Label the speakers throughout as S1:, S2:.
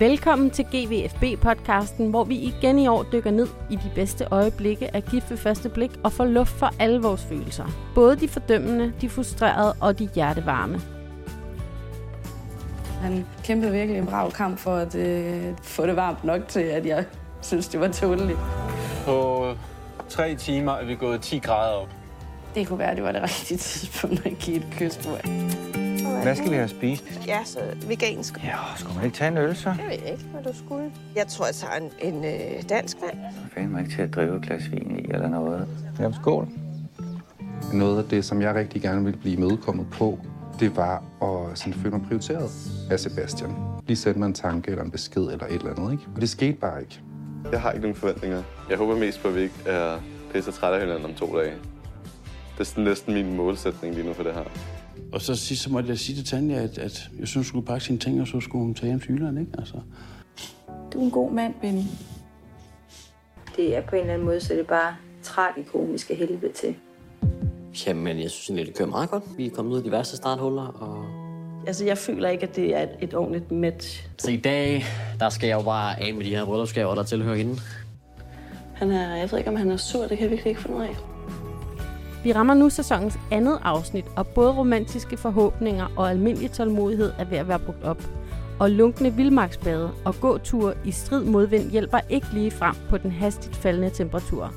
S1: Velkommen til GVFB-podcasten, hvor vi igen i år dykker ned i de bedste øjeblikke af gift ved første blik og får luft for alle vores følelser. Både de fordømmende, de frustrerede og de hjertevarme.
S2: Han kæmpede virkelig en brav kamp for at øh, få det varmt nok til, at jeg synes, det var tåleligt.
S3: På tre timer er vi gået 10 grader op.
S2: Det kunne være, det var det rigtige tidspunkt at give et kys på.
S4: Hvad skal vi have spist?
S5: Ja, så vegansk.
S4: Ja, skulle man ikke tage en øl så?
S5: Jeg ved ikke, hvad du skulle. Jeg tror, jeg tager en, en øh, dansk vand.
S4: Så fanden mig ikke til at drive et glas vin i eller noget.
S6: Jamen, skål. Noget af det, som jeg rigtig gerne ville blive medkommet på, det var at sådan, føle mig prioriteret af Sebastian. Lige sende mig en tanke eller en besked eller et eller andet, ikke? Og det skete bare ikke.
S7: Jeg har ikke nogen forventninger. Jeg håber mest på, at vi ikke er pisse trætte af hinanden om to dage. Det er sådan næsten min målsætning lige nu for det her.
S8: Og så sidst så måtte jeg sige til Tanja, at, at jeg synes, hun skulle pakke sine ting, og så skulle hun tage hjem til Jylland, ikke? Altså.
S2: Du er en god mand, Benny.
S9: Det er på en eller anden måde, så det er bare tragikomisk af helvede til.
S10: Jamen, jeg synes egentlig, det kører meget godt. Vi er kommet ud af de værste starthuller, og...
S11: Altså, jeg føler ikke, at det er et, et ordentligt match.
S10: Så i dag, der skal jeg jo bare af med de her bryllupsgaver, der tilhører hende.
S11: Han er, jeg ved ikke, om han er sur, det kan jeg virkelig ikke finde ud af.
S1: Vi rammer nu sæsonens andet afsnit, og både romantiske forhåbninger og almindelig tålmodighed er ved at være brugt op. Og lunkne vildmarksbade og gåture i strid modvind hjælper ikke lige frem på den hastigt faldende temperatur.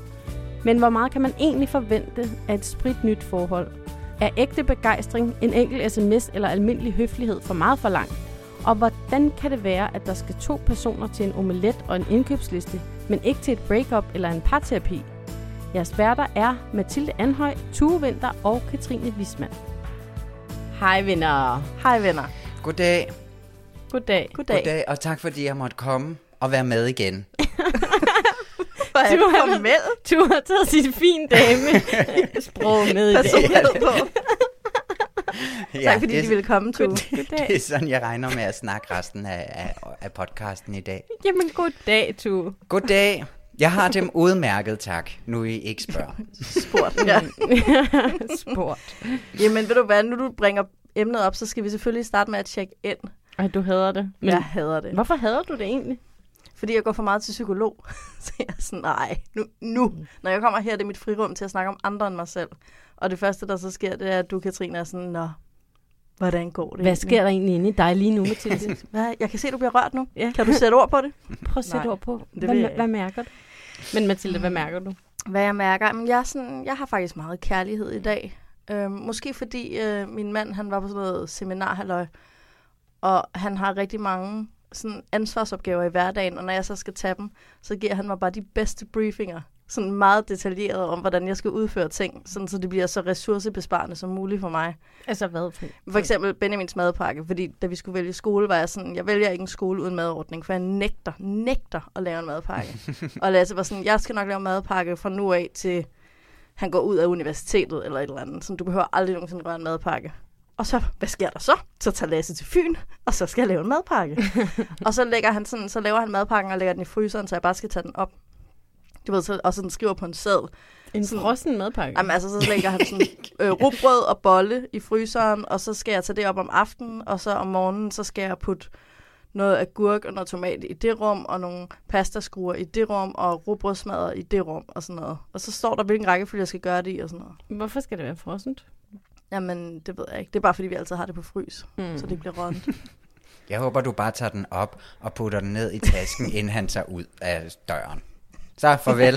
S1: Men hvor meget kan man egentlig forvente af et spritnyt forhold? Er ægte begejstring, en enkelt sms eller almindelig høflighed for meget for langt? Og hvordan kan det være, at der skal to personer til en omelet og en indkøbsliste, men ikke til et breakup eller en parterapi? Jeres værter er Mathilde Anhøj, Tue Vinter og Katrine Wisman. Hej venner.
S11: Hej venner.
S12: Goddag.
S1: Goddag.
S11: Goddag.
S12: Goddag, og tak fordi jeg måtte komme og være med igen.
S11: Hvor er
S1: Du har-
S11: formel?
S1: Du har taget sit fin dame sprog med i dag.
S11: På.
S12: Ja,
S11: Tak fordi
S12: det,
S11: de ville komme, Tue.
S1: Goddag.
S12: det er sådan, jeg regner med at snakke resten af, af, af podcasten i dag.
S1: Jamen goddag, Tue.
S12: Goddag. Jeg har dem udmærket, tak. Nu I ikke spørger.
S11: Spurgt. Ja.
S1: Sport.
S11: Jamen, ved du hvad, nu du bringer emnet op, så skal vi selvfølgelig starte med at tjekke ind.
S1: Ej, du hader det.
S11: Men jeg hader det.
S1: Hvorfor hader du det egentlig?
S11: Fordi jeg går for meget til psykolog. Så jeg er sådan, nej, nu, nu. Når jeg kommer her, det er mit frirum til at snakke om andre end mig selv. Og det første, der så sker, det er, at du, Katrine, er sådan, nå, hvordan går det
S1: Hvad
S11: egentlig?
S1: sker der egentlig inde i dig lige nu, Mathilde?
S11: Hvad? Jeg kan se, du bliver rørt nu.
S1: Ja.
S11: Kan du sætte ord på det?
S1: Prøv at sætte
S11: Nej,
S1: ord på.
S11: det
S1: hvad, hvad mærker du? Men Mathilde, hvad mærker du?
S11: Hvad jeg mærker? Jamen, jeg, er sådan, jeg har faktisk meget kærlighed i dag. Øhm, måske fordi øh, min mand, han var på sådan noget seminarhalløj, og han har rigtig mange sådan ansvarsopgaver i hverdagen, og når jeg så skal tage dem, så giver han mig bare de bedste briefinger. Sådan meget detaljeret om, hvordan jeg skal udføre ting, sådan så det bliver så ressourcebesparende som muligt for mig.
S1: Altså hvad? For,
S11: For eksempel Benjamins madpakke, fordi da vi skulle vælge skole, var jeg sådan, jeg vælger ikke en skole uden madordning, for jeg nægter, nægter at lave en madpakke. og Lasse var sådan, jeg skal nok lave en madpakke fra nu af til, han går ud af universitetet eller et eller andet. Så du behøver aldrig nogensinde røre en madpakke. Og så, hvad sker der så? Så tager Lasse til Fyn, og så skal jeg lave en madpakke. og så, lægger han sådan, så laver han madpakken og lægger den i fryseren, så jeg bare skal tage den op. Du ved, så, og så den skriver på en sæd.
S1: en
S11: sådan-
S1: frossen madpakke?
S11: Jamen altså, så lægger han sådan øh, rugbrød og bolle i fryseren, og så skal jeg tage det op om aftenen, og så om morgenen, så skal jeg putte noget agurk og noget tomat i det rum, og nogle pastaskruer i det rum, og rugbrødsmadder i det rum, og sådan noget. Og så står der, hvilken rækkefølge jeg skal gøre det i, og sådan noget.
S1: Hvorfor skal det være frossent?
S11: Jamen, det ved jeg ikke. Det er bare, fordi vi altid har det på frys,
S1: Mm.
S11: mm. så det bliver rådent.
S12: Jeg håber, du bare tager den op og putter den ned i tasken, inden han tager ud af døren. Så farvel.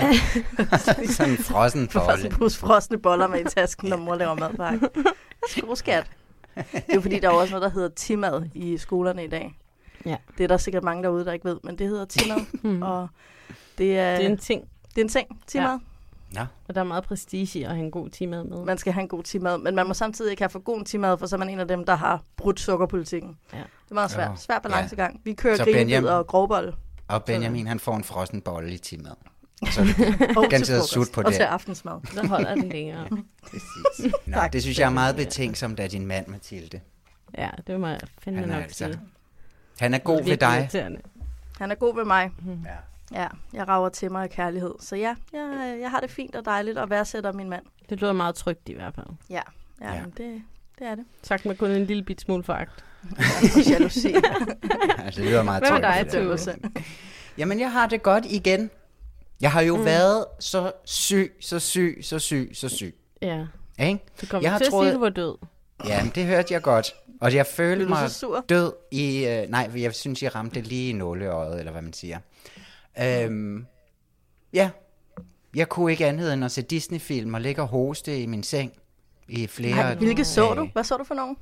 S12: Sådan en frossen bolle.
S11: en pose frosne boller med i tasken, når mor laver madpakke. Skru skat. Det er fordi, der er også noget, der hedder timad i skolerne i dag.
S1: Ja.
S11: Det er der sikkert mange derude, der ikke ved, men det hedder timad.
S1: Mm.
S11: og det er,
S1: Det er en ting,
S11: det er en ting, timad.
S12: Nå,
S1: og der er meget prestige i at have en god timad med.
S11: Man skal have en god timad, men man må samtidig ikke have for god timad, for så er man en af dem, der har brudt sukkerpolitikken.
S1: Ja.
S11: Det er meget svært.
S12: Ja.
S11: Svær balancegang. Vi kører grinebid og grovbolle.
S12: og Benjamin, han får en frossen bolle i timad. Så
S11: Og
S12: Ganske
S11: til frokost.
S12: sut på
S11: Og
S12: det.
S11: til aftensmad.
S1: Der holder den længere.
S12: præcis. Nå,
S11: Tak.
S12: det synes jeg er meget betænksomt af din mand, Mathilde.
S1: Ja, det må jeg
S12: er
S1: nok
S12: altså
S1: sige.
S12: Han er god ved dig.
S1: irriterende.
S11: Han er god ved mig.
S12: Ja.
S11: Ja, jeg rager til mig af kærlighed. Så ja, jeg, jeg har det fint og dejligt og værdsætter min mand.
S1: Det lyder meget trygt i hvert fald.
S11: Ja, ja,
S12: Ja.
S11: ja. Det, det er det.
S1: Sagt med kun en lille bit smule foragt.
S11: Jalousi.
S12: altså, det lyder meget
S1: Hvad med
S12: trygt,
S1: dig?
S12: Jamen, jeg har det godt igen. Jeg har jo
S1: Mm.
S12: været så syg, så syg, så syg, så syg.
S1: Ja.
S12: Ikke?
S1: Du kom
S12: jeg
S1: til at sige, at du var død.
S12: Ja, det hørte jeg godt. Og jeg følte mig død i... Øh, nej, jeg synes, jeg ramte lige i nåleøjet, eller hvad man siger. Øhm, ja, jeg kunne ikke andet end at se Disney-film og ligge og hoste i min seng i flere
S11: Nej, hvilke så
S12: dage.
S11: du? Hvad så du for nogen?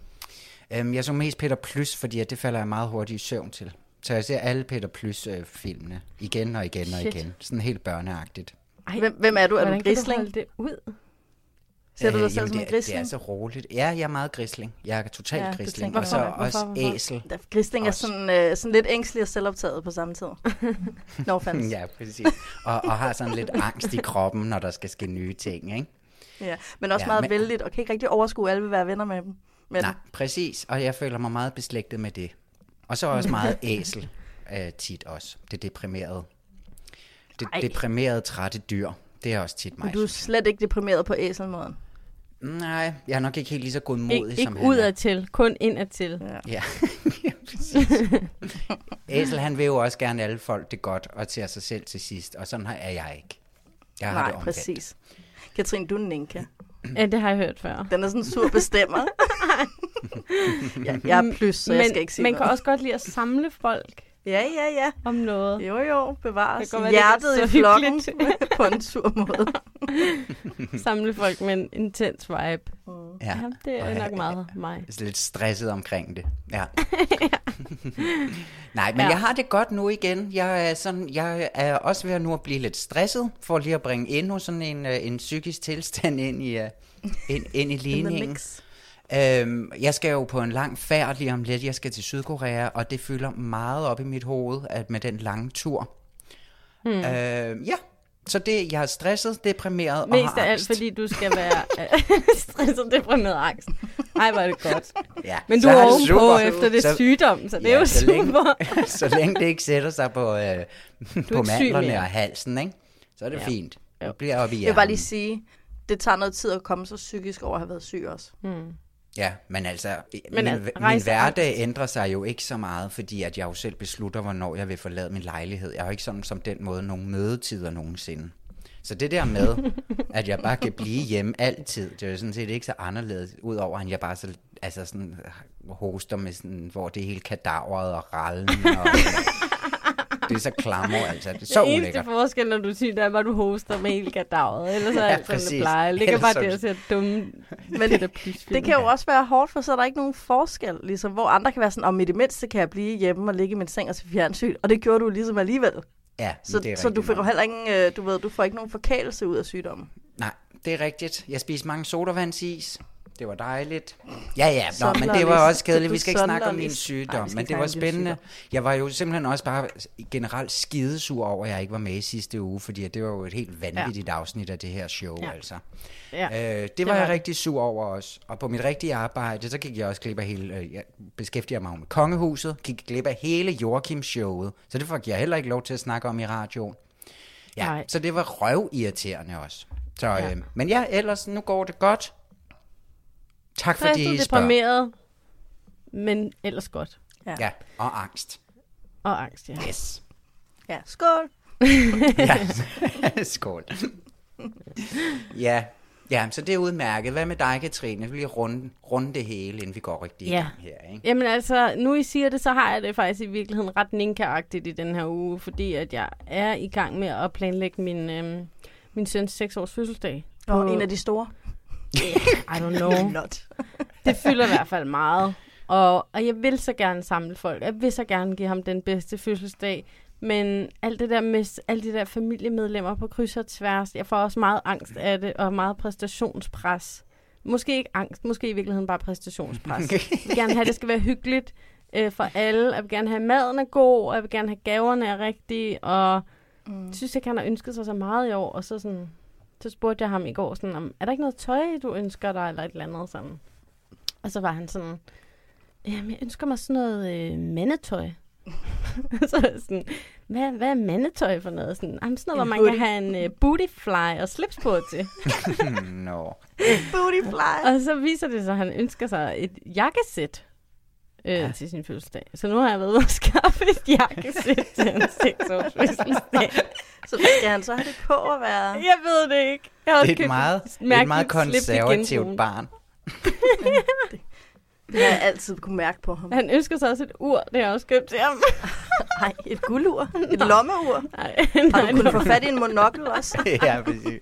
S12: Øhm, jeg så mest Peter Plys, fordi det falder jeg meget hurtigt i søvn til. Så jeg ser alle Peter Plys-filmene igen og igen og
S1: Shit.
S12: igen. Sådan helt børneagtigt.
S1: Ej,
S11: Hvem, hvem er du? Er du
S1: hvordan kan
S11: grisling?
S1: holde det ud?
S11: Ser du dig
S12: Øh,
S11: selv
S12: jamen,
S11: som en
S12: det, er-
S11: grisling?
S12: Det er så roligt. Ja, jeg er meget grisling. Jeg er totalt
S11: Ja,
S12: grisling.
S11: tænker
S12: Og så
S11: jeg.
S12: også
S11: Hvorfor, hvorfor?
S12: æsel.
S11: Da Grisling er
S12: Også.
S11: sådan, øh, sådan lidt ængstelig og selvoptaget på samme tid. no offense.
S12: Ja, præcis. Og, og har sådan lidt angst i kroppen, når der skal ske nye ting, ikke?
S11: Ja, men også
S12: Ja,
S11: meget
S12: men-
S11: vældigt, og kan ikke rigtig overskue, at alle vil være venner med dem. Men
S12: Nej, præcis. Og jeg føler mig meget beslægtet med det. Og så også meget æsel øh, tit også. Det deprimerede. Det
S11: Ej.
S12: deprimerede, trætte dyr. Det er også tit mig.
S11: men du er slet ikke deprimeret på æselmåden.
S12: Nej, jeg er nok ikke helt lige så
S1: Ik-
S12: godmodig, som
S1: ikke
S12: han er.
S1: udadtil, kun indadtil.
S11: Ja.
S12: Ja, ja præcis. Æsel, han vil jo også gerne alle folk det godt, og til sig selv til sidst, og sådan er jeg ikke. Jeg har
S11: Nej,
S12: det omvendt.
S11: præcis. Katrine, du er en ninka.
S1: Ja, det har jeg hørt før.
S11: Den er sådan en sur bestemmer. ja, jeg er plus, så
S1: men,
S11: jeg skal ikke sige
S1: Man
S11: noget.
S1: kan også godt lide at samle folk
S11: Ja, ja, ja.
S1: om noget.
S11: Jo, jo, bevares.
S1: Godt
S11: Hjertet
S1: er
S11: i flokken på en sur måde.
S1: samle folk med en intens vibe.
S12: Ja.
S1: Ja, det
S12: Og
S1: er nok
S12: jeg-
S1: meget mig.
S12: Jeg er lidt stresset omkring det. Ja. Nej, men
S1: Ja.
S12: ja. jeg har det godt nu igen. Jeg er, sådan, jeg er også ved at nu at blive lidt stresset, for lige at bringe endnu sådan en, øh, en psykisk tilstand ind i, øh, ind, ind i ligningen. Øhm, jeg skal jo på en lang færd lige om lidt. Jeg skal til Sydkorea, og det fylder meget op i mit hoved at med den lange tur.
S1: Hmm.
S12: Øh, ja, så det, jeg er stresset, deprimeret og
S1: Mest af alt, fordi du skal være øh, stresset, deprimeret og angst. Ej, hvor er det godt.
S12: Ja,
S1: Men du er ovenpå
S12: super.
S1: efter det
S12: Så-
S1: sygdom, så det er jo
S12: så længe,
S1: super.
S12: så længe det ikke sætter sig på, øh, på mandlerne og halsen, ikke? så er det
S1: Ja.
S12: ja. fint. Det bliver op i
S11: Jeg vil bare lige sige, det tager noget tid at komme så psykisk over at have været syg også.
S1: Hmm.
S12: Ja, men altså,
S1: Men
S12: min, min
S1: rejse
S12: hverdag ændrer sig jo ikke så meget, fordi at jeg jo selv beslutter, hvornår jeg vil forlade min lejlighed. Jeg har jo ikke sådan som den måde nogle mødetider nogensinde. Så det der med, at jeg bare kan blive hjemme altid, det er jo sådan set ikke så anderledes, udover at jeg bare så, altså sådan, hoster med sådan, hvor det er helt kadavret og rallen, og det er så klammer, altså. Det er så
S1: det eneste
S12: ulækkert.
S1: forskel, når du siger, det er bare, at du hoster med hele kadavet. Ellers er
S12: Ja,
S1: alt, som det plejer. Det ligger bare
S12: så-
S1: der og ser dumme
S11: Men
S1: Plys
S11: Det kan jo også være hårdt, for så er der ikke nogen forskel, ligesom, hvor andre kan være sådan, om i det mindste kan jeg blive hjemme og ligge i min seng og se fjernsyn, og det gjorde du ligesom alligevel.
S12: Ja,
S11: Så,
S12: det er
S11: så du får jo heller ingen, øh, du ved, du får ikke nogen forkælelse ud af sygdommen.
S12: Nej, det er rigtigt. Jeg spiste mange sodavandsis. Det var dejligt. Ja, ja, Nå, men det var også kedeligt. Vi skal ikke snakke om min sygdom, men det var spændende. Jeg var jo simpelthen også bare generelt skidesur over, at jeg ikke var med i sidste uge, fordi det var jo et helt vanvittigt afsnit af det her show,
S1: Ja.
S12: altså.
S1: Ja,
S12: Øh, det,
S1: det
S12: var
S1: var
S12: jeg rigtig sur over også. Og på mit rigtige arbejde, så gik jeg også glip af hele... Øh, jeg beskæftiger mig med kongehuset, gik glip af hele Joachim-showet. Så det fik jeg heller ikke lov til at snakke om i radioen. Ja,
S1: Nej.
S12: så det var røvirriterende også. Så,
S1: Ja.
S12: øh, men ja, ellers nu går det godt. Tak fordi I
S1: Stresset,
S12: spørger.
S1: deprimeret, men ellers godt.
S12: Ja, og angst.
S1: Og angst, ja.
S12: Yes.
S11: Ja, skål!
S12: ja, skål. ja. ja, så det er udmærket. Hvad med dig, Katrine? Vil lige runde, runde det hele, inden vi går rigtig i
S1: Ja.
S12: gang her. Ikke?
S1: Jamen altså, nu I siger det, så har jeg det faktisk i virkeligheden ret ninka i den her uge, fordi at jeg er i gang med at planlægge min, øhm, min søns 6 års fødselsdag.
S11: Og en af de store.
S1: I don't know.
S11: Not.
S1: det fylder i hvert fald meget. Og, og jeg vil så gerne samle folk. Jeg vil så gerne give ham den bedste fødselsdag. Men alt det der med alle de der familiemedlemmer på kryds og tværs, jeg får også meget angst af det, og meget præstationspres. Måske ikke angst, måske i virkeligheden bare præstationspres. jeg vil gerne have, at det skal være hyggeligt øh, for alle. Jeg vil gerne have, at maden er god, og jeg vil gerne have, at gaverne er rigtige. Og
S11: Mm.
S1: jeg synes ikke, han har ønsket sig så meget i år. Og så, sådan, så spurgte jeg ham i går, sådan, om, er der ikke noget tøj, du ønsker dig, eller et eller andet sådan. Og så var han sådan, jamen jeg ønsker mig sådan noget øh, mandetøj. så sådan, hvad, hvad er mandetøj for noget? Sådan, jamen, sådan noget,
S11: En
S1: hvor man kan
S11: hoodie.
S1: have en uh, bootyfly og slips på til.
S12: Nå.
S11: Bootyfly.
S1: Og så viser det sig, at han ønsker sig et jakkesæt øh, ja. til sin fødselsdag. Så nu har jeg været ude og skaffe et jakkesæt til hans 6 års fødselsdag.
S11: Så skal han så have det på at være...
S1: Jeg ved det ikke. Jeg har
S12: Det er et meget, det et meget konservativt barn.
S11: Det har jeg altid kunne mærke på ham.
S1: Han ønsker sig også et ur, det har jeg også købt til ham.
S11: Nej, et guldur. Et lommeur.
S1: Nej,
S11: Har
S1: nej,
S11: du kunnet få
S1: nej.
S11: fat i en monokkel også?
S12: ja, præcis.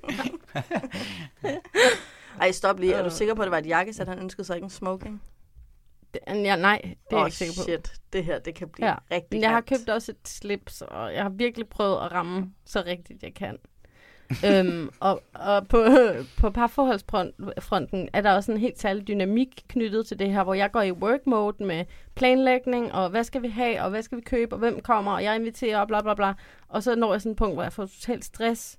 S11: Ej, stop lige. Er du sikker på, at det var et jakkesæt, han ønskede sig ikke en smoking?
S1: Det, ja, nej, det er jeg
S11: Åh,
S1: ikke sikker på.
S11: shit. Det her, det kan blive
S1: Ja.
S11: rigtig
S1: Men jeg har købt også et slips, og jeg har virkelig prøvet at ramme så rigtigt, jeg kan. øhm, og og på, på parforholdsfronten er der også en helt særlig dynamik knyttet til det her, hvor jeg går i work mode med planlægning, og hvad skal vi have, og hvad skal vi købe, og hvem kommer, og jeg inviterer, og bla bla bla. Og så når jeg sådan et punkt, hvor jeg får totalt stress,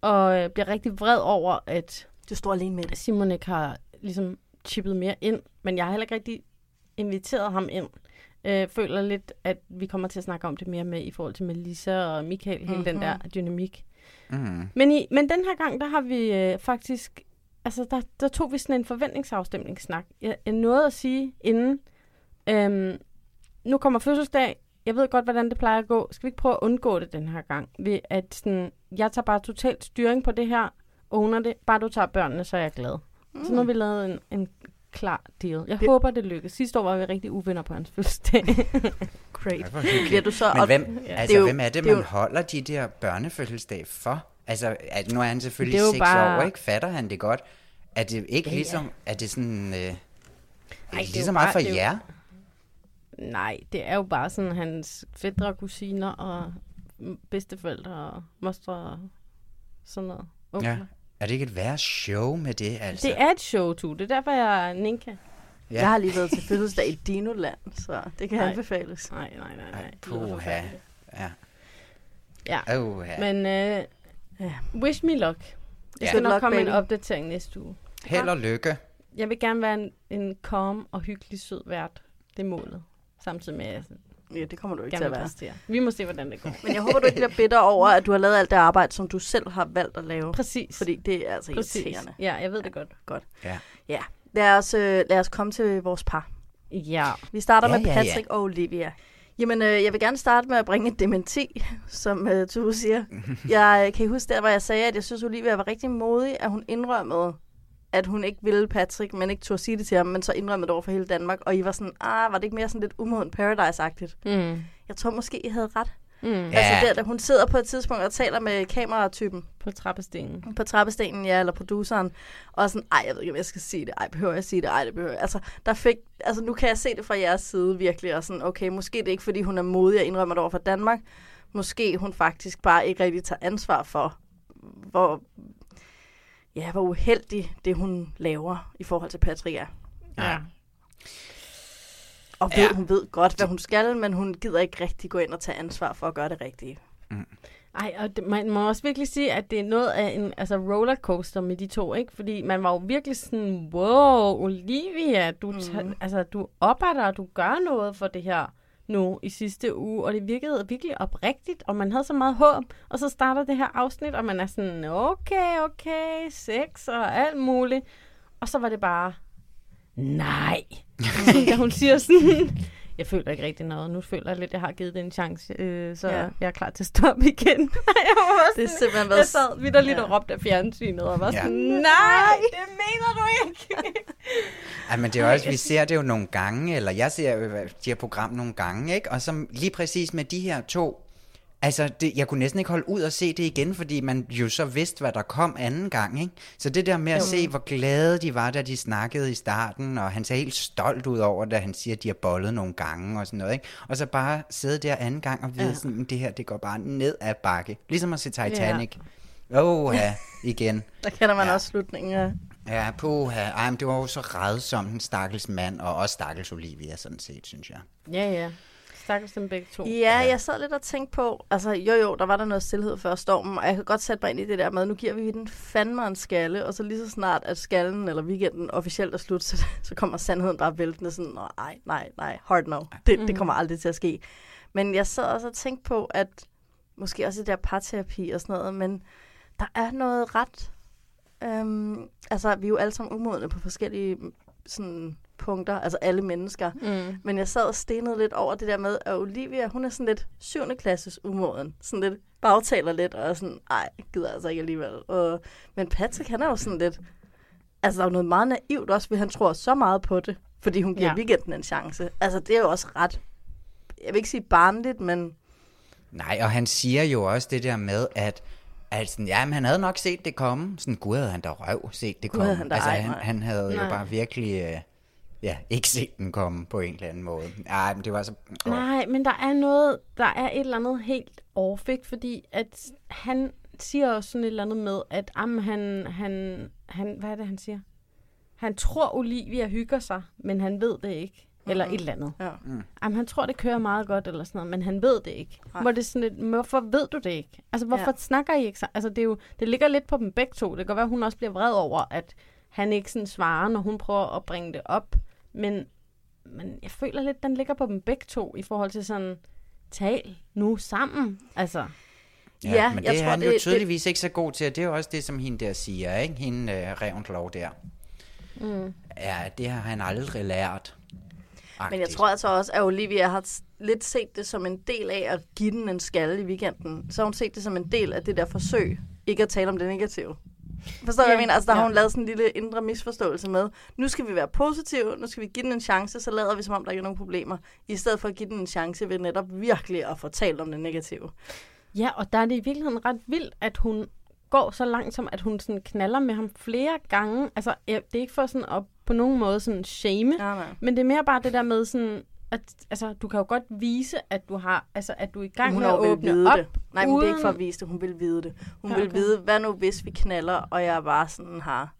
S1: og øh, bliver rigtig vred over, at
S11: Du står alene med det.
S1: Simon ikke har ligesom chippet mere ind, men jeg har heller ikke rigtig inviteret ham ind. Øh, føler lidt, at vi kommer til at snakke om det mere med i forhold til Melissa og Michael, hele den
S11: Mhm.
S1: der dynamik.
S12: Mm.
S1: Men, i, men den her gang, der har vi øh, faktisk, altså der, der tog vi sådan en forventningsafstemningssnak. Jeg, jeg nåede at sige inden, øhm, nu kommer fødselsdag, jeg ved godt, hvordan det plejer at gå. Skal vi ikke prøve at undgå det den her gang? Ved at sådan, jeg tager bare totalt styring på det her, owner det. Bare du tager børnene, så er jeg glad. Mm. Så nu har vi lavet en, en klar deal. Jeg
S11: Det-
S1: håber, det lykkes. Sidste år var vi rigtig uvenner på hans fødselsdag.
S11: Great.
S12: Ej.
S11: Bliver du så
S12: Men
S11: op-
S12: hvem,
S1: Ja.
S12: altså,
S11: Det er jo-
S12: hvem er det,
S11: det
S12: man
S11: jo-
S12: holder de der børnefødselsdag for? Altså, at nu er han selvfølgelig
S1: Det er jo
S12: 6
S1: bare-
S12: år, ikke? Fatter han det godt? Er det ikke
S1: Ja, ja.
S12: ligesom, er det sådan, øh, er
S1: det er
S12: det lige
S1: jo
S12: så meget for
S1: det er jo-
S12: jer?
S1: Nej, det er jo bare sådan hans fædre, kusiner og bedsteforældre og mostre og sådan noget. Onkler.
S12: Ja. Er det ikke et værre show med det, altså?
S1: Det er et show, tu. Det er derfor, jeg er Ninka.
S12: Ja.
S11: Jeg har lige været til fødselsdag i Dinoland, så det kan
S1: Nej.
S11: anbefales.
S1: Nej, nej, nej, nej.
S12: Puha.
S1: forfærdeligt.
S12: Ja.
S1: Ja,
S12: Uha.
S1: men øh,
S11: Ja.
S1: wish me luck. Der
S12: Ja.
S1: skal nok
S11: luck,
S1: komme en
S11: baby.
S1: opdatering næste uge.
S12: Held og lykke.
S1: Jeg vil gerne være en, en calm og hyggelig sød vært. Det er målet. Samtidig med, at jeg
S11: Ja, det kommer du ikke
S1: gerne
S11: til at være.
S1: præstere. Vi må se, hvordan det går.
S11: Men jeg håber, du ikke bliver bitter over, at du har lavet alt det arbejde, som du selv har valgt at lave.
S1: Præcis.
S11: Fordi det er altså
S1: Præcis.
S11: irriterende.
S1: Ja, jeg ved det godt.
S11: Godt.
S12: Ja.
S11: Ja. Lad os, øh, lad os komme til vores par.
S1: Ja.
S11: Vi starter
S12: Ja,
S11: med
S12: ja,
S11: Patrick og Olivia. Jamen, øh, jeg vil gerne starte med at bringe et dementi, som øh, Tue siger. Jeg kan I huske der, hvor jeg sagde, at jeg synes, Olivia var rigtig modig, at hun indrømmede, at hun ikke ville Patrick, men ikke turde sige det til ham, men så indrømmede det over for hele Danmark. Og I var sådan, ah, var det ikke mere sådan lidt umoden Paradise-agtigt?
S1: Mm.
S11: Jeg tror måske, I havde ret.
S1: Mm.
S11: Ja. Altså der, da hun sidder på et tidspunkt og taler med kameratypen
S1: På trappestenen.
S11: på trappestenen, ja, eller produceren, og sådan, ej, jeg ved ikke, om jeg skal sige det, ej, behøver jeg sige det, ej, det behøver jeg. Altså, der fik, altså, nu kan jeg se det fra jeres side virkelig, og sådan, okay, måske det er ikke, fordi hun er modig og indrømmer det over for Danmark, måske hun faktisk bare ikke rigtig tager ansvar for, hvor, ja, hvor uheldig det, hun laver i forhold til Patrick er.
S1: Ja.
S11: Og ved,
S12: Ja.
S11: hun ved godt, hvad hun skal, men hun gider ikke rigtig gå ind og tage ansvar for at gøre det rigtige.
S1: Ej, og det, man må også virkelig sige, at det er noget af en altså rollercoaster med de to, ikke? Fordi man var jo virkelig sådan, wow, Olivia, du, mm. altså, du oparbejder, og du gør noget for det her nu i sidste uge, og det virkede virkelig oprigtigt, og man havde så meget håb, og så starter det her afsnit, og man er sådan, okay, okay, sex og alt muligt, og så var det bare, nej. da hun siger sådan, jeg føler ikke rigtig noget, nu føler jeg lidt, jeg har givet det en chance, øh, så
S11: Ja.
S1: ja. jeg er klar til at stoppe igen. jeg var også
S11: Det er
S1: sådan-
S11: simpelthen været...
S1: jeg sad vidt lidt
S11: Ja.
S1: og råbte af fjernsynet og var
S12: Ja.
S1: sådan, nej, det mener du ikke.
S12: Ej, men det er også, vi ser det jo nogle gange, eller jeg ser jo de her program nogle gange, ikke? Og som lige præcis med de her to, altså det, jeg kunne næsten ikke holde ud og se det igen, fordi man jo så vidste, hvad der kom anden gang, ikke? Så det der med at se, hvor glade de var, da de snakkede i starten, og han ser helt stolt ud over, da han siger, at de har bollet nogle gange og sådan noget, ikke? Og så bare sidde der anden gang og vide ja. sådan, det her, det går bare ned ad bakke. Ligesom at se Titanic. Åh, oh, ja, igen.
S11: Der kender man
S12: Ja.
S11: også slutningen af...
S12: Ja, puha. Ej, men det var jo så redsomt, en stakkels mand, og også stakkels Olivia, sådan set, synes jeg.
S1: Ja, ja. Stakkels dem begge to.
S11: Ja, jeg sad lidt og tænkte på, altså jo jo, der var der noget stillhed før stormen, og jeg kan godt sætte mig ind i det der med, nu giver vi den fandme en skalle, og så lige så snart, at skallen eller weekenden officielt er slut, så, så kommer sandheden bare væltende sådan, "Nå, nej, nej, nej, hard no, det, det kommer aldrig til at ske. Men jeg sad også og tænkte på, at måske også det der parterapi og sådan noget, men der er noget ret... Øhm, altså, vi er jo alle sammen umodne på forskellige sådan, punkter, altså alle mennesker.
S1: Mm.
S11: Men jeg sad og stenede lidt over det der med, at Olivia, hun er sådan lidt 7. klasses umoden. Sådan lidt bagtaler lidt, og sådan, ej, gider altså ikke alligevel. Og, men Patrick, han er jo sådan lidt, altså der er jo noget meget naivt også, ved han tror så meget på det, fordi hun giver
S1: Ja.
S11: ja. weekenden en chance. Altså det er jo også ret, jeg vil ikke sige barnligt, men
S12: Nej, og han siger jo også det der med, at at sådan, jamen, han havde nok set det komme. Sådan, gud havde han da røv set det komme. altså, han, han havde
S1: Nej.
S12: jo bare virkelig, øh, ja, ikke set den komme på en eller anden måde. Ej, men det var så... Åh.
S1: Nej, men der er noget, der er et eller andet helt off, ikke? fordi at han siger også sådan et eller andet med, at am, han, han, han, hvad er det, han siger? Han tror, Olivia hygger sig, men han ved det ikke. Eller et eller andet.
S11: Ja.
S12: Mm.
S1: Jamen, han tror, det kører meget godt, eller sådan noget, men han ved det ikke.
S11: Nej.
S1: Hvor det er sådan lidt, "Men hvorfor ved du det ikke? Altså, hvorfor
S11: Ja.
S1: ja. snakker I ikke? så- Altså, det, er jo, det ligger lidt på dem begge to. Det kan være, at hun også bliver vred over, at han ikke sådan svarer, når hun prøver at bringe det op. Men, men jeg føler lidt, den ligger på dem begge to, i forhold til sådan, tal nu sammen. Altså,
S12: Ja,
S11: Ja,
S12: men
S11: jeg
S12: det er
S11: tror,
S12: han jo
S11: det- det-
S12: tydeligvis ikke så god til, og det er jo også det, som hende der siger, ikke? Hende øh, Revendlov der.
S1: mm.
S12: Ja, det har han aldrig lært.
S11: Men jeg tror altså også, at Olivia har lidt set det som en del af at give den en skalle i weekenden. Så har hun set det som en del af det der forsøg, ikke at tale om det negative. Forstår du, hvad jeg mener? Altså, der har
S1: ja.
S11: hun lavet sådan en lille indre misforståelse med, nu skal vi være positive, nu skal vi give den en chance, så lader vi som om, der ikke er nogen problemer, i stedet for at give den en chance ved netop virkelig at få talt om det negative.
S1: Ja, og der er det i virkeligheden ret vildt, at hun går så langt som, at hun sådan knaller med ham flere gange. Altså, det er ikke for sådan at på nogen måde sådan shame,
S11: Ja, nej.
S1: men det er mere bare det der med sådan, at altså, du kan jo godt vise, at du har, altså, at du er i gang
S11: hun
S1: med at åbne
S11: vide
S1: op.
S11: det. Nej, men det er ikke for at vise det. Hun vil vide det. Hun
S1: Ja,
S11: ja, vil
S1: okay.
S11: vide, hvad nu hvis vi knaller, og jeg bare sådan har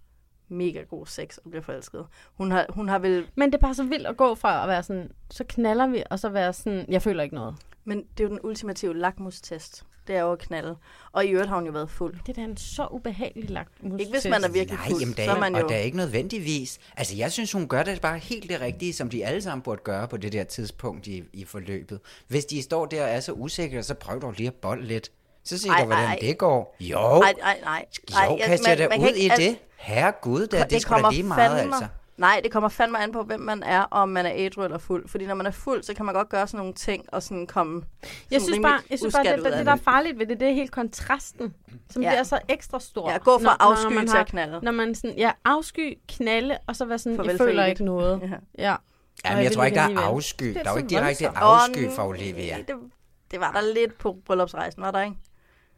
S11: mega god sex og bliver forelsket. Hun har, hun har vel...
S1: Men det er bare så vildt at gå fra at være sådan, så knaller vi, og så være sådan, jeg føler ikke noget.
S11: Men det er jo den ultimative lakmustest. Det er jo at knalde. Og i øvrigt har hun jo været fuld.
S1: Det er da en så ubehagelig lagt
S11: Ikke hvis man er virkelig
S12: Nej,
S11: fuld,
S12: jamen, det
S11: så
S12: er,
S11: man
S12: og
S11: jo...
S12: det er ikke nødvendigvis. Altså, jeg synes, hun gør det bare helt det rigtige, som de alle sammen burde gøre på det der tidspunkt i, i forløbet. Hvis de står der og er så usikre, så prøv dog lige at bolle lidt. Så se
S11: Ej,
S12: du, hvordan
S11: ej.
S12: det går. Jo,
S11: Nej, nej, nej.
S12: jo, kast jer da ud i det. Herregud, det, det, det da lige meget, altså.
S11: Nej, det kommer fandme an på, hvem man er, og om man er ædru eller fuld. Fordi når man er fuld, så kan man godt gøre sådan nogle ting, og sådan komme
S1: Jeg
S11: sådan
S1: synes bare, jeg synes bare det, det, det, der er farligt ved det, det er helt kontrasten, som
S11: Ja.
S1: bliver så ekstra stor.
S11: Ja, gå fra
S1: når- når
S11: afsky
S1: man
S11: til
S1: har-
S11: at knalde.
S1: Når man sådan, ja, afsky, knalde, og så være sådan,
S11: Farvel
S1: jeg føler ikke noget.
S11: Ja.
S1: Ja.
S12: Jamen,
S1: Og
S12: jeg tror ikke, der er afsky.
S1: Det
S12: Der er jo ikke direkte afsky for Olivia.
S11: Det, det var der lidt på bryllupsrejsen, var der ikke?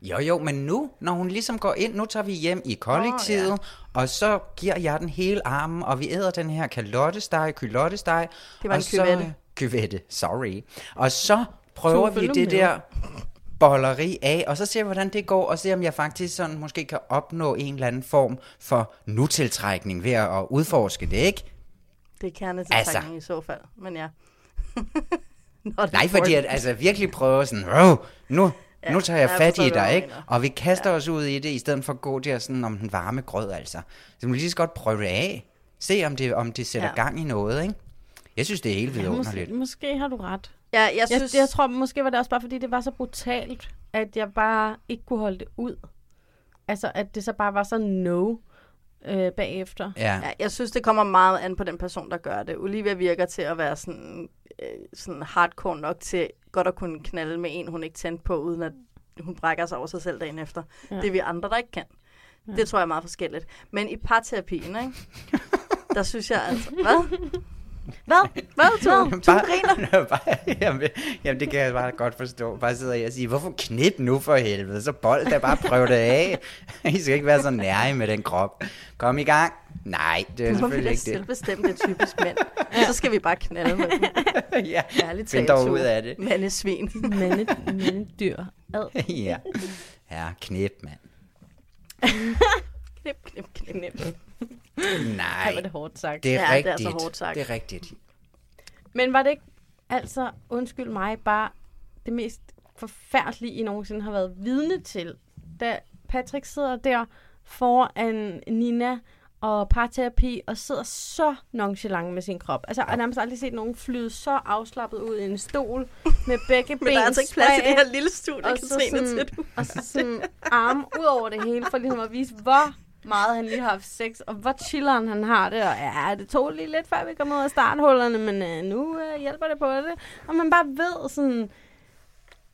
S12: Jo, jo, men nu, når hun ligesom går ind, nu tager vi hjem i kollektivet, oh, ja. og så giver jeg den hele armen, og vi æder den her kalottesteg, kylottesteg.
S11: Det var en
S12: så,
S11: kyvette.
S12: Kyvette, sorry. Og så prøver vi det der bolleri af, og så ser vi, hvordan det går, og ser, om jeg faktisk sådan måske kan opnå en eller anden form for nutiltrækning ved at udforske det, ikke?
S11: Det er kernetiltrækning
S12: Altså.
S11: i så fald, men ja.
S12: Nej, fordi at, altså virkelig prøve sådan, nu,
S11: Ja,
S12: nu tager jeg
S11: jeg
S12: fat i dig, ikke? Og vi kaster ja. os ud i det, i stedet for at gå der sådan om den varme grød, altså. Så må lige så godt prøve det af. Se, om det, om det sætter
S11: Ja.
S12: gang i noget, ikke? Jeg synes, det er helt
S1: Ja,
S12: vidunderligt.
S1: måske, måske har du ret.
S11: Ja, jeg synes...
S1: jeg, jeg tror, måske var det også bare, fordi det var så brutalt, at jeg bare ikke kunne holde det ud. Altså, at det så bare var så no øh, bagefter.
S12: Ja.
S11: Ja, jeg synes, det kommer meget an på den person, der gør det. Olivia virker til at være sådan, sådan hardcore nok til godt at kunne knalde med en, hun ikke tændte på, uden at hun brækker sig over sig selv dagen efter.
S1: Ja.
S11: Det er vi andre, der ikke kan.
S1: Ja.
S11: Det tror jeg er meget forskelligt. Men i parterapien, ikke? der synes jeg altså... Hvad? Hvad? Hvad, du? Du griner?
S12: bare, jamen, jamen, det kan jeg bare godt forstå. Bare sidde her og sige, hvorfor knip nu for helvede? Så bold da bare prøv det af. I skal ikke være så nære med den krop. Kom i gang. Nej, det er
S11: vi
S12: selvfølgelig ikke det.
S11: er typisk mænd. Så skal vi bare knalde med dem.
S12: ja,
S11: Ærligt
S12: find dog ud af det.
S11: Mandesvin.
S1: Mande, mandedyr. Ad.
S12: ja. Ja, knip, mand.
S11: knip, knip, knip, knip.
S12: Nej,
S1: det hårdt sagt.
S12: det er
S11: Ja, det er
S12: rigtigt.
S11: så hårdt sagt.
S12: Det er rigtigt.
S1: Men var det ikke, altså, undskyld mig, bare det mest forfærdelige, I nogensinde har været vidne til, da Patrick sidder der foran Nina og parterapi, og sidder så nonchalant med sin krop. Altså, jeg har nærmest aldrig set nogen flyde så afslappet ud i en stol, med begge ben
S11: Men der er altså ikke plads i det her lille studie,
S1: og så
S11: Katrine,
S1: sådan-
S11: til du.
S1: Og så sådan arme ud over det hele, for ligesom at vise, hvor meget han lige har haft sex, og hvor chilleren han har det. Og ja, det tog lige lidt, før vi kom ud af starthullerne, men øh, nu øh, hjælper det på det. Og man bare ved sådan,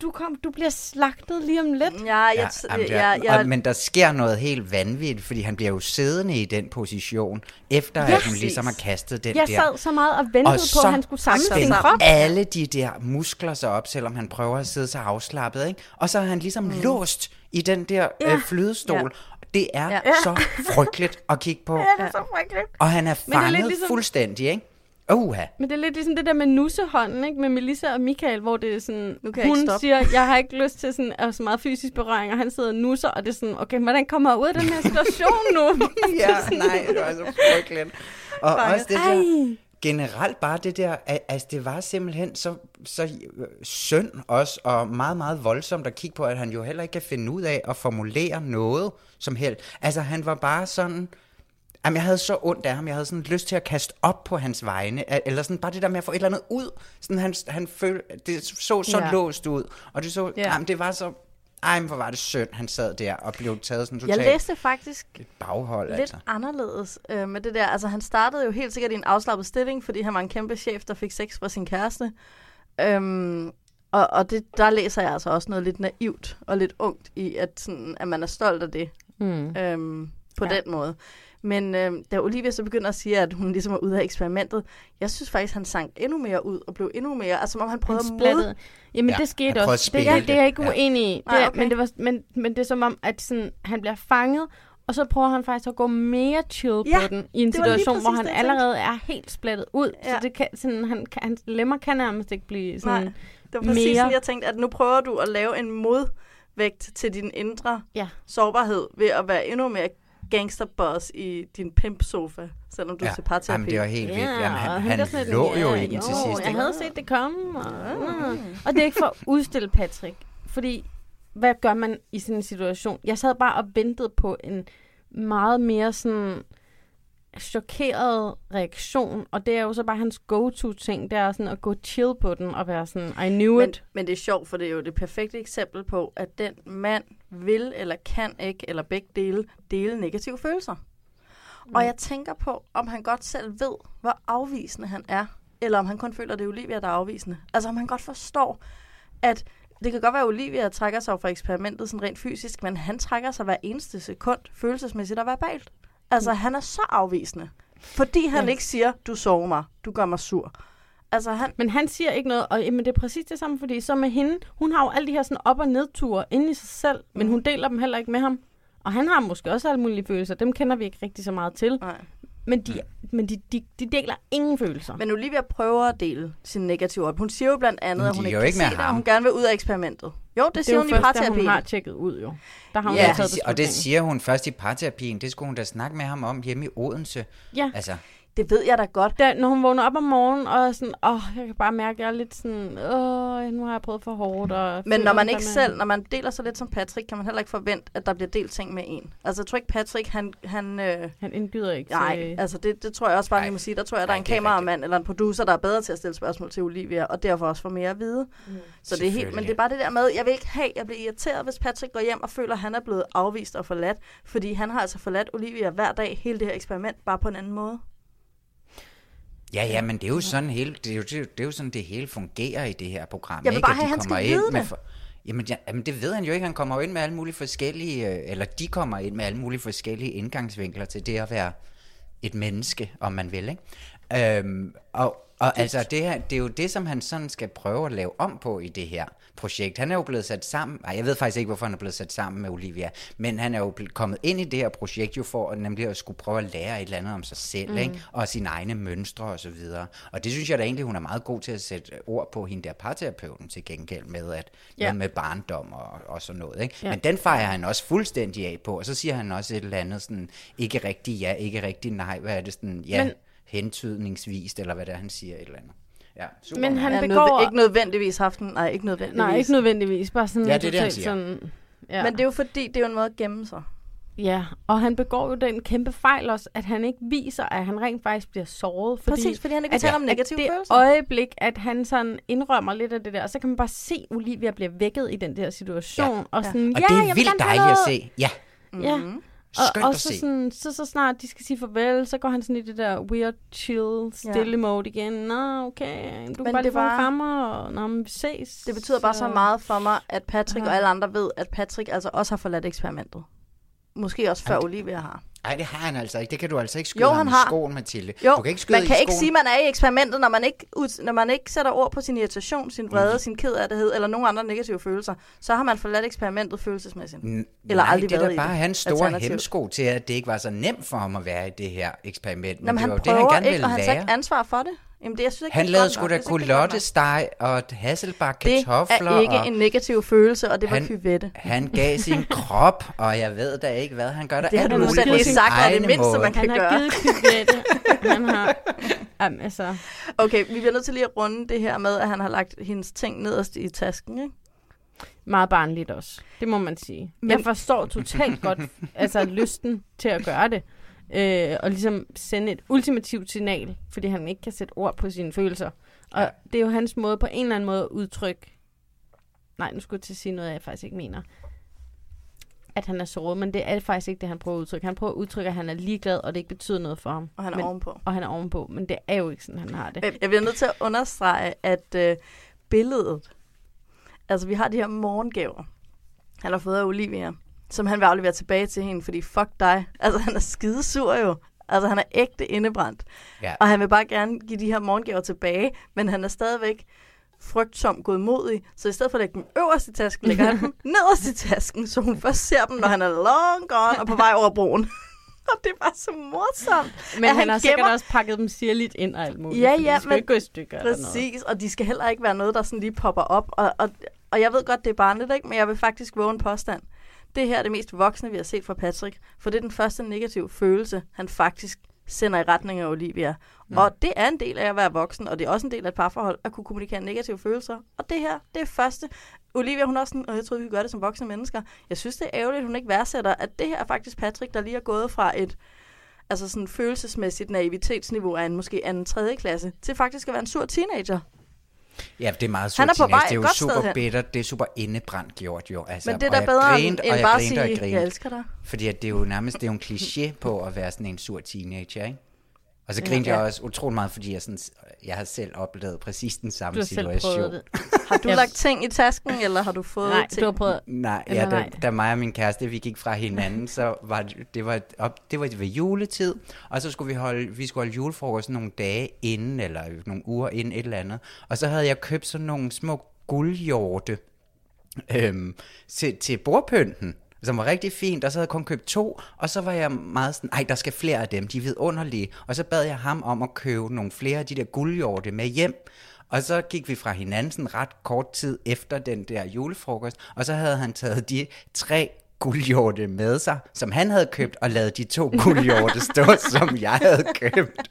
S1: du, kom, du bliver slagtet lige om lidt.
S11: Ja, jeg,
S12: Ja, jamen, der, og, men der sker noget helt vanvittigt, fordi han bliver jo siddende i den position, efter
S1: Ja,
S12: at hun ligesom har kastet den
S1: Jeg
S12: der.
S1: sad så meget og ventede på, at han skulle samle sin krop.
S12: alle de der muskler sig op, selvom han prøver at sidde så afslappet, ikke? Og så er han ligesom mm. låst i den der
S1: Ja.
S12: øh, flydestol.
S1: Ja.
S12: Det er
S1: Ja.
S12: så frygteligt at kigge på.
S1: Ja, det er så frygteligt.
S12: Og han er
S1: Men det er lidt
S12: fanget
S1: ligesom-
S12: fuldstændig, ikke? Uha.
S1: Men det er lidt ligesom det der med nussehånden, ikke? Med Melissa og Michael, hvor det er sådan,
S11: Nu kan jeg
S1: hun
S11: ikke stoppe.
S1: siger, jeg har ikke lyst til sådan, at så meget fysisk berøring, og han sidder og nusser, og det er sådan, okay, hvordan kommer jeg ud af den her situation nu?
S12: ja, nej, det var så frygteligt. Og
S1: Fanget.
S12: også det der, generelt bare det der, at- altså det var simpelthen så, så øh, synd også, og meget, meget voldsomt at kigge på, at han jo heller ikke kan finde ud af at formulere noget som helst. Altså han var bare sådan, Jamen, jeg havde så ondt af ham. Jeg havde sådan lyst til at kaste op på hans vegne. Eller sådan bare det der med at få et eller andet ud. Sådan han, han føl, det så så
S1: Ja.
S12: låst ud. Og det så,
S1: ja.
S12: jamen, det var så... Ej, men hvor var det synd, han sad der og blev taget sådan
S11: Jeg
S12: totalt
S11: læste faktisk
S12: et baghold,
S11: lidt
S12: altså.
S11: anderledes øh, med det der. Altså, han startede jo helt sikkert i en afslappet stilling, fordi han var en kæmpe chef, der fik sex fra sin kæreste. Øhm, og og det, der læser jeg altså også noget lidt naivt og lidt ungt i, at, sådan, at man er stolt af det
S1: Mm.
S11: øhm, på
S1: ja.
S11: den måde. Men øh, da Olivia så begynder at sige, at hun ligesom er ude af eksperimentet, jeg synes faktisk, han sank endnu mere ud og blev endnu mere, altså som om han prøvede
S1: Han
S11: at mod...
S1: Jamen,
S12: Ja,
S1: det skete også. Det, er, det er jeg ikke.
S12: Ja.
S1: uenig i. Det
S11: Nej, okay.
S1: men, det var, men, men det er som om, at sådan, han bliver fanget, og så prøver han faktisk at gå mere chill
S11: Ja,
S1: på den, i en situation, hvor han allerede er helt splattet ud. Ja. Så
S11: Ja.
S1: det kan, sådan, han, kan- hans lemmer kan nærmest ikke blive sådan
S11: Nej, det var præcis
S1: mere...
S11: sådan, jeg tænkte, at nu prøver du at lave en modvægt til din indre
S1: Ja.
S11: sårbarhed ved at være endnu mere gangsterboss i din pimp-sofa, selvom du
S12: Ja.
S11: er til parterapi.
S12: Jamen, det var helt vildt. Jamen, han, han
S1: sådan,
S12: lå jo
S1: ja,
S12: i den til
S1: jo,
S12: sidst.
S1: Jeg
S12: ikke?
S1: havde set det komme. Og, mm. og det er ikke for at udstille Patrick. Fordi, hvad gør man i sådan en situation? Jeg sad bare og ventede på en meget mere sådan chokeret reaktion, og det er jo så bare hans go-to-ting, det er sådan at gå chill på den og være sådan, I knew
S11: men,
S1: it.
S11: men det er sjovt, for det er jo det perfekte eksempel på, at den mand vil eller kan ikke, eller begge dele, dele negative følelser. Mm. Og jeg tænker på, om han godt selv ved, hvor afvisende han er, eller om han kun føler, at det er Olivia, der er afvisende. Altså om han godt forstår, at det kan godt være, at Olivia trækker sig fra eksperimentet sådan rent fysisk, men han trækker sig hver eneste sekund følelsesmæssigt og verbalt. Altså, han er så afvisende. Fordi han
S1: Ja.
S11: ikke siger, du sover mig, du gør mig sur. Altså, han...
S1: Men han siger ikke noget, og jamen, det er præcis det samme, fordi så med hende, hun har jo alle de her sådan op- og nedture inde i sig selv,
S11: Mm.
S1: men hun deler dem heller ikke med ham. Og han har måske også alle mulige følelser, dem kender vi ikke rigtig så meget til.
S11: Nej.
S1: Men de, men de, de, de deler ingen følelser.
S11: Men Olivia prøver at dele sin negative op. Hun siger jo blandt andet,
S12: Men
S11: at hun ikke kan
S12: ikke
S11: se det, og hun gerne vil ud af eksperimentet. Jo, det,
S1: det er
S11: siger hun i parterapien.
S1: hun har tjekket ud, jo. Der har hun
S12: Ja,
S1: taget
S12: det, og det siger hun først i parterapien. Det skulle hun da snakke med ham om hjemme i Odense.
S1: Ja.
S12: Altså,
S11: Det ved jeg da godt.
S1: Da, når hun vågner op om morgenen, og sådan, åh, jeg kan bare mærke, at jeg er lidt sådan, åh, nu har jeg prøvet for hårdt. Og
S11: Men når man ikke
S1: fandme-
S11: selv, når man deler så lidt som Patrick, kan man heller ikke forvente, at der bliver delt ting med en. Altså, jeg tror ikke, Patrick, han... Han, øh,
S1: han indgyder ikke
S11: Nej,
S1: til...
S11: altså det, det tror jeg også bare, jeg må sige. Der tror jeg, der er en
S12: er
S11: kameramand eller en producer, der er bedre til at stille spørgsmål til Olivia, og derfor også får mere at vide. Mm. Så det er helt, men det er bare det der med, jeg vil ikke have, jeg bliver irriteret, hvis Patrick går hjem og føler, at han er blevet afvist og forladt, fordi han har altså forladt Olivia hver dag, hele det her eksperiment, bare på en anden måde.
S12: Ja, ja, men det er jo sådan hele, det er jo, det er jo, det sådan, det hele fungerer i det her program.
S11: Jeg vil
S12: ikke?
S11: bare
S12: At
S11: have,
S12: de
S11: han skal
S12: kommer
S11: vide
S12: ind med
S11: det.
S12: For, jamen, ja, jamen, det ved han jo ikke. Han kommer jo ind med alle mulige forskellige, øh, eller de kommer ind med alle mulige forskellige indgangsvinkler til det at være et menneske, om man vil, ikke? Øhm, og, og altså, det, her, det er jo det, som han sådan skal prøve at lave om på i det her projekt. Han er jo blevet sat sammen, ej, jeg ved faktisk ikke, hvorfor han er blevet sat sammen med Olivia, men han er jo kommet ind i det her projekt jo for at nemlig at skulle prøve at lære et eller andet om sig selv,
S1: Mm.
S12: ikke? og sine egne mønstre og så videre. Og det synes jeg da egentlig, hun er meget god til at sætte ord på hende der parterapeuten til gengæld med, at
S1: Ja.
S12: noget med barndom og, og sådan noget. Ikke?
S1: Ja.
S12: Men den fejrer han også fuldstændig af på, og så siger han også et eller andet sådan, ikke rigtig ja, ikke rigtig nej, hvad er det sådan, ja, Men, hentydningsvist, eller hvad det er, han siger et eller andet. Ja, super.
S1: Men han
S11: Ja,
S1: begår...
S11: nødv- ikke nødvendigvis haft en, nej, ikke nødvendigvis.
S1: Nej, ikke nødvendigvis. Bare sådan
S12: Ja, det er det, han siger.
S1: sådan... Ja.
S11: Men det er jo fordi, det er jo en måde at gemme sig.
S1: Ja, og han begår jo den kæmpe fejl også, at han ikke viser, at han rent faktisk bliver såret. Fordi,
S11: Præcis, fordi han ikke
S1: at-
S11: tale om
S1: at
S11: negative
S1: det
S11: følelser.
S1: øjeblik, at han sådan indrømmer lidt af det der, og så kan man bare se, at Olivia bliver vækket i den der situation.
S12: Ja.
S1: Og, sådan,
S12: Og
S1: ja,
S12: det er
S1: jeg vil
S12: vildt dejligt at
S1: noget."
S12: se. Ja.
S1: Ja.
S12: Skønt
S1: og, og så,
S12: se.
S1: sådan, så, så snart de skal sige farvel, så går han sådan i det der weird, chill, stille ja. mode igen. Nå, okay, du kan
S11: Men
S1: bare lige få en krammer, og nå, men vi ses.
S11: Det betyder bare så meget for mig, at Patrick
S1: Ja.
S11: og alle andre ved, at Patrick altså også har forladt eksperimentet. Måske også før Olivia har.
S12: Nej, det har han altså ikke. Det kan du altså ikke skyde
S11: Jo, han
S12: i
S11: har.
S12: skoen, Mathilde.
S11: Jo,
S12: du kan ikke skyde
S11: man kan
S12: i
S11: ikke sige, at man er i eksperimentet, når man ikke, ud, når man ikke sætter ord på sin irritation, sin vrede, mm. sin kederlighed eller nogle andre negative følelser. Så har man forladt eksperimentet følelsesmæssigt.
S12: N-
S11: eller
S12: Nej,
S11: aldrig
S12: det er da
S11: i
S12: bare hans store hemsko til, at det ikke var så nemt for ham at være i det her eksperiment. Men
S11: Jamen,
S12: det
S11: han
S12: var jo
S11: prøver
S12: det, han gerne
S11: ikke,
S12: ville
S11: og han
S12: lære.
S11: ikke ansvar for det. Jamen, det, jeg synes ikke,
S12: Han
S11: det
S12: lavede sgu da
S11: det
S12: kulottesteg og hasselbak
S11: Det
S12: kartofler.
S11: er ikke
S12: og
S11: en negativ følelse, og det var
S12: han,
S11: kyvette.
S12: han gav sin krop, og jeg ved da ikke hvad. Han gør da
S11: Det har
S12: alt
S11: du
S12: muligt på
S11: lige
S12: sin
S11: sagt, er det
S12: egne
S11: mindste,
S12: måde.
S11: man kan
S1: Han
S11: gøre.
S1: har givet kyvette. han har... Jamen, altså...
S11: Okay, vi bliver nødt til lige at runde det her med, at han har lagt hendes ting nederst i tasken, ikke?
S1: Meget barnligt også. Det må man sige. Men... Jeg forstår totalt godt altså, lysten til at gøre det. Øh, og ligesom sende et ultimativt signal, fordi han ikke kan sætte ord på sine følelser. Og ja. det er jo hans måde på en eller anden måde at udtrykke... Nej, nu skulle jeg til at sige noget, jeg faktisk ikke mener. At han er såret, men det er faktisk ikke det, han prøver at udtrykke. Han prøver at udtrykke, at han er ligeglad, og det ikke betyder noget for ham.
S11: Og han er
S1: men,
S11: ovenpå.
S1: Og han er ovenpå, men det er jo ikke sådan, han har det.
S11: Men Jeg bliver nødt til at understrege, at øh, billedet, altså vi har de her morgengaver, han har fået af Olivia, som han vil aflevere tilbage til hende, fordi fuck dig. Altså han er skidesur jo. Altså han er ægte indebrændt.
S12: Ja.
S11: Og han vil bare gerne give de her morgengaver tilbage, men han er stadigvæk frygtsom godmodig, så i stedet for at lægge dem øverst i tasken, lægger han dem nederst i tasken, så hun først ser dem, når han er long gone og på vej over broen. og det er bare så morsomt.
S1: Men han, han har sikkert
S11: gemmer-
S1: også pakket dem sirligt ind og alt muligt.
S11: Ja, ja,
S1: de skal
S11: men
S1: ikke gå i stykker eller noget.
S11: Præcis, og de skal heller ikke være noget, der sådan lige popper op. Og, og, og jeg ved godt, det er barnligt, ikke? men jeg vil faktisk våge en påstand. Det her er det mest voksne, vi har set fra Patrick, for det er den første negative følelse, han faktisk sender i retning af Olivia. Mm. Og det er en del af at være voksen, og det er også en del af et parforhold, at kunne kommunikere negative følelser. Og det her, det er første. Olivia, hun er også sådan, og jeg troede, vi kunne gøre det som voksne mennesker. Jeg synes, det er ærgerligt, at hun ikke værdsætter, at det her er faktisk Patrick, der lige er gået fra et altså sådan følelsesmæssigt naivitetsniveau af en måske anden tredje klasse, til faktisk at være en sur teenager.
S12: Ja, det er meget
S11: Han er
S12: surt
S11: på vej
S12: teenage. Det er jo super
S11: hen.
S12: bitter. Det er super indebrændt gjort jo. Altså,
S11: Men det er
S12: og
S11: da bedre end-
S12: grinte,
S11: end
S12: og jeg
S11: bare at sige. "Jeg elsker dig."
S12: Fordi at det er jo nærmest det er jo en kliché på at være sådan en sur teenager, ikke? Og så grinte
S11: Ja.
S12: jeg også utrolig meget, fordi jeg, sådan, jeg har selv oplevet præcis den samme
S11: Du har selv
S12: situation.
S11: prøvet det. Har du lagt ting i tasken, eller har du fået
S1: Nej,
S11: ting?
S1: du har prøvet...
S12: Nej, ja, da,
S1: nej.
S12: da mig og min kæreste, vi gik fra hinanden, så var det, det var, op, det var ved juletid, og så skulle vi holde, vi skulle holde julefrokost nogle dage inden, eller nogle uger inden et eller andet, og så havde jeg købt sådan nogle små guldhjorte øhm, til, til bordpynten, som var rigtig fint, og så havde jeg kun købt to, og så var jeg meget sådan, ej, der skal flere af dem, de er vidunderlige, og så bad jeg ham om at købe nogle flere af de der guldhjorte med hjem, og så gik vi fra hinanden sådan ret kort tid efter den der julefrokost, og så havde han taget de tre guldhjorte med sig, som han havde købt, og lavet de to guldhjorte stå, som jeg havde købt.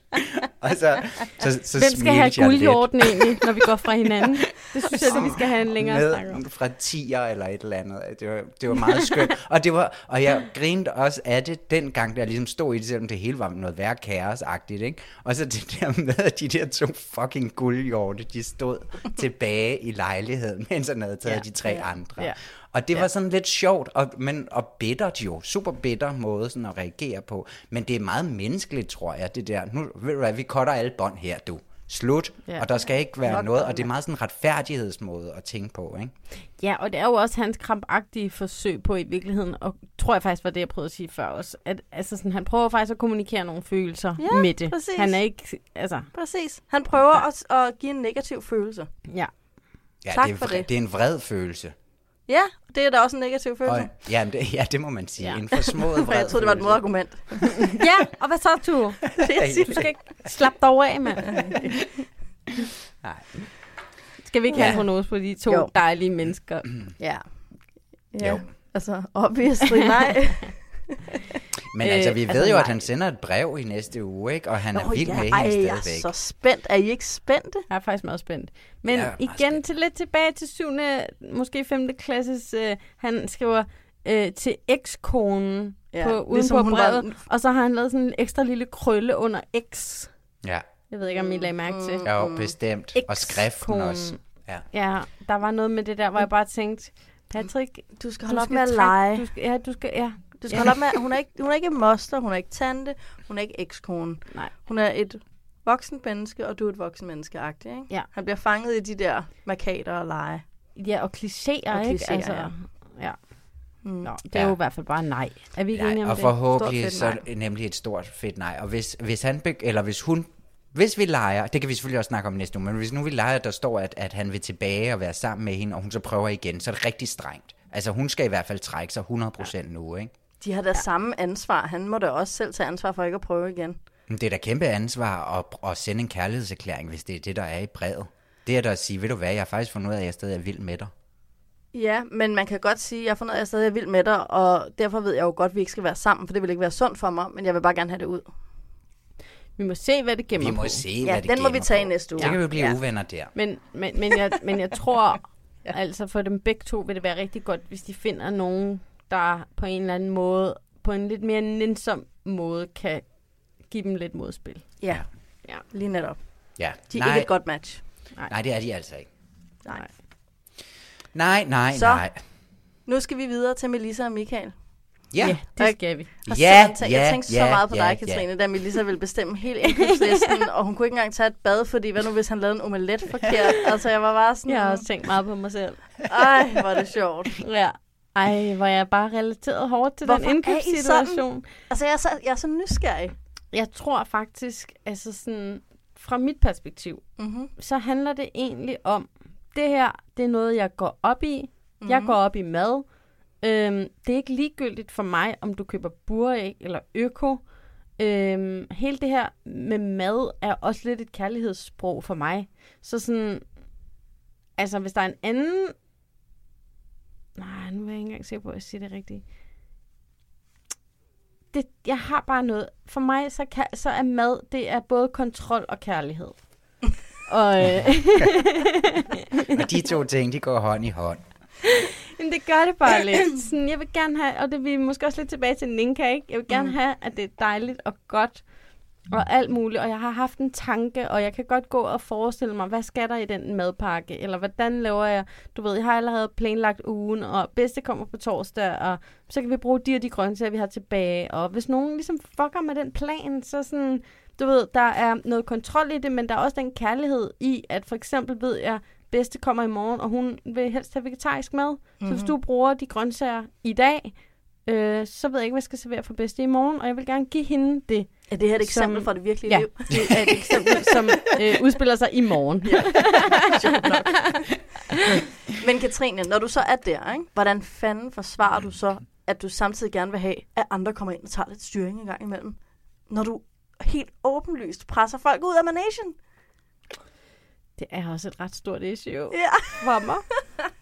S12: Og så, så, så
S1: Hvem skal have guldhjorten egentlig, når vi går fra hinanden? Det synes jeg, vi skal have en længere snak om.
S12: med fra tiger eller et eller andet. Det var, det var meget skønt. og, det var, og jeg grinede også af det dengang, da jeg ligesom stod i det, selvom det hele var noget værre kaosagtigt. Ikke? Og så det der med, at de der to fucking guldhjorte, de stod tilbage i lejligheden, mens han havde taget
S1: Ja,
S12: de tre
S1: ja,
S12: andre.
S1: ja.
S12: Og det
S1: Ja.
S12: var sådan lidt sjovt, og, men, og bittert jo. Super bitter måde sådan at reagere på. Men det er meget menneskeligt, tror jeg, det der. Nu ved du hvad, vi cutter alle bånd her, du. Slut.
S1: Ja.
S12: Og der skal ikke være
S1: Flot
S12: noget, og det er meget sådan en retfærdighedsmåde at tænke på, ikke?
S1: Ja, og det er jo også hans krampagtige forsøg på i virkeligheden, og tror jeg faktisk var det, jeg prøvede at sige før også, at altså sådan, han prøver faktisk at kommunikere nogle følelser
S11: Ja,
S1: med det.
S11: præcis.
S1: Han er ikke, altså...
S11: Præcis. Han prøver ja. at, at give en negativ følelse.
S1: Ja.
S12: Ja,
S11: Tak
S12: det, er,
S11: for det.
S12: det er en vred følelse.
S11: Ja, det er da også en negativ følelse.
S12: Og, ja, men det, ja, det må man sige.
S1: Ja.
S12: Ja. En forsmået
S11: For
S12: vred
S11: jeg troede, det var et modargument.
S1: ja, og hvad så, du?
S11: Det er
S1: Du skal ikke slappe dig over af, mand.
S12: Nej.
S1: Skal vi ikke
S11: Ja.
S1: have en prognose på de to
S11: jo.
S1: dejlige mennesker?
S11: Ja. Ja,
S12: Jo.
S11: altså obviously nej.
S12: Men altså,
S1: Øh,
S12: vi
S1: altså,
S12: ved jo, at han sender et brev i næste uge, ikke? Og han er
S11: Nå,
S12: vild
S11: ja,
S12: med
S11: ej,
S12: hende
S11: jeg er
S12: stadigvæk.
S11: så spændt. Er I ikke spændte?
S1: Jeg er faktisk meget spændt. Men
S12: er
S1: ja,
S12: meget
S1: igen til lidt tilbage til 7. måske 5. klasses. Øh, han skriver, øh, til ekskonen
S11: Ja,
S1: ja, på, uden
S11: ligesom
S1: på
S11: hun var-
S1: brevet, og så har han lavet sådan en ekstra lille krølle under X.
S12: Ja.
S1: Jeg ved ikke, om I lagde mærke til.
S12: Jo, bestemt. Og skriften
S1: Ekskonen.
S12: også. Ja.
S1: Ja, der var noget med det der, hvor jeg bare tænkte, Patrick,
S11: Du skal holde op med at lege.
S1: Du skal, ja, du skal, ja.
S11: Du skal
S1: ja.
S11: holde op med, hun er ikke, hun er ikke moster, hun er ikke tante, hun er ikke ekskone.
S1: Nej.
S11: Hun er et voksen menneske, og du er et voksen menneske ikke?
S1: Ja.
S11: Han bliver fanget i de der markader og lege.
S1: Ja, og klichéer,
S11: Og
S1: ikke?
S11: klichéer,
S1: altså,
S11: ja.
S1: ja.
S11: Mm.
S1: Nå, det er
S12: Ja.
S1: jo i hvert fald bare nej. Er vi ikke
S12: Nej,
S1: enige om
S12: og
S1: det?
S12: forhåbentlig
S1: Stort
S12: så er det nemlig et stort fedt nej. Og hvis, hvis han, be, eller hvis hun, hvis vi leger, det kan vi selvfølgelig også snakke om næste uge, men hvis nu vi leger, der står, at, at han vil tilbage og være sammen med hende, og hun så prøver igen, så er det rigtig strengt. Altså hun skal i hvert fald trække sig 100% nu, ikke?
S11: De har da ja. samme ansvar. Han må da også selv tage ansvar for ikke at prøve igen.
S12: Men det er da kæmpe ansvar at, at sende en kærlighedserklæring, hvis det er det, der er i brevet. Det er da at sige, ved du hvad, jeg har faktisk fundet ud af, at jeg stadig er vild med dig.
S11: Ja, men man kan godt sige, at jeg har fundet ud af, at jeg stadig er vild med dig, og derfor ved jeg jo godt, at vi ikke skal være sammen, for det vil ikke være sundt for mig, men jeg vil bare gerne have det ud.
S1: Vi må se, hvad det gemmer
S12: Vi må
S1: på.
S12: se,
S11: Ja,
S12: hvad det
S11: den må vi tage
S12: på.
S11: næste uge.
S12: Så kan vi blive
S11: Ja.
S12: uvenner der.
S1: Men, men, men, jeg, men jeg tror, ja. altså for dem begge to vil det være rigtig godt, hvis de finder nogen, der på en eller anden måde, på en lidt mere nænsom måde, kan give dem lidt modspil.
S11: Ja,
S1: Ja.
S11: lige netop.
S12: Ja.
S11: De er ikke et godt match.
S1: Nej.
S12: Nej, det er de altså ikke.
S11: Nej.
S12: Nej, nej,
S11: Så-
S12: nej.
S11: Nu skal vi videre til Melissa og Michael.
S12: Ja,
S1: Ja, det skal vi.
S11: Og
S12: Ja,
S11: tænk-
S12: ja,
S11: jeg tænkte så
S12: ja,
S11: meget på
S12: ja,
S11: dig,
S12: ja.
S11: Katrine, da Melissa ville bestemme hele indkøbslisten, og hun kunne ikke engang tage et bad, fordi hvad nu hvis han lavede en omelet forkert? Altså, jeg var bare sådan...
S1: Jeg har også tænkt meget på mig selv.
S11: Ej, hvor er det sjovt.
S1: Ja. Ej, hvor jeg bare relateret hårdt til
S11: Hvorfor
S1: den indkøbssituation.
S11: Altså, jeg er så, jeg er så nysgerrig.
S1: Jeg tror faktisk, altså sådan, fra mit perspektiv,
S11: Mm-hmm.
S1: så handler det egentlig om, det her, det er noget, jeg går op i. Mm-hmm. Jeg går op i mad. Øhm, det er ikke ligegyldigt for mig, om du køber buræg eller øko. Øhm, hele det her med mad er også lidt et kærlighedssprog for mig. Så sådan, altså hvis der er en anden... Nej, nu er jeg ikke engang sikker på, at jeg siger det rigtigt. Det, jeg har bare noget. For mig, så, kan, så er mad, det er både kontrol og kærlighed. og, øh,
S12: Og de to ting, de går hånd i hånd.
S1: Men det gør det bare lidt. Sådan, jeg vil gerne have, og det vi er måske også lidt tilbage til Ninka, ikke? Jeg vil gerne mm. have, at det er dejligt og godt og alt muligt. Og jeg har haft en tanke, og jeg kan godt gå og forestille mig, hvad skal der i den madpakke? Eller hvordan laver jeg, du ved, jeg har allerede planlagt ugen, og bedste kommer på torsdag, og så kan vi bruge de og de grøntsager, vi har tilbage. Og hvis nogen ligesom fucker med den plan, så sådan, du ved, der er noget kontrol i det, men der er også den kærlighed i, at for eksempel ved jeg, bedste kommer i morgen, og hun vil helst have vegetarisk mad. Mm-hmm. Så hvis
S11: Mhm.
S1: du bruger de grøntsager i dag, øh, så ved jeg ikke, hvad jeg skal servere for bedste i morgen, og jeg vil gerne give hende det.
S11: Er det her et eksempel fra det virkelige
S1: ja,
S11: liv?
S1: det er et eksempel, som øh, udspiller sig i morgen.
S11: Ja. Men Katrine, når du så er der, ikke? hvordan fanden forsvarer du så, at du samtidig gerne vil have, at andre kommer ind og tager lidt styring en gang imellem? Når du helt åbenlyst presser folk ud af managen?
S1: Det er også et ret stort issue
S11: Ja.
S1: for mig.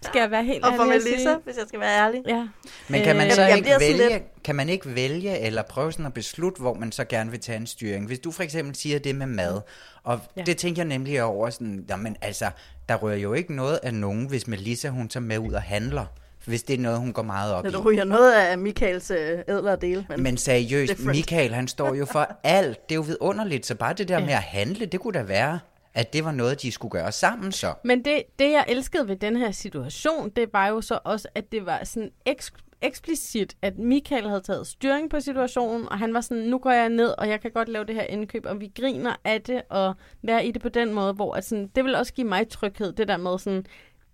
S1: Skal jeg være helt
S11: Og for Melissa, hvis jeg skal være ærlig.
S1: Ja.
S12: Men kan man
S1: Øh,
S12: så
S11: jeg
S12: ikke vælge,
S11: lidt-
S12: kan man ikke vælge eller prøve sådan at beslutte, hvor man så gerne vil tage en styring? Hvis du for eksempel siger det med mad, og
S1: Ja.
S12: ja. det tænker jeg nemlig over sådan, jamen altså, der rører jo ikke noget af nogen, hvis Melissa hun tager med ud og handler, hvis det er noget, hun går meget op i.
S11: du ryger noget af Michaels øh, ædlere dele. Men,
S12: Men seriøst,
S11: different.
S12: Michael han står jo for alt. Det er jo vidunderligt, så bare det der med at handle, det kunne da være, at det var noget, de skulle gøre sammen så.
S1: Men det, det, jeg elskede ved den her situation, det var jo så også, at det var sådan eks- eksplicit, at Michael havde taget styring på situationen, og han var sådan, nu går jeg ned, og jeg kan godt lave det her indkøb, og vi griner af det, og være i det på den måde, hvor at sådan, det vil også give mig tryghed, det der med sådan,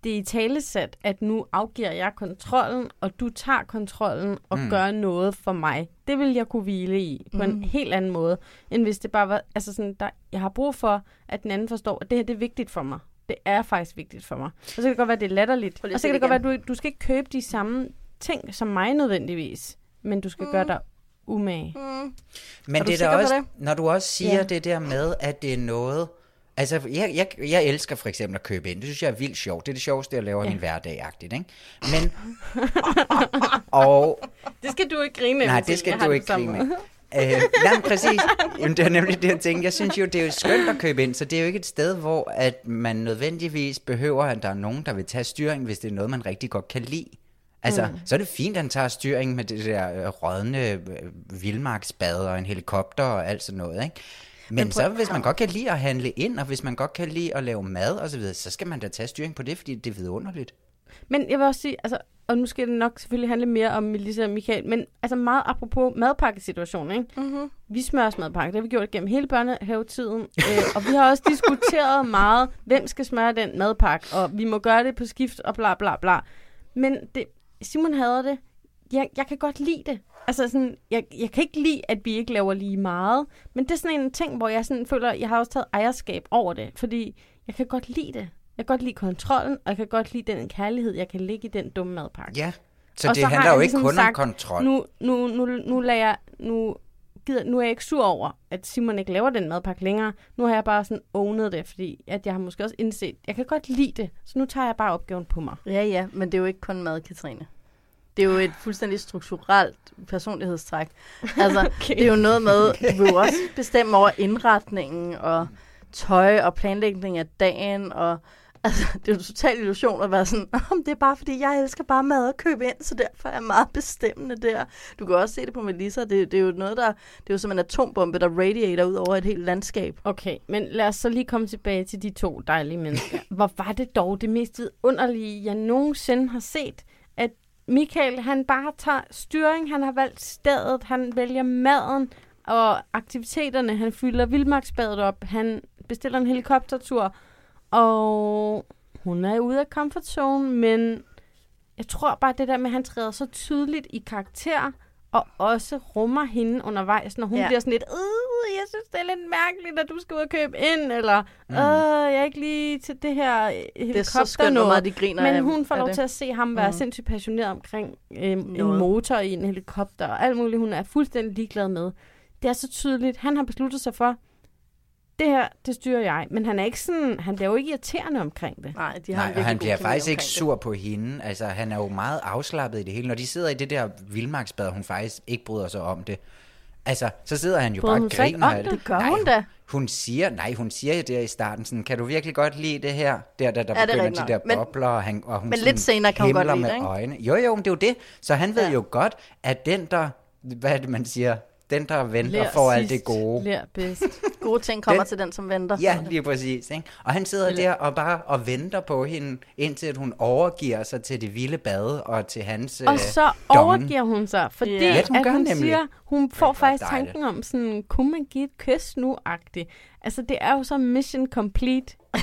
S1: det er i talesat, at nu afgiver jeg kontrollen, og du tager kontrollen og mm. Gør noget for mig. Det vil jeg kunne hvile i på mm. en helt anden måde, end hvis det bare var, altså sådan, der, jeg har brug for, at den anden forstår, at det her det er vigtigt for mig. Det er faktisk vigtigt for mig. Og så kan det godt være, at det er latterligt. Og så kan det
S11: det
S1: godt være, at du, du skal ikke købe de samme ting som mig nødvendigvis, men du skal mm. gøre dig umage.
S11: mm,
S12: Men
S11: Er
S12: det er da også,
S11: det?
S12: når du også siger
S1: ja.
S12: det der med, at det er noget... Altså, jeg, jeg, jeg elsker for eksempel at købe ind. Det synes jeg er vildt sjovt. Det er det sjoveste, jeg laver
S1: Ja.
S12: ja. min hverdag-agtigt, ikke? Men... og...
S1: Det skal du ikke grine af,
S12: Nej, det skal
S1: Jeg
S12: du ikke grine af. øh, nej, præcis. Jamen, det er nemlig det, jeg tænker. Jeg synes jo, det er jo skønt at købe ind, så det er jo ikke et sted, hvor at man nødvendigvis behøver, at der er nogen, der vil tage styring, hvis det er noget, man rigtig godt kan lide. Altså,
S1: mm.
S12: så er det fint, at han tager styring med det der øh, rådne øh, vildmarksbad og en helikopter og alt sådan noget, ikke? Men,
S1: prøv-
S12: så hvis man godt kan lide at handle ind, og hvis man godt kan lide at lave mad og så videre, så skal man da tage styring på det, fordi det er vidunderligt.
S1: Men jeg vil også sige, altså, og nu skal det nok selvfølgelig handle mere om Melissa og Michael, men altså meget apropos madpakkesituationen, ikke?
S11: Mm-hmm.
S1: Vi smører madpakke, det har vi gjort gennem hele børnehavetiden, øh, og vi har også diskuteret meget, hvem skal smøre den madpakke, og vi må gøre det på skift og bla bla bla. Men det, Simon hader det. Jeg, jeg kan godt lide det. Altså sådan, jeg, jeg kan ikke lide, at vi ikke laver lige meget, men det er sådan en ting, hvor jeg sådan føler, jeg har også taget ejerskab over det, fordi jeg kan godt lide det. Jeg kan godt lide kontrollen, og jeg kan godt lide den kærlighed, jeg kan lægge i den dumme madpakke.
S12: Ja, så
S1: Og
S12: det
S1: har
S12: handler jo ikke
S1: ligesom
S12: kun om
S1: sagt,
S12: kontrol.
S1: Nu, nu, nu, nu, lader jeg, nu, gider, nu er jeg ikke sur over, at Simon ikke laver den madpakke længere. Nu har jeg bare sådan ownet det, fordi at jeg har måske også indset, jeg kan godt lide det, så nu tager jeg bare opgaven på mig.
S11: Ja, ja, men det er jo ikke kun mad, Katrine. Det er jo et fuldstændig strukturelt personlighedstræk. Altså, okay. det er jo noget med, du vil jo også bestemme over indretningen og tøj og planlægning af dagen og Altså, det er jo en total illusion at være sådan, om det er bare fordi, jeg elsker bare mad og købe ind, så derfor er jeg meget bestemmende der. Du kan også se det på Melissa, det, det er jo noget, der, det er jo som en atombombe, der radiater ud over et helt landskab.
S1: Okay, men lad os så lige komme tilbage til de to dejlige mennesker. Hvor var det dog det mest underlige, jeg nogensinde har set, at Michael, han bare tager styring, han har valgt stedet, han vælger maden og aktiviteterne, han fylder vildmarksbadet op, han bestiller en helikoptertur, og hun er ude af comfort zone, men jeg tror bare det der med, at han træder så tydeligt i karakter, og også rummer hende undervejs, når hun
S11: Ja.
S1: bliver sådan lidt, øh, jeg synes, det er lidt mærkeligt, at du skal ud og købe ind, eller,
S11: Mm.
S1: øh, jeg er ikke lige til det her helikopter
S11: så skønt, hvor meget de griner
S1: Men
S11: af-
S1: hun får lov
S11: det.
S1: til at se ham være
S11: Mm.
S1: sindssygt passioneret omkring øh, en motor i en helikopter, og alt muligt, hun er fuldstændig ligeglad med. Det er så tydeligt. Han har besluttet sig for, det her, det styrer jeg. Men han er ikke sådan, han bliver jo ikke irriterende omkring det.
S11: Nej, de
S12: Nej, og han bliver faktisk ikke sur på hende. Altså, han er jo meget afslappet i det hele. Når de sidder i det der vildmarksbad, hun faktisk ikke bryder sig om det. Altså, så sidder han jo
S11: Bryder
S12: bare
S11: hun
S12: og griner
S11: om det?
S12: det.
S11: Det gør
S12: nej,
S11: hun da.
S12: Hun siger, nej, hun siger jo der i starten sådan, kan du virkelig godt lide det her? Der, der, der
S11: Ja, det er
S12: begynder de der.
S11: Men-
S12: bobler, og, han, og hun
S11: men lidt senere kan hun godt lide
S12: med
S11: det, ikke?
S12: øjne. Jo, jo, men det er jo det. Så han ved ja. jo godt, at den der, hvad er det, man siger, den der venter
S11: Lær
S12: får alt det gode.
S1: Lær bedst.
S11: Gode ting kommer
S12: Den-
S11: til den, som venter.
S12: Ja, lige præcis. Ikke? Og han sidder der og bare og venter på hende, indtil at hun overgiver sig til det vilde bad og til hans
S1: Og
S12: øh,
S1: så
S12: domme.
S1: overgiver hun sig, fordi
S12: Ja,
S1: at
S12: hun gør
S1: hun
S12: nemlig.
S1: siger, hun får faktisk
S12: dejligt.
S1: tanken om sådan, kunne man give et kys nu-agtigt. Altså, det er jo så mission complete.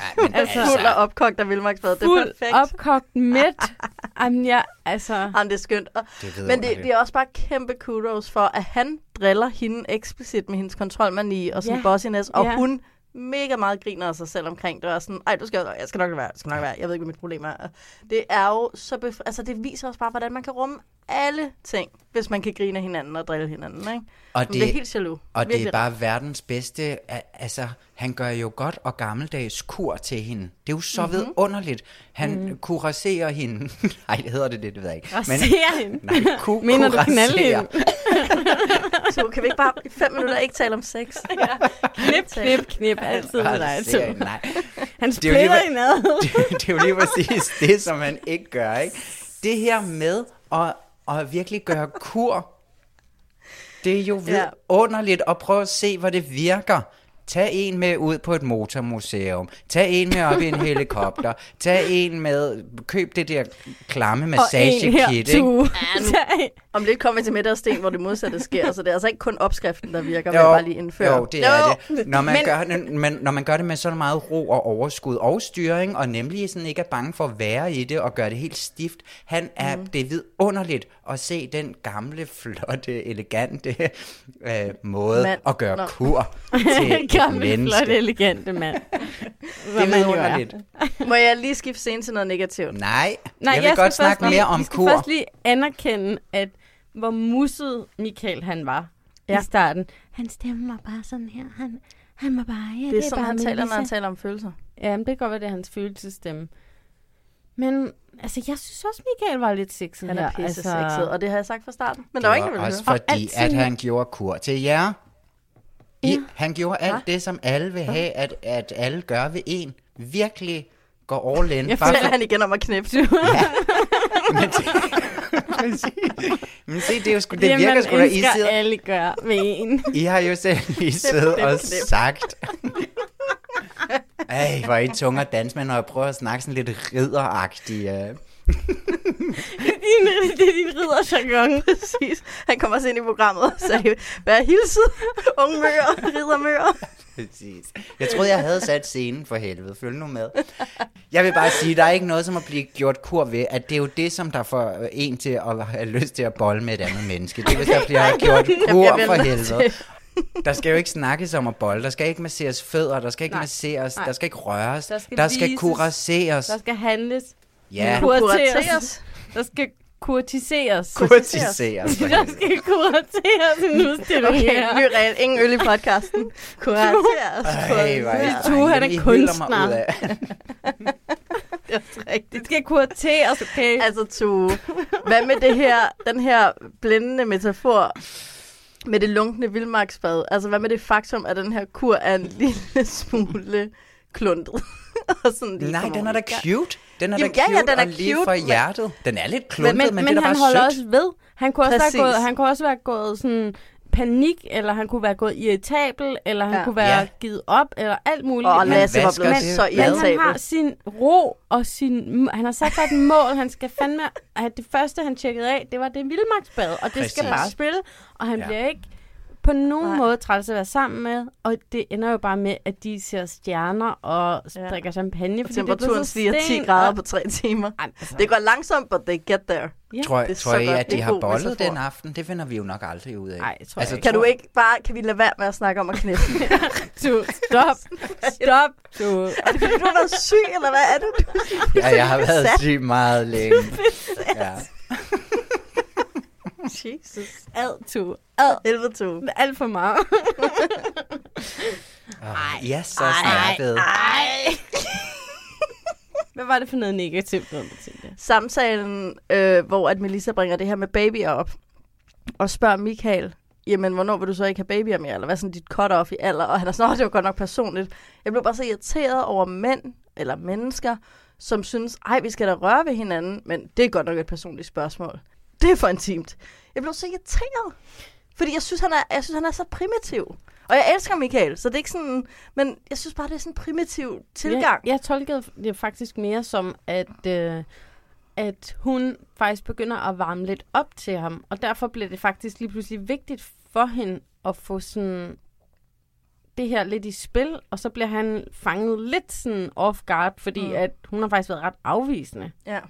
S12: Ja, men
S11: Altså, fuld og opkogt af vildmarksbad. Det er
S1: Fuld
S11: perfekt.
S1: opkogt midt. Jamen, ja, altså...
S11: Jamen, det er skønt. Og,
S12: Det er
S11: men det, det er også bare kæmpe kudos for, at han driller hende eksplicit med hendes kontrolmani og sådan
S1: Ja.
S11: bossiness, og
S1: Ja.
S11: hun mega meget griner af sig selv omkring det, og er sådan, ej, du skal, jeg skal nok lade være, det skal nok være, jeg ved ikke, hvad mit problem er. Det er jo så, bef- altså det viser også bare, hvordan man kan rumme alle ting, hvis man kan grine af hinanden og drille hinanden, ikke?
S12: Og
S11: Man bliver helt jaloux.
S12: Og det er
S11: Virkelig
S12: bare verdens bedste, altså han gør jo godt og gammeldags kur til hende. Det er jo så
S11: Mhm.
S12: mm-hmm. vidunderligt. Han
S1: Mhm.
S12: mm. kuraserer hende. Nej, det hedder det, det, det ved jeg ikke.
S1: Raserer hende?
S12: Nej, ku-
S1: Mener du knalde hende?
S11: Så kan vi ikke bare i fem minutter ikke tale om sex?
S1: Knip, knip, knip, altid med dig.
S12: Nej.
S1: Han
S12: Det er
S1: splitter hende ad.
S12: det, det er jo lige præcis det, som han ikke gør, ikke? Det her med at, at virkelig gøre kur, det er jo
S11: Ja.
S12: vidunderligt at prøve at se, hvor det virker. Tag en med ud på et motormuseum. Tag en med op i en helikopter. Tag en med... Køb det der klamme massagekit, ikke?
S11: Ja, nu, om lidt kommer vi til middagssten, hvor det modsatte sker, så det er altså ikke kun opskriften, der virker, vil jeg bare lige indføre.
S12: Jo, det er
S11: Jo.
S12: det. Når man,
S11: Men-
S12: gør, det, men, når man gør det med så meget ro og overskud og styring, og nemlig sådan ikke er bange for at være i det og gøre det helt stift. Han er, mm. det er vidunderligt at se den gamle, flotte, elegante øh, måde
S1: Mand.
S12: at gøre
S1: Nå.
S12: kur til et
S1: Gammel,
S12: menneske.
S1: flot, elegante mand.
S12: Det er vidunderligt.
S11: Må jeg lige skifte scene til noget negativt?
S12: Nej,
S1: Nej,
S12: jeg vil
S1: skal
S12: godt snakke mere om
S1: vi skal
S12: kur.
S1: først lige anerkende, at hvor musset Michael han var ja. i starten. Hans stemme var bare sådan her. Han, han var bare, ja,
S11: Det
S1: det,
S11: er sådan,
S1: bare
S11: han taler, når han taler om følelser.
S1: Ja, men det kan godt være, det er hans følelsesstemme. Men altså, jeg synes også, Michael var lidt sexet
S11: Han er
S1: her.
S11: pisse
S1: altså,
S11: sexet, og det har jeg sagt fra starten. Men
S12: Det
S11: der var
S12: var
S11: ingen, der ville
S12: også
S11: høre.
S12: fordi, at han gjorde kur til jer. I,
S11: Ja.
S12: Han gjorde alt det, som alle vil have, at, at alle gør ved en. Virkelig går all in.
S11: Jeg fortæller
S12: for-
S11: han igen om at knipse.
S12: Men det, præcis. Men se, det, er jo sgu, det, det
S1: virker
S12: sgu da, I sidder...
S1: alle gør med en.
S12: I har jo selv lige siddet og sagt... Ej, hvor er I tunge at danse når jeg prøver at snakke sådan lidt ridderagtigt. Uh... Øh.
S11: din, det er din ridderjargon. Præcis. Han kommer også ind i programmet og sagde, hvad er hilset? Unge møger, riddermøger.
S12: Præcis. Jeg troede, jeg havde sat scenen for helvede. Følg nu med. Jeg vil bare sige, der er ikke noget som at blive gjort kur ved, at det er jo det, som der får en til at have lyst til at bolle med et andet menneske. Det er, hvis der bliver gjort kur for helvede. Der skal jo ikke snakkes om at bolle. Der skal ikke masseres fødder. Der skal ikke
S1: Nej.
S12: masseres.
S1: Nej.
S12: Der skal ikke røres.
S1: Der skal,
S12: der skal
S1: vises.
S12: kurasseres.
S1: Der skal handles.
S12: Ja.
S1: Kurateres. Der skal kurtiseres.
S12: Kurtiseres,
S1: Der skal kurateres en udstilling
S11: Okay,
S1: her.
S11: ny regel. Ingen øl i podcasten. Kurateres.
S12: Ej, hvor er
S1: Tue, han er
S12: hylder mig ud
S1: kunstner.
S12: af.
S11: Det er rigtigt.
S1: Det skal kurateres, okay?
S11: Altså, Tue, hvad med det her, den her blændende metafor med det lunkne vildmarksbad? Altså, hvad med det faktum, at den her kur er en lille smule kluntet? og sådan lige
S12: Nej, den er da cute. Den er
S11: Jamen,
S12: da
S11: ja,
S12: cute
S11: ja, den er
S12: og lige
S11: cute,
S12: for
S11: men-
S12: hjertet. Den er lidt kluntet, men,
S1: men,
S12: men,
S1: men
S12: det er da
S1: han
S12: bare
S1: holder
S12: sødt.
S1: også ved. Han kunne, også
S11: Præcis.
S1: være gået, han kunne også være gået sådan panik, eller han kunne være gået irritabel, eller han
S11: Ja.
S1: ja. kunne være
S12: Ja.
S1: ja. givet op, eller alt muligt.
S11: Og
S1: Men-
S11: Lasse var blevet
S12: det
S11: så
S12: bad.
S1: Men han
S11: irritabel.
S1: har sin ro og sin... Han har sat sig et mål. Han skal fandme... At det første, han tjekkede af, det var det vildmarksbad. Og det Præcis. skal bare spille. Og han
S12: Ja.
S1: ja. bliver ikke på nogen
S11: Nej.
S1: Måde træls at være sammen med. Og det ender jo bare med, at de ser stjerner og
S11: Ja.
S1: drikker champagne.
S11: Og
S1: det er
S11: temperaturen
S1: så
S11: stiger 10
S1: sten,
S11: grader
S1: og-
S11: på 3 timer.
S1: Ej, altså,
S11: Det går langsomt, but they get there.
S1: ja.
S12: Tror,
S11: Det
S12: tror I, at
S11: Det
S12: de har bollet den aften? Det finder vi jo nok aldrig ud af.
S1: Nej, tror
S12: Altså,
S1: jeg
S11: Kan
S12: tror-
S11: du ikke bare, kan vi lade være med at snakke om at knæppe?
S1: Du, stop. Stop. Du.
S11: er det fordi, du har været syg, eller hvad er det? Du
S12: Ja, jeg har været syg meget længe. Ja.
S11: Jesus.
S1: Ad, tu. Ad.
S11: Helvede to.
S1: Alt for meget.
S12: Oh, ja, så snappet.
S1: Ej. Hvad var det for noget negativt, noget, du tænkte?
S11: Samtalen, øh, hvor at Melissa bringer det her med babyer op, og spørger Michael, jamen, hvornår vil du så ikke have babyer mere? Eller hvad er sådan dit cut-off i alder? Og han er sådan, "Åh, det var godt nok personligt. Jeg blev bare så irriteret over mænd, eller mennesker, som synes, ej, vi skal da røre ved hinanden, men det er godt nok et personligt spørgsmål. Det er for intimt. Jeg blev så irriteret, fordi jeg synes, han er, jeg synes, han er så primitiv. Og jeg elsker Michael, så det er ikke sådan, men jeg synes bare, det er sådan en primitiv tilgang.
S1: Jeg, jeg tolkede det faktisk mere som, at, øh, at hun faktisk begynder at varme lidt op til ham. Og derfor bliver det faktisk lige pludselig vigtigt for hende at få sådan det her lidt i spil, og så bliver han fanget lidt sådan off guard, fordi
S11: Mm.
S1: at hun har faktisk været ret afvisende.
S11: Ja.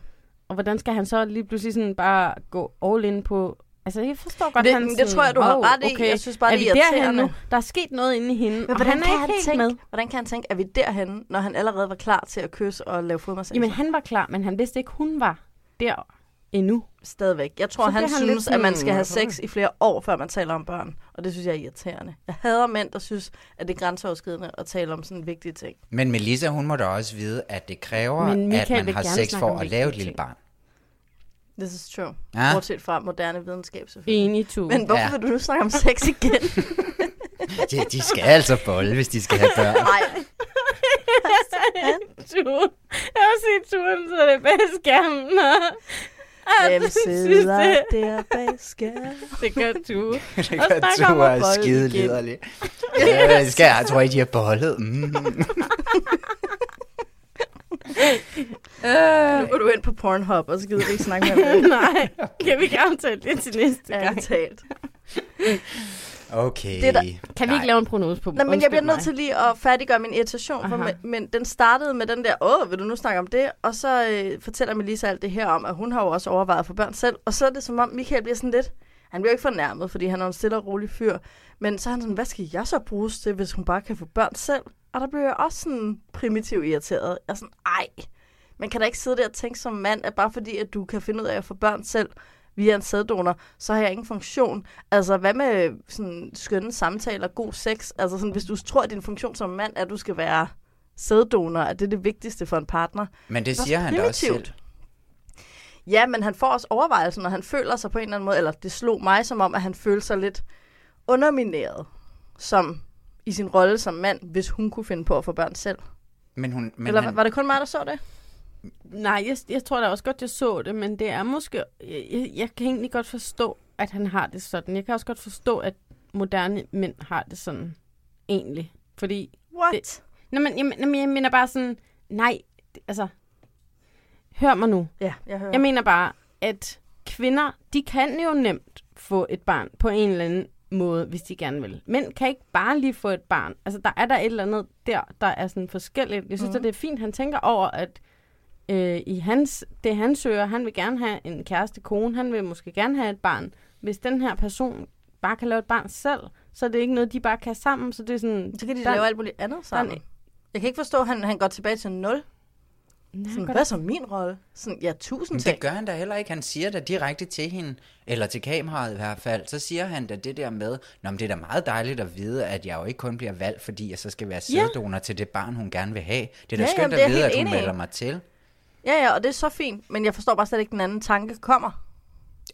S1: Og hvordan skal han så lige pludselig sådan bare gå all in på... Altså, jeg forstår godt,
S11: Det-
S1: han
S11: det
S1: sådan,
S11: tror jeg, du har
S1: "Wow,
S11: ret i. Jeg synes bare,
S1: er
S11: det er irriterende."
S1: nu? Der er sket noget inde i hende,
S11: Men
S1: og
S11: hvordan
S1: han er
S11: kan
S1: ikke
S11: han
S1: helt
S11: tænke,
S1: med.
S11: hvordan kan han tænke, er vi derhenne, når han allerede var klar til at kysse og lave fodmassage?
S1: Jamen, han var klar, men han vidste ikke, hun var der endnu.
S11: Stadigvæk. Jeg tror,
S1: Så
S11: han
S1: han
S11: synes, at man skal have sex i flere år, før man taler om børn. Og det synes jeg er irriterende. Jeg hader mænd, der synes, at det er grænseoverskridende at tale om sådan vigtige ting.
S12: Men Melissa, hun må da også vide, at det kræver, at man har sex for at lave et lille
S11: ting.
S12: barn.
S11: This is true.
S12: Ja.
S11: Bortset fra moderne videnskab, selvfølgelig.
S1: Enig, Tue.
S11: Men hvorfor
S12: Ja.
S11: vil du nu snakke om sex igen?
S12: De, de skal altså bolle, hvis de skal have børn.
S11: Nej.
S1: Jeg har set turen, så det er bag skærmen. Og- og
S11: Hvem
S1: jeg
S11: sidder
S1: det-
S11: der bag skærmen?
S1: Det gør du.
S12: Det
S1: Og
S12: gør du
S1: at
S12: er skide liderlig. Ja, det skal jeg. Jeg tror ikke, de har bollet. Mm.
S11: Øh. Nu går du ind på Pornhub, og så gider vi ikke snakke med ham.
S1: Nej, kan vi ikke aftale det til næste gang?
S11: Ærligt talt.
S12: Okay.
S11: Det er der-
S1: Kan vi ikke lave en prognose på
S11: Nej, men jeg bliver nødt til lige at færdiggøre min irritation, for men, men den startede med den der, åh, vil du nu snakke om det? Og så øh, fortæller Melissa alt det her om, at hun har jo også overvejet for børn selv. Og så er det som om, Michael bliver sådan lidt, han bliver jo ikke fornærmet, fordi han er en stille og rolig fyr. Men så er han sådan, hvad skal jeg så bruges til, hvis hun bare kan få børn selv? Og der bliver jeg også sådan primitiv irriteret. Jeg er sådan, ej, man kan da ikke sidde der og tænke som mand, at bare fordi, at du kan finde ud af at få børn selv, via en sæddonor, så har jeg ingen funktion. Altså, hvad med sådan skønne samtaler, god sex? Altså, sådan, hvis du tror, at din funktion som mand er, at du skal være sæddonor, at det er det vigtigste for en partner.
S12: Men det
S11: er
S12: siger han da også selv.
S11: Ja, men han får også overvejelsen, når han føler sig på en eller anden måde, eller det slog mig som om, at han følte sig lidt undermineret som i sin rolle som mand, hvis hun kunne finde på at få børn selv.
S12: Men hun, men
S11: eller
S12: han,
S11: var det kun mig, der så det?
S1: Nej, jeg, jeg tror da også godt, jeg så det, men det er måske... Jeg, jeg, kan egentlig godt forstå, at han har det sådan. Jeg kan også godt forstå, at moderne mænd har det sådan, egentlig. Fordi...
S11: What?
S1: Det, nej, men, jeg, jeg, jeg mener bare sådan, nej, det, altså, hør mig nu.
S11: Ja, jeg hører.
S1: Jeg mener bare, at kvinder, de kan jo nemt få et barn på en eller anden måde, hvis de gerne vil. Mænd kan ikke bare lige få et barn. Altså, der er der et eller andet der, der er sådan forskelligt. Jeg synes, mm. at det er fint, han tænker over, at øh, i hans, det han søger, han vil gerne have en kæreste kone, han vil måske gerne have et barn. Hvis den her person bare kan lave et barn selv, så er det ikke noget, de bare kan sammen. Så det er sådan...
S11: Så kan de
S1: der-
S11: lave alt muligt andet sammen.
S1: der-
S11: Jeg kan ikke forstå, at han, han går tilbage til nul.
S1: Nej,
S11: Sådan, hvad er så min rolle? Sådan, ja, tusind
S12: Men
S11: ting.
S12: det gør han da heller ikke. Han siger da direkte til hende, eller til kameraet i hvert fald, så siger han da det der med, Nå, men det er da meget dejligt at vide, at jeg jo ikke kun bliver valgt, fordi jeg så skal være
S11: Ja.
S12: sæddonor til det barn, hun gerne vil have. Det er da
S11: Ja,
S12: skønt
S11: jamen,
S12: at vide, at hun melder mig til.
S11: Ja, ja, og det er så fint, men jeg forstår bare slet ikke, den anden tanke kommer.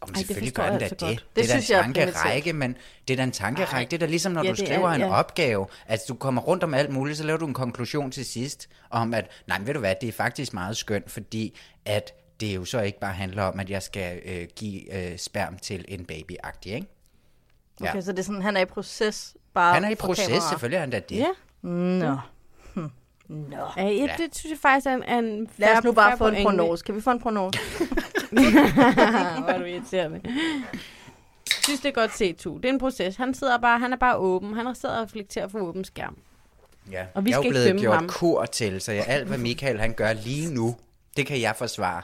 S12: Om
S11: Ej, det
S12: selvfølgelig
S11: forstår
S12: gør den da
S11: altså
S12: det.
S11: godt.
S12: Det,
S11: Det
S12: det er da
S11: synes jeg er
S12: en tankerække, men det er da en tankerække. Det er da ligesom, når
S1: Ja,
S12: du
S1: det er-
S12: skriver en
S1: ja.
S12: opgave, at du kommer rundt om alt muligt, så laver du en konklusion til sidst, om at, nej, men ved du hvad, det er faktisk meget skønt, fordi at det jo så ikke bare handler om, at jeg skal øh, give øh, sperm til en baby-agtig, ikke? Ja.
S11: Okay, så det er sådan, han er i proces bare
S12: Han er i proces,
S11: kamera.
S12: selvfølgelig er han da det.
S1: Ja.
S11: Nå. Hm. Nå.
S1: Ja, ja, det synes jeg faktisk er en, er en
S11: Lad os nu bare få en prognose. Kan vi få en prognose?
S1: Hvor er du irriterende. Jeg synes, det er godt set, Tu. Det er en proces. Han sidder bare, han er bare åben. Han har siddet og reflekteret for åben skærm.
S12: Ja.
S1: Og vi
S12: jeg er
S1: skal
S12: jo
S1: ikke
S12: blevet gjort
S1: ham.
S12: kur til, så jeg, alt hvad Michael han gør lige nu, det kan jeg forsvare.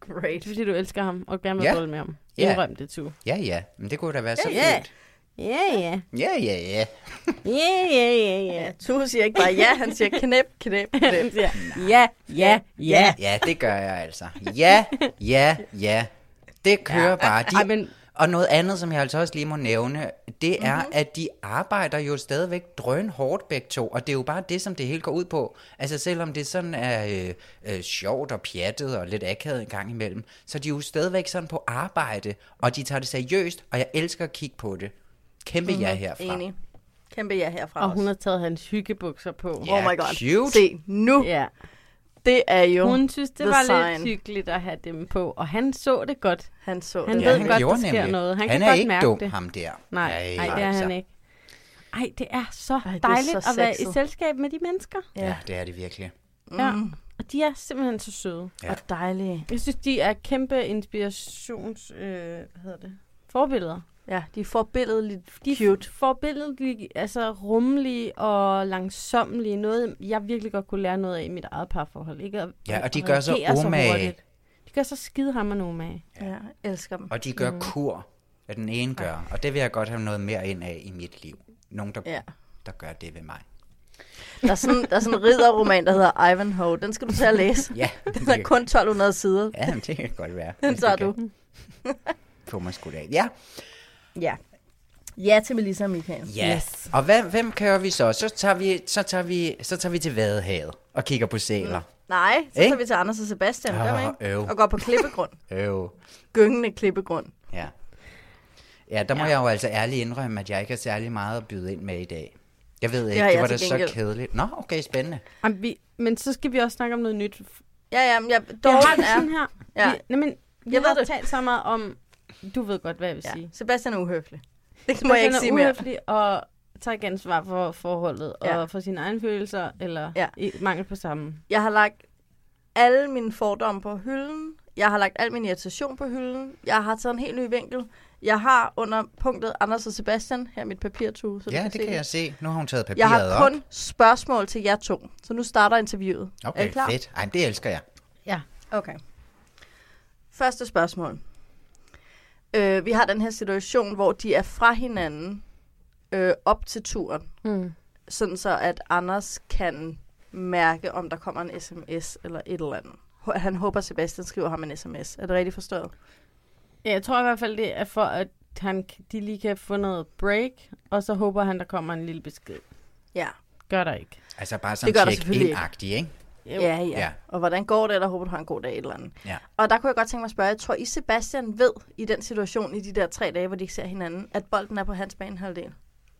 S11: Great.
S1: Det er fordi, du elsker ham og gerne vil
S12: Ja.
S1: med ham.
S12: Ja.
S1: Indrøm det, Tu.
S12: Ja, ja, men det kunne da være så
S1: Ja, ja.
S12: fint.
S1: Ja, ja.
S12: Ja, ja, ja.
S1: Ja, ja, ja, ja.
S11: Tu siger ikke bare ja, han siger knæp, knæp, knæp.
S1: Han siger, ja, ja, ja.
S12: Ja, det gør jeg altså. Ja, ja, ja. Det kører
S1: Ja,
S12: bare. De,
S1: ej, men-
S12: Og noget andet, som jeg altså også lige må nævne, det er,
S1: Mhm.
S12: mm-hmm. at de arbejder jo stadigvæk drøn hårdt begge to, og det er jo bare det, som det hele går ud på. Altså selvom det sådan er øh, øh, sjovt og pjattet og lidt akavet en gang imellem, så er de jo stadigvæk sådan på arbejde, og de tager det seriøst, og jeg elsker at kigge på det. Kæmpe mm-hmm. ja herfra.
S11: Mhm. Enig. Kæmpe ja herfra
S1: Og
S11: også.
S1: hun har taget hans hyggebukser på.
S12: Ja,
S11: oh my god.
S12: cute.
S11: Se, nu.
S1: Ja.
S11: Det er jo
S1: Hun synes, det var
S11: sign.
S1: lidt hyggeligt at have dem på, og han så det godt.
S11: Han så
S1: Han
S11: det.
S1: ved
S12: han
S1: godt,
S12: gjorde
S1: der sker
S12: nemlig.
S1: noget. Han,
S12: Han
S1: kan
S12: er
S1: godt
S12: ikke
S1: mærke
S12: dum,
S1: det.
S12: ham der.
S1: Nej,
S12: Ej,
S1: nej, det er
S12: altså.
S1: han ikke. Ej, det er så
S11: Ej, det er
S1: dejligt
S11: så
S1: at være i selskab med de mennesker.
S12: Ja, det er det virkelig.
S1: Ja.
S11: Mm.
S1: Og de er simpelthen så søde.
S12: Ja.
S11: Og dejlige.
S1: Jeg synes, de er kæmpe inspirations... Øh, hvad hedder det? Forbilleder.
S11: Ja, de er forbilledeligt
S1: De
S11: cute.
S1: er forbilledelige, altså rummelige og langsommelige. Noget, jeg virkelig godt kunne lære noget af i mit eget parforhold. Ikke? At,
S12: Ja, og
S1: at
S12: de gør umage.
S1: hurtigt. De gør så skide hammer umage.
S11: Ja, jeg elsker dem.
S12: Og de gør mm. kur, hvad den ene gør. Og det vil jeg godt have noget mere ind af i mit liv. Nogen, der,
S11: Ja.
S12: der gør det ved mig.
S11: Der er sådan, der er sådan en ridderroman, der hedder Ivanhoe. Den skal du til at læse.
S12: Ja,
S11: Den er kun 1200 sider.
S12: ja det kan godt være.
S11: Den tager du.
S12: Skudt af. Ja,
S11: Ja. Ja til Melissa og Michael.
S12: ja. Yes. Og hvem, hvem kører vi så? Så tager vi, så tager vi, så tager vi til Vadehavet og kigger på sæler.
S11: Nej, så
S12: Ikke?
S11: tager vi til Anders og Sebastian,
S12: Åh,
S11: ikke?
S12: øv.
S11: Og går på klippegrund.
S12: Øv.
S11: Gyngende klippegrund.
S12: Ja. Ja, der må ja. jeg jo altså ærligt indrømme, at jeg ikke har særlig meget at byde ind med i dag. Jeg ved ikke,
S11: har
S12: det, var da så kedeligt. Nå, okay, spændende.
S1: Jamen, vi, men så skal vi også snakke om noget nyt.
S11: Ja, ja, men jeg,
S1: har det
S11: er...
S1: sådan her.
S11: Ja.
S1: Vi, nej, men, vi
S11: Jeg ved
S1: har
S11: det.
S1: talt så meget om... Du ved godt, hvad jeg vil
S11: Ja.
S1: sige.
S11: Sebastian er uhøflig. Det må jeg ikke
S1: Sebastian
S11: sige
S1: er
S11: mere.
S1: uhøflig og tager ikke ansvar for forholdet
S11: Ja.
S1: og for sine egne følelser, eller
S11: Ja.
S1: i mangel på samme.
S11: Jeg har lagt alle mine fordomme på hylden. Jeg har lagt al min irritation på hylden. Jeg har taget en helt ny vinkel. Jeg har under punktet Anders og Sebastian, her er mit papirtue. Så du
S12: Ja,
S11: kan
S12: det
S11: se
S12: kan jeg se. Nu har hun taget
S11: Jeg
S12: papiret
S11: har kun
S12: op.
S11: spørgsmål til jer to. Så nu starter interviewet. er I
S12: Okay,
S11: klar?
S12: fedt. Ej, det elsker jeg.
S1: Ja.
S11: Okay. Første spørgsmål. Øh, vi har den her situation, hvor de er fra hinanden øh, op til turen.
S1: Mm.
S11: Sådan så, at Anders kan mærke, om der kommer en sms eller et eller andet. Han håber, Sebastian skriver ham en sms. Er det rigtigt forstået?
S1: Ja, jeg tror i hvert fald, det er for, at han, de lige kan få noget break, og så håber han, der kommer en lille besked.
S11: Ja.
S1: Gør der ikke.
S12: Altså bare
S11: Det
S12: sådan
S11: gør der
S12: check
S11: selvfølgelig
S12: ind agtig ikke?
S1: Jo.
S11: Ja, ja,
S12: Ja.
S11: Og hvordan går det, eller håber du har en god dag eller andet?
S12: Ja.
S11: Og der kunne jeg godt tænke mig at spørge, jeg tror I Sebastian ved i den situation, i de der tre dage, hvor de ikke ser hinanden, at bolden er på hans banehalvdel?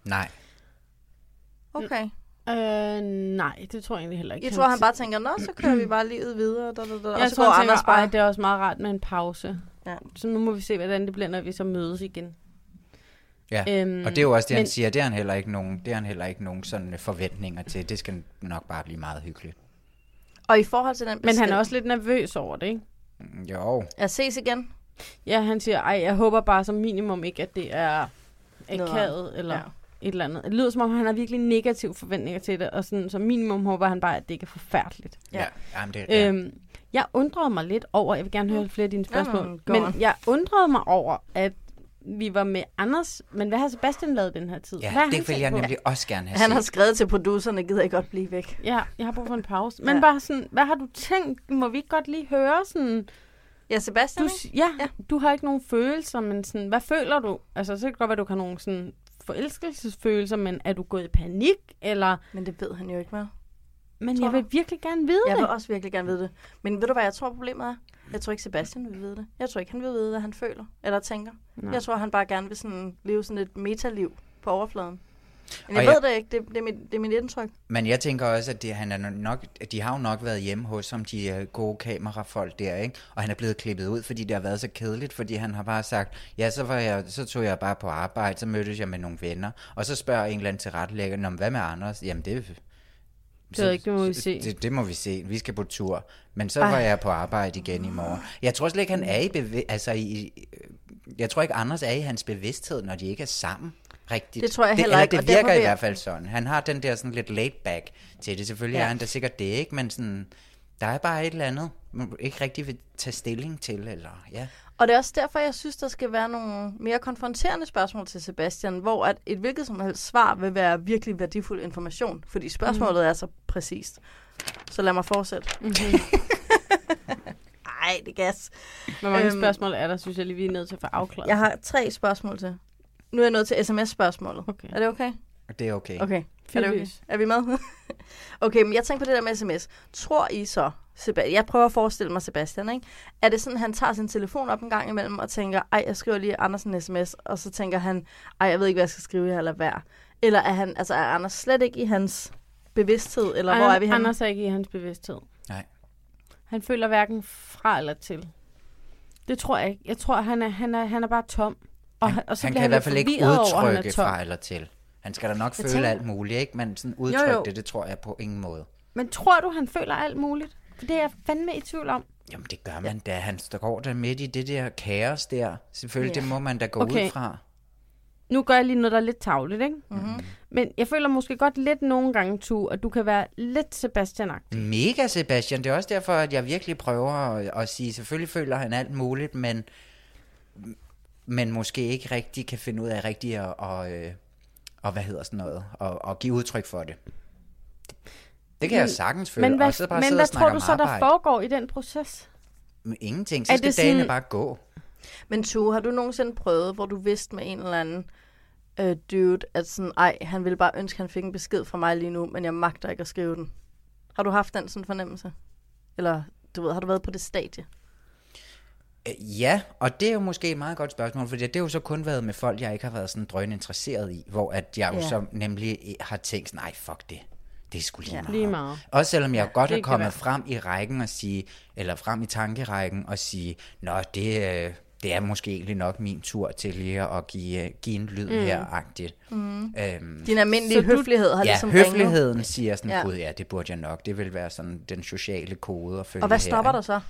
S12: Nej.
S11: Okay.
S1: Øh, nej, det tror jeg egentlig heller ikke.
S11: Jeg tror, han bare tænker, nå, så kører vi bare livet videre. Da, da, da.
S1: Jeg
S11: og så
S1: tror,
S11: går
S1: han tænker,
S11: bare...
S1: "Ej, det er også meget rart med en pause.
S11: Ja.
S1: Så nu må vi se, hvordan det bliver, når vi så mødes igen.
S12: Ja,
S1: Øhm,
S12: og det er jo også det, han
S1: men-
S12: siger, det er han heller ikke nogen, det er han heller ikke nogen sådan forventninger til. Det skal nok bare blive meget hyggeligt.
S11: Og i forhold til den
S1: Men han
S11: besked-
S1: er også lidt nervøs over det, ikke?
S12: Mm, Jo.
S11: Jeg ses igen.
S1: Ja, han siger, ej, jeg håber bare som minimum ikke, at det er akavet eller
S11: Ja.
S1: ja. et eller andet. Det lyder som om, han har virkelig negative forventninger til det, og sådan, som minimum håber han bare, at det ikke er forfærdeligt.
S12: Ja, jamen det, ja.
S1: Øhm, jeg undrede mig lidt over, jeg vil gerne høre flere af dine spørgsmål,
S11: Jamen,
S1: men jeg undrede mig over, at vi var med Anders, men hvad har Sebastian lavet den her tid?
S12: Ja,
S1: hvad har
S12: det
S1: han
S12: vil jeg
S1: på?
S12: nemlig også gerne have
S11: Han
S12: set.
S11: har skrevet til producerne, gider jeg godt blive væk.
S1: Ja, jeg har brug for en pause. Men
S11: Ja.
S1: bare sådan, hvad har du tænkt? Må vi ikke godt lige høre sådan...
S11: Ja, Sebastian,
S1: du, ja, ja, du har ikke nogen følelser, men sådan, hvad føler du? Altså, så kan det godt være, du har nogle sådan forelskelsesfølelser, men er du gået i panik, eller...
S11: Men det ved han jo ikke, hvad?
S1: Men
S11: Tror
S1: jeg
S11: du?
S1: vil virkelig gerne vide
S11: Jeg
S1: det.
S11: vil også virkelig gerne vide det. Men ved du, hvad jeg tror, problemet er? Jeg tror ikke, Sebastian vil vide det. Jeg tror ikke, han vil vide, hvad han føler eller tænker.
S1: Nej.
S11: Jeg tror, han bare gerne vil sådan leve sådan et metaliv på overfladen. Men
S12: Og
S11: jeg
S12: jeg-
S11: ved det ikke. Det, det, er mit, det er mit indtryk.
S12: Men jeg tænker også, at det, han er nok, at de har jo nok været hjemme hos som de gode kamerafolk der, ikke? Og han er blevet klippet ud, fordi det har været så kedeligt, fordi han har bare sagt, ja, så, var jeg, så tog jeg bare på arbejde, så mødtes jeg med nogle venner, og så spørger en eller anden til retlægger, Nå, men hvad med Anders? Jamen det...
S1: Det jeg ikke, det må vi se.
S12: Det, det må vi se. Vi skal på tur. Men så
S1: Ej.
S12: var jeg på arbejde igen i morgen. Jeg tror slet ikke, han er i bevæ- altså i, jeg tror ikke, Anders er i hans bevidsthed, når de ikke er sammen rigtigt.
S11: Det tror jeg
S12: det,
S11: heller
S12: eller
S11: ikke,
S12: det virker
S11: vil
S12: i
S11: jeg-
S12: hvert fald sådan. Han har den der sådan lidt laid back til det. Selvfølgelig
S11: ja.
S12: er han da sikkert det, ikke? Men sådan, der er bare et eller andet, man ikke rigtig vil tage stilling til, eller ja.
S11: Og det er også derfor, jeg synes, der skal være nogle mere konfronterende spørgsmål til Sebastian, hvor at et hvilket som helst svar vil være virkelig værdifuld information, fordi spørgsmålet mm. er så præcist. Så lad mig fortsætte.
S1: Mm-hmm.
S11: Ej, det gas.
S1: Hvor mange
S11: Øhm,
S1: spørgsmål er der, synes jeg lige, vi er nødt til at få afklaret.
S11: Jeg har tre spørgsmål til. Nu er jeg nået til sms-spørgsmålet.
S1: Okay.
S11: Er det okay?
S12: Det er okay.
S11: Okay. Er, det okay? er vi med? okay, men jeg tænker på det der med sms. Tror I så, Sebastian, jeg prøver at forestille mig Sebastian, ikke? Er det sådan, han tager sin telefon op en gang imellem og tænker, ej, jeg skriver lige Andersen en sms, og så tænker han, ej, jeg ved ikke, hvad jeg skal skrive, jeg lader være. Eller er, han, altså, er Anders slet ikke i hans bevidsthed, eller hvor er vi henne?
S1: Anders er ikke i hans bevidsthed.
S12: Nej.
S1: Han føler hverken fra eller til. Det tror jeg ikke. Jeg tror, han er, han er, han er bare tom. Og, han, og så
S12: han
S1: bliver
S12: kan i hvert fald ikke
S1: over, at han
S12: udtrykke
S1: tom.
S12: fra eller til. Han skal da nok
S1: Jeg
S12: føle
S1: tænker-
S12: alt muligt, ikke? Men sådan udtrykke det, det tror jeg på ingen måde.
S1: Men tror du, han føler alt muligt? For det er jeg fandme i tvivl om.
S12: Jamen det gør man da. Han står der midt i det der kaos der. Selvfølgelig,
S1: Ja.
S12: det må man da gå
S1: Okay.
S12: ud fra.
S1: Nu gør jeg lige noget, der er lidt tavligt, ikke?
S11: Mm-hmm.
S1: Men jeg føler måske godt lidt nogle gange, Tu, at du kan være lidt sebastian
S12: Mega Sebastian. Det er også derfor, at jeg virkelig prøver at, at sige, selvfølgelig føler han alt muligt, men, men måske ikke rigtig kan finde ud af rigtigt at, og, øh, og hvad hedder sådan noget, og, og give udtryk for det. Det kan jeg sagtens føle,
S1: Men hvad,
S12: og så bare
S1: men hvad tror du så, der
S12: arbejde.
S1: foregår i den proces?
S12: Men Ingenting, så
S1: Er
S12: skal
S1: det
S12: dagene
S1: sådan-
S12: bare gå.
S11: Men Tu, har du nogensinde prøvet, hvor du vidste med en eller anden øh, dude, at sådan, ej, han ville bare ønske, at han fik en besked fra mig lige nu, men jeg magter ikke at skrive den. Har du haft den sådan fornemmelse? Eller, du ved, har du været på det stadie?
S12: Øh, Ja, og det er jo måske et meget godt spørgsmål, for det har jo så kun været med folk, jeg ikke har været sådan drøn interesseret i, hvor at jeg jo
S1: Ja.
S12: så nemlig har tænkt sådan, nej, fuck det. Det er sgu lige
S1: Ja.
S12: meget.
S1: Lige meget.
S12: Også selvom jeg
S1: Ja,
S12: godt er kommet
S1: være.
S12: frem i rækken og sige, eller frem i tankerækken og sige, nå, det, øh, det er måske egentlig nok min tur til lige at give, øh, give en lyd
S11: Mm.
S12: her-agtigt.
S11: Mm.
S12: Øhm,
S11: Din almindelige høflighed har
S12: ja,
S11: ligesom
S12: høfligheden
S11: ringet.
S12: siger sådan,
S11: Ja.
S12: ja. gud ja, det burde jeg nok. Det vil være sådan den sociale kode at følge
S11: Og hvad
S12: her,
S11: stopper dig så?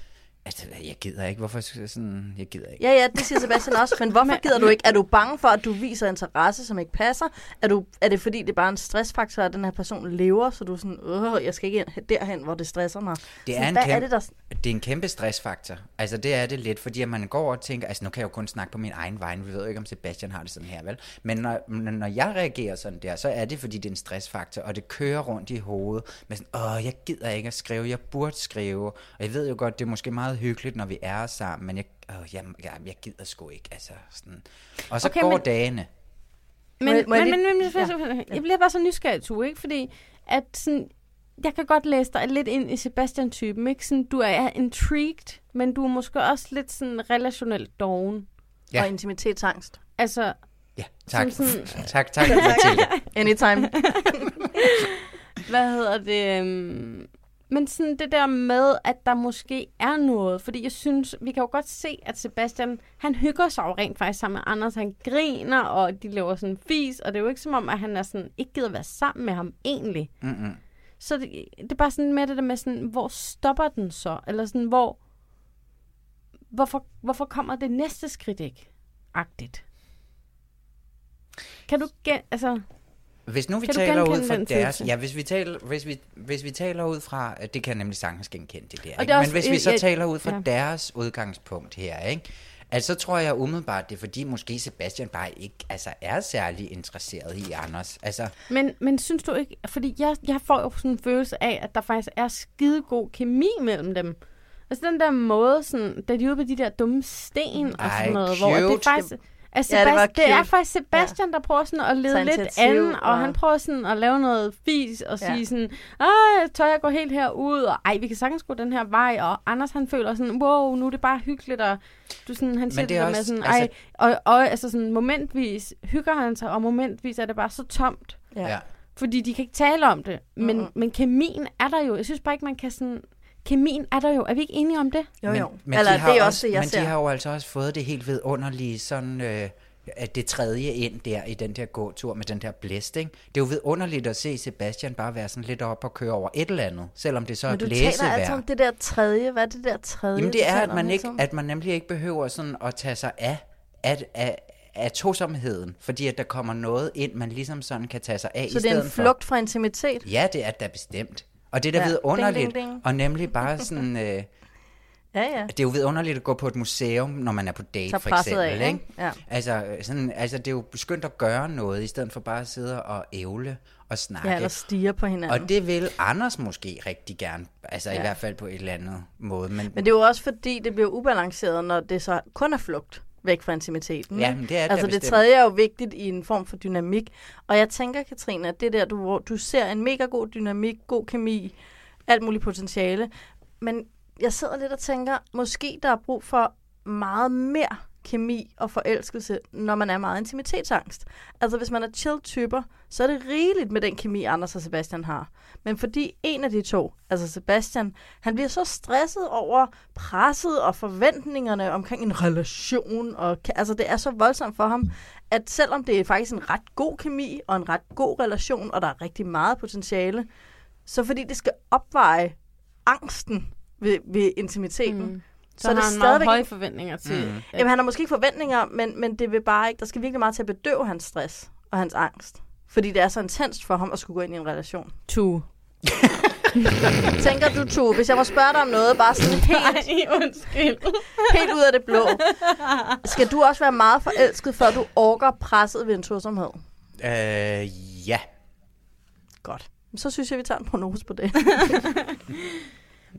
S12: Altså, jeg gider ikke. Hvorfor skal jeg sådan... Jeg gider ikke.
S11: Ja, ja, det siger Sebastian også. Men hvorfor gider du ikke? Er du bange for, at du viser interesse, som ikke passer? Er, du, er det fordi, det er bare en stressfaktor, at den her person lever, så du er sådan, åh, jeg skal ikke ind derhen, hvor det stresser mig?
S12: Det
S11: Sådan,
S12: er, en
S11: hvad
S12: kæmpe,
S11: er det, der...
S12: det er en kæmpe stressfaktor. Altså, det er det lidt, fordi at man går og tænker, altså nu kan jeg jo kun snakke på min egen vej, vi ved jo ikke, om Sebastian har det sådan her, vel? Men når, når jeg reagerer sådan der, så er det, fordi det er en stressfaktor, og det kører rundt i hovedet med sådan, åh, jeg gider ikke at skrive, jeg burde skrive, og jeg ved jo godt, det er måske meget hyggeligt, når vi er sammen, men jeg, åh, jeg, jeg, jeg gider sgu ikke, altså sådan. Og så
S1: Okay,
S12: går
S1: men-
S12: dagene.
S1: Men,
S11: Må jeg- må jeg
S1: men,
S11: lige-
S1: men, men, men,
S11: Ja.
S1: jeg bliver bare så nysgerrig, Tu, ikke? Fordi at sådan, jeg kan godt læse dig lidt ind i Sebastian-typen, ikke? Sådan, du er intrigued, men du er måske også lidt sådan relationelt doven.
S12: Ja.
S11: Og intimitetsangst.
S1: Altså,
S12: Ja, tak.
S1: Som sådan-
S12: tak, tak, Mathilde.
S11: Anytime.
S1: hvad hedder det? øhm, men sådan det der med, at der måske er noget, fordi jeg synes, vi kan jo godt se, at Sebastian, han hygger sig jo rent faktisk sammen med Anders, han griner, og de laver sådan en fis, og det er jo ikke som om, at han er sådan, ikke gider være sammen med ham egentlig.
S12: Mm-mm.
S1: Så det, det er bare sådan med det der med sådan, hvor stopper den så? Eller sådan, hvor, hvorfor, hvorfor kommer det næste skridt ikke? Agtigt. Kan du gen, altså...
S12: Hvis nu vi
S1: Kan
S12: taler ud fra deres...
S1: følelse?
S12: Ja, hvis vi, taler, hvis, vi, hvis vi taler ud fra... Det kan jeg nemlig sagtens genkende det der.
S1: Og det
S12: Ikke?
S1: er
S12: Men
S1: også-
S12: hvis vi så
S1: jeg-
S12: taler ud fra
S1: ja.
S12: deres udgangspunkt her, ikke? Altså, så tror jeg umiddelbart, det er fordi, måske Sebastian bare ikke altså, er særlig interesseret i Anders. Altså,
S1: Men, men synes du ikke, fordi jeg, jeg får jo sådan en følelse af, at der faktisk er skide god kemi mellem dem. Altså den der måde, sådan, da de er ude på de der dumme sten og
S12: Ej,
S1: sådan noget, hvor det er
S12: cute.
S1: Altså,
S11: Ja, det var
S1: det, er faktisk Sebastian, ja. der prøver sådan at lede lidt
S11: initiativ,
S1: an, og
S11: og-
S1: han prøver sådan at lave noget fis og
S11: Ja.
S1: sige sådan, Ej, tør jeg gå helt herud, og ej, vi kan sagtens gå den her vej, og Anders han føler sådan, wow, nu er det bare hyggeligt, og du sådan, han siger
S12: det
S1: det, der med
S12: også-
S1: sådan,
S12: altså-
S1: ej, og, og altså sådan momentvis hygger han sig, og momentvis er det bare så tomt.
S11: Ja.
S12: ja.
S1: Fordi de kan ikke tale om det. Men,
S11: Mhm.
S1: men kemien er der jo. Jeg synes bare ikke, man kan sådan... Kemien er der jo. Er vi ikke enige om det?
S11: Jo,
S12: men,
S11: jo.
S12: Men
S11: Eller
S12: de har
S11: det er
S12: også,
S11: det, jeg
S12: Men
S11: ser.
S12: de har jo altså også fået det helt vidunderlige sådan... Øh, at det tredje ind der i den der gåtur med den der blæst, ikke? Det er jo vidunderligt at se Sebastian bare være sådan lidt op og køre over et eller andet, selvom det så er
S11: Men
S12: et
S11: du taler altid om det der tredje. Hvad er det der tredje?
S12: Jamen det er, at man, ikke, at man nemlig ikke behøver sådan at tage sig af, af, af, af tosomheden, fordi at der kommer noget ind, man ligesom sådan kan tage sig af
S11: Så
S12: i
S11: det er
S12: stedet
S11: en
S12: for.
S11: flugt fra intimitet?
S12: Ja, det er da bestemt. Og det er da
S11: Ja.
S12: vidunderligt,
S11: Ding, ding, ding.
S12: og nemlig bare sådan... Øh,
S11: Ja, ja.
S12: det er jo vidunderligt at gå på et museum, når man er på date, for
S11: presset af,
S12: eksempel.
S11: ikke? Ja.
S12: Altså, sådan, altså, det er jo skønt at gøre noget, i stedet for bare at sidde og ævle og snakke.
S11: Ja, eller stige på hinanden.
S12: og det vil Anders måske rigtig gerne, altså ja. i hvert fald på et eller andet måde. Men,
S11: Men det er jo også fordi, det bliver ubalanceret, når det så kun er flugt væk fra intimiteten.
S12: Ja, men det er det
S11: Altså det
S12: bestemt.
S11: tredje er jo vigtigt i en form for dynamik. Og jeg tænker, Katrine, at det der, du, hvor du ser en mega god dynamik, god kemi, alt muligt potentiale. Men jeg sidder lidt og tænker, måske der er brug for meget mere kemi og forelskelse, når man er meget intimitetsangst. Altså hvis man er chill-typer, så er det rigeligt med den kemi, Anders og Sebastian har. Men fordi en af de to, altså Sebastian, han bliver så stresset over presset og forventningerne omkring en relation, og altså det er så voldsomt for ham, at selvom det er faktisk en ret god kemi og en ret god relation, og der er rigtig meget potentiale, så fordi det skal opveje angsten ved, ved intimiteten,
S1: Mm. Så, så har
S11: det
S1: han meget høje forventninger til...
S12: Mm.
S11: Jamen, han har måske ikke forventninger, men, men det vil bare ikke, der skal virkelig meget til at bedøve hans stress og hans angst. Fordi det er så intenst for ham at skulle gå ind i en relation.
S1: Tu.
S11: Tænker du, Tu, hvis jeg må spørge dig om noget, bare sådan helt,
S1: Nej, undskyld.
S11: helt ud af det blå. Skal du også være meget forelsket, før du orker presset ved en tosomhed?
S12: øh, ja.
S11: Godt. Så synes jeg, vi tager en prognose på det.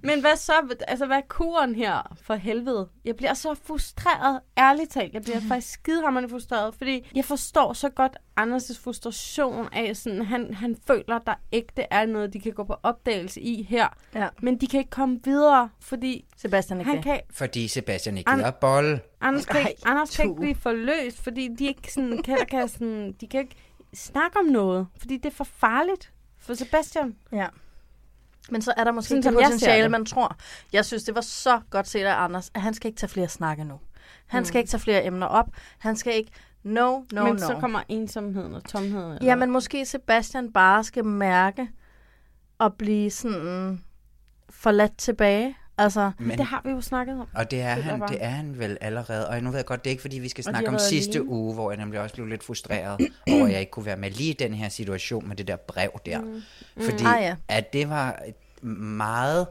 S1: Men hvad så? Altså, hvad er kuren her for helvede? Jeg bliver så frustreret, ærligt talt. Jeg bliver faktisk skidehammerende frustreret, fordi jeg forstår så godt Anders' frustration af, sådan, han, han føler, der ægte er noget, de kan gå på opdagelse i her.
S11: Ja.
S1: Men de kan ikke komme videre, fordi
S11: Sebastian ikke
S1: han
S11: det.
S1: kan,
S12: Fordi Sebastian ikke
S1: An-
S12: gider bolle.
S1: Anders kan, ikke,
S11: Ej,
S1: Anders kan ikke blive forløst, fordi de ikke sådan, kan, kan sådan, de kan ikke snakke om noget, fordi det er for farligt for Sebastian.
S11: Ja. Men så er der måske
S1: Sådan
S11: ikke det potentiale, man tror. Jeg synes, det var så godt set af Anders, at han skal ikke tage flere snakke nu. Han
S1: Mm.
S11: skal ikke tage flere emner op. Han skal ikke... No, no,
S1: Men
S11: no.
S1: så kommer ensomheden og tomheden. Eller?
S11: Ja, men måske Sebastian bare skal mærke at blive sådan forladt tilbage. Altså,
S12: Men,
S1: Det har vi jo snakket om.
S12: og det er, han,
S1: bare.
S12: det er han vel allerede. Og nu ved jeg godt, det er ikke fordi, vi skal snakke om sidste
S1: alene.
S12: uge, hvor jeg nemlig også blev lidt frustreret over, at jeg ikke kunne være med lige i den her situation med det der brev der. Mm. Fordi
S11: Ah, ja.
S12: at det var meget...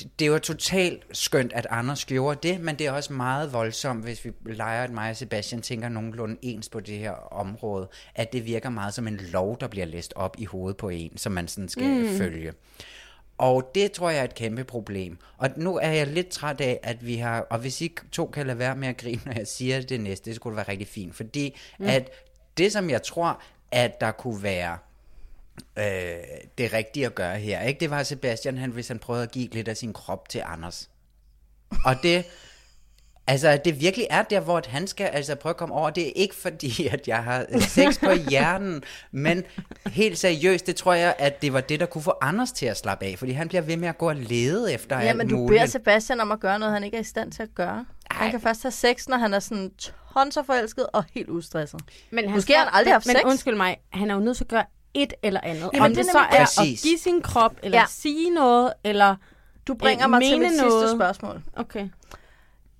S12: Det- Det var totalt skønt, at Anders gjorde det, men det er også meget voldsomt, hvis vi leger, at mig og Sebastian tænker nogenlunde ens på det her område, at det virker meget som en lov, der bliver læst op i hovedet på en, som man sådan skal mm. følge. Og det tror jeg er et kæmpe problem. Og nu er jeg lidt træt af, at vi har... Og hvis I to kan lade være med at grine, når jeg siger det næste, det skulle være rigtig fint. Fordi mm. at det, som jeg tror, at der kunne være øh, det rigtige at gøre her, ikke? det var Sebastian, han, hvis han prøvede at give lidt af sin krop til Anders. Og det... Altså, at det virkelig er der, hvor han skal altså prøve at komme over. Det er ikke fordi, at jeg har sex på hjernen, men helt seriøst, det tror jeg, at det var det, der kunne få Anders til at slappe af, fordi han bliver ved med at gå og lede efter
S11: Ja,
S12: alt
S11: men du
S12: muligt.
S11: beder Sebastian om at gøre noget, han ikke er i stand til at gøre. Ej. Han kan først have sex, når han er sådan tonserforelsket og helt ustresset.
S1: Men
S11: Måske har han aldrig haft
S1: men,
S11: sex.
S1: Men undskyld mig, han er jo nødt til at gøre et eller andet.
S11: Jamen,
S1: Om
S11: det
S1: det,
S11: er
S1: så er
S11: det.
S1: at
S12: Præcis.
S1: give sin krop, eller
S11: Ja.
S1: sige noget, eller
S11: Du bringer
S1: øh,
S11: mig til mit
S1: noget.
S11: sidste spørgsmål.
S1: Okay.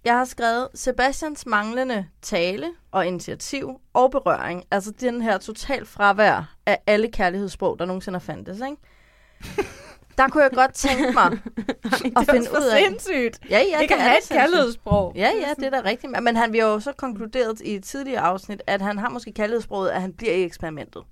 S11: Jeg har skrevet Sebastians manglende tale og initiativ og berøring. Altså den her total fravær af alle kærlighedssprog, der nogensinde har fandtes, ikke? Der kunne jeg godt tænke mig at finde ud af...
S1: sindssygt.
S11: Ja, ja,
S1: Det kan
S11: er
S1: have et kærlighedssprog.
S11: Ja, ja, det er da rigtigt. Men han vi har jo så konkluderet i et tidligere afsnit, at han har måske kærlighedssproget, at han bliver i eksperimentet.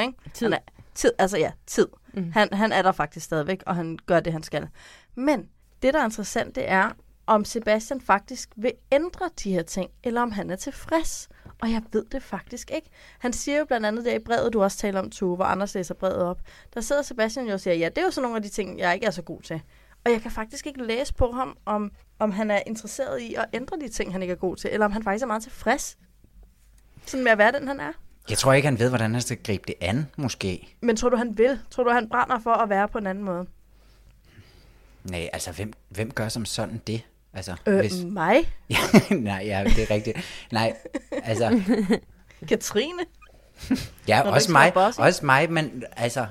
S11: Ikke?
S1: Tid.
S11: Er, tid, altså ja, tid. Mm. Han, han er der faktisk stadigvæk, og han gør det, han skal. Men det, der er interessant, det er, om Sebastian faktisk vil ændre de her ting, eller om han er tilfreds. Og jeg ved det faktisk ikke. Han siger jo blandt andet der i brevet, du også taler om, Tue, hvor Anders læser brevet op. Der sidder Sebastian jo og siger, ja, det er jo så nogle af de ting, jeg ikke er så god til. Og jeg kan faktisk ikke læse på ham, om, om han er interesseret i at ændre de ting, han ikke er god til, eller om han faktisk er meget tilfreds sådan med at være den, han er.
S12: Jeg tror ikke, han ved, hvordan han skal gribe det an, måske.
S11: Men tror du, han vil? Tror du, han brænder for at være på en anden måde?
S12: Nej, altså, hvem, hvem gør som sådan det? Altså,
S11: Øh, mig?
S12: Ja, nej, ja, det er rigtigt. Nej, altså,
S11: Katrine?
S12: ja,
S11: Når
S12: også mig, også mig, men altså,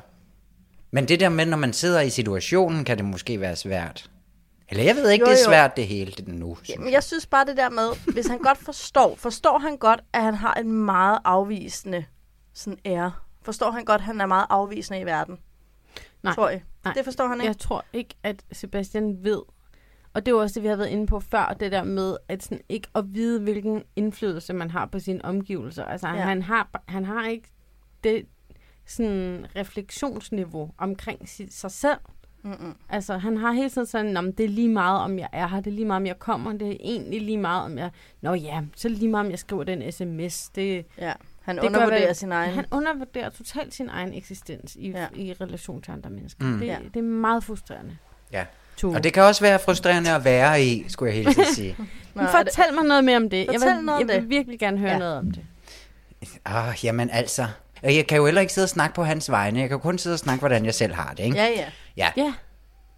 S12: men det der med, når man sidder i situationen, kan det måske være svært. Eller jeg ved ikke,
S11: Jo,
S12: det er
S11: jo.
S12: svært det hele det nu.
S11: Jamen, jeg synes bare det der med, hvis han godt forstår, forstår han godt, at han har en meget afvisende sådan ære? Forstår han godt, at han er meget afvisende i verden?
S1: Nej.
S11: Tror jeg.
S1: Nej.
S11: Det forstår han ikke?
S1: Jeg tror ikke, at Sebastian ved. Og det er jo også det, vi har været inde på før, det der med at sådan ikke at vide, hvilken indflydelse man har på sine omgivelser. Altså,
S11: Ja.
S1: han, har, han har ikke det sådan refleksionsniveau omkring si- sig selv.
S11: Mm-mm.
S1: Altså, han har hele tiden sådan, om det er lige meget, om jeg er her, det er lige meget, om jeg kommer, det er egentlig lige meget, om jeg... Nå ja, så er det lige meget, om jeg skriver den sms. Det,
S11: Ja, han
S1: det gør
S11: undervurderer
S1: vel-
S11: sin egen-
S1: Han undervurderer totalt sin egen eksistens i,
S11: Ja.
S1: i relation til andre mennesker.
S12: Mm.
S1: Det,
S11: ja.
S1: det er meget frustrerende.
S12: Ja.
S1: Tue.
S12: Og det kan også være frustrerende at være i, skulle jeg tiden sige.
S11: Nå,
S1: Men fortæl mig noget mere om det. Jeg
S11: Fortæl
S1: vil,
S11: noget om
S1: jeg vil virkelig gerne høre
S11: Ja.
S1: ja. noget om det.
S12: Ah, jamen altså, jeg kan jo heller ikke sidde og snakke på hans vegne. Jeg kan kun sidde og snakke, hvordan jeg selv har det, ikke?
S11: Ja, ja.
S12: Ja.
S1: Ja.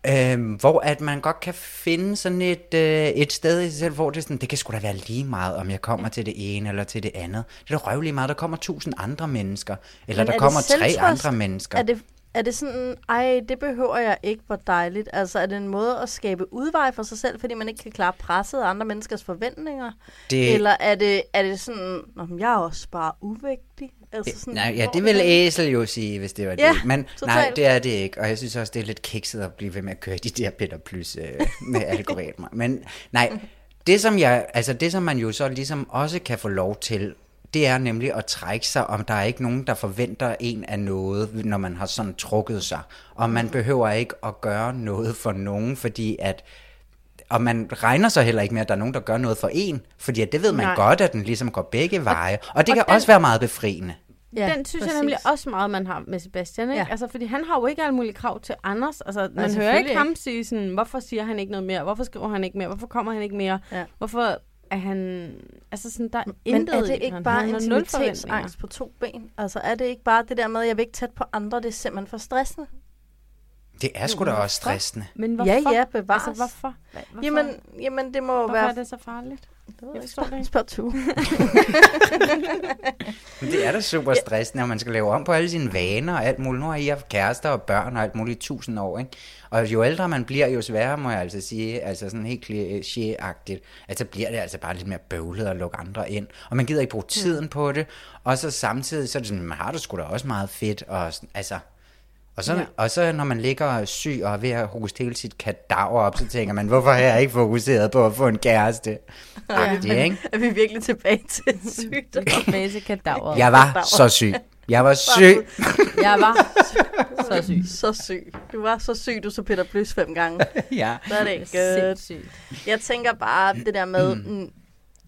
S12: Øhm, hvor at man godt kan finde sådan et, øh, et sted i sig selv, hvor det sådan, det kan sgu da være lige meget, om jeg kommer til det ene eller til det andet. Det er da røvlig meget, der kommer tusind andre mennesker, eller
S11: Men
S12: der
S11: er
S12: kommer tre andre mennesker.
S11: Er det, er det sådan, ej, det behøver jeg ikke, hvor dejligt? Altså, er det en måde at skabe udvej for sig selv, fordi man ikke kan klare presset af andre menneskers forventninger?
S12: Det-
S11: Eller er det, er det sådan, Nå, men jeg er også bare uvægtig? Altså sådan,
S12: Nej, ja, det vil Æsel jo sige, hvis det var
S11: Ja,
S12: det. Men nej,
S11: totalt.
S12: det er det ikke. Og jeg synes også, det er lidt kikset at blive ved med at køre de der Peter Plus øh, med algoritmer. Men nej, det som, jeg, altså det som man jo så ligesom også kan få lov til, det er nemlig at trække sig, om der er ikke nogen, der forventer en af noget, når man har sådan trukket sig. Og man behøver ikke at gøre noget for nogen, fordi at og man regner så heller ikke med, at der er nogen, der gør noget for en, fordi at det ved man
S1: Nej.
S12: godt, at den ligesom går begge veje. Og det
S1: og
S12: kan
S1: den-
S12: også være meget befriende.
S1: Ja, den synes præcis. jeg nemlig også meget, man har med Sebastian. Ikke?
S11: Ja.
S1: Altså, fordi han har jo ikke alle mulige krav til Anders. Altså, man hører
S11: selvfølgelig
S1: ikke ham sige sådan, hvorfor siger han ikke noget mere? Hvorfor skriver han ikke mere? Hvorfor kommer han ikke mere?
S11: Ja.
S1: Hvorfor er han... Altså, sådan, der er
S11: Men
S1: intet
S11: er det ikke bare
S1: Han nul forventninger.
S11: intimitetsangst på to ben? Altså, er det ikke bare det der med, at jeg vil ikke tæt på andre, det er simpelthen for stressende?
S12: Det er sgu da også stressende.
S1: Men
S11: Ja,
S1: hvorfor?
S11: ja, bevares.
S1: Altså, hvorfor? Hvad- hvorfor?
S11: Jamen, jamen, det må
S1: hvorfor
S11: være...
S1: er det så farligt?
S11: Det ved
S1: Jeg
S11: jeg
S1: forstår det ikke.
S11: Spørg to.
S12: Men det er da super stressende, at man skal lave om på alle sine vaner og alt muligt. Nu har I haft kærester og børn og alt muligt i tusind år, ikke? Og jo ældre man bliver, jo sværere må jeg altså sige, altså sådan helt kliché-agtigt, at så bliver det altså bare lidt mere bøvlet at lukke andre ind. Og man gider ikke bruge tiden på det. Og så samtidig, så er det sådan, man har det sgu da også meget fedt. Og, sådan- altså, og så, ja.
S1: Ja.
S12: og så når man ligger syg og er ved at hoste hele sit kadaver op, så tænker man, hvorfor har jeg ikke fokuseret på at få en kæreste? Agtigt, ikke?
S11: Er vi virkelig tilbage til sygdom?
S1: Tilbage til kadaveret.
S12: Jeg var så syg. Jeg var syg.
S1: Jeg var så syg.
S11: Så syg. Du var så syg, du så Peter Plys fem gange.
S12: ja.
S11: Så er det ikke. Jeg tænker bare det der med, mm.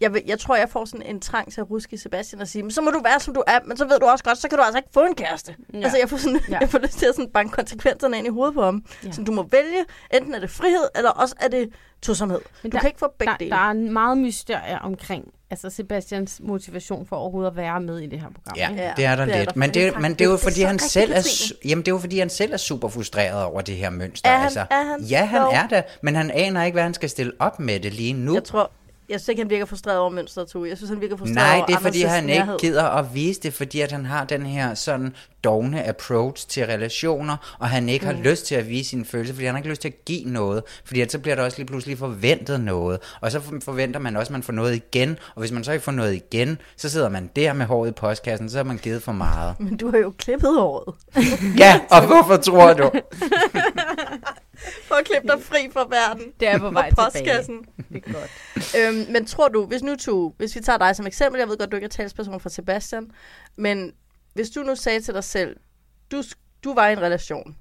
S11: Jeg, vil, jeg tror, jeg får sådan en trang til at ruske Sebastian og sige, men så må du være, som du er, men så ved du også godt, så kan du altså ikke få en kæreste.
S1: Ja.
S11: Altså, jeg får, sådan,
S1: Ja.
S11: jeg får lyst til at sådan banke konsekvenserne ind i hovedet på ham.
S1: Ja.
S11: Så du må vælge, enten er det frihed, eller også er det tosomhed.
S1: Men
S11: du
S1: der,
S11: kan ikke få begge
S1: der,
S11: dele.
S1: Der er meget mysterie omkring altså Sebastians motivation for overhovedet at være med i det her program.
S12: Ja,
S1: ikke?
S12: det er der
S11: det er
S12: lidt.
S11: der
S12: men, det, men det er jo
S11: Det er
S12: fordi, han selv er, jamen, det er jo fordi, han selv er super frustreret over det her mønster.
S11: Er han-
S12: altså.
S11: er han?
S12: Ja, han
S11: Jo.
S12: er det, men han aner ikke, hvad han skal stille op med det lige nu.
S11: Jeg tror, jeg synes ikke, han virker frustreret over mønstret, Tue. Jeg synes, han virker frustreret
S12: Nej,
S11: over
S12: det er fordi, han ikke
S11: nærhed.
S12: gider at vise det, fordi at han har den her sådan dogne approach til relationer, og han ikke mm. har lyst til at vise sine følelser, fordi han har ikke lyst til at give noget, fordi at så bliver der også lige pludselig forventet noget, og så forventer man også, at man får noget igen, og hvis man så ikke får noget igen, så sidder man der med håret i postkassen, så har man givet for meget.
S11: Men du har jo klippet håret.
S12: Ja, og hvorfor tror du?
S11: For at klippe dig fri fra verden.
S1: Det er på
S11: Og
S1: vej tilbage.
S11: postkassen.
S1: Det er godt.
S11: øhm, men tror du, hvis nu tog, hvis vi tager dig som eksempel, jeg ved godt, du ikke er talsperson for Sebastian, men hvis du nu sagde til dig selv, du, du var i en relation,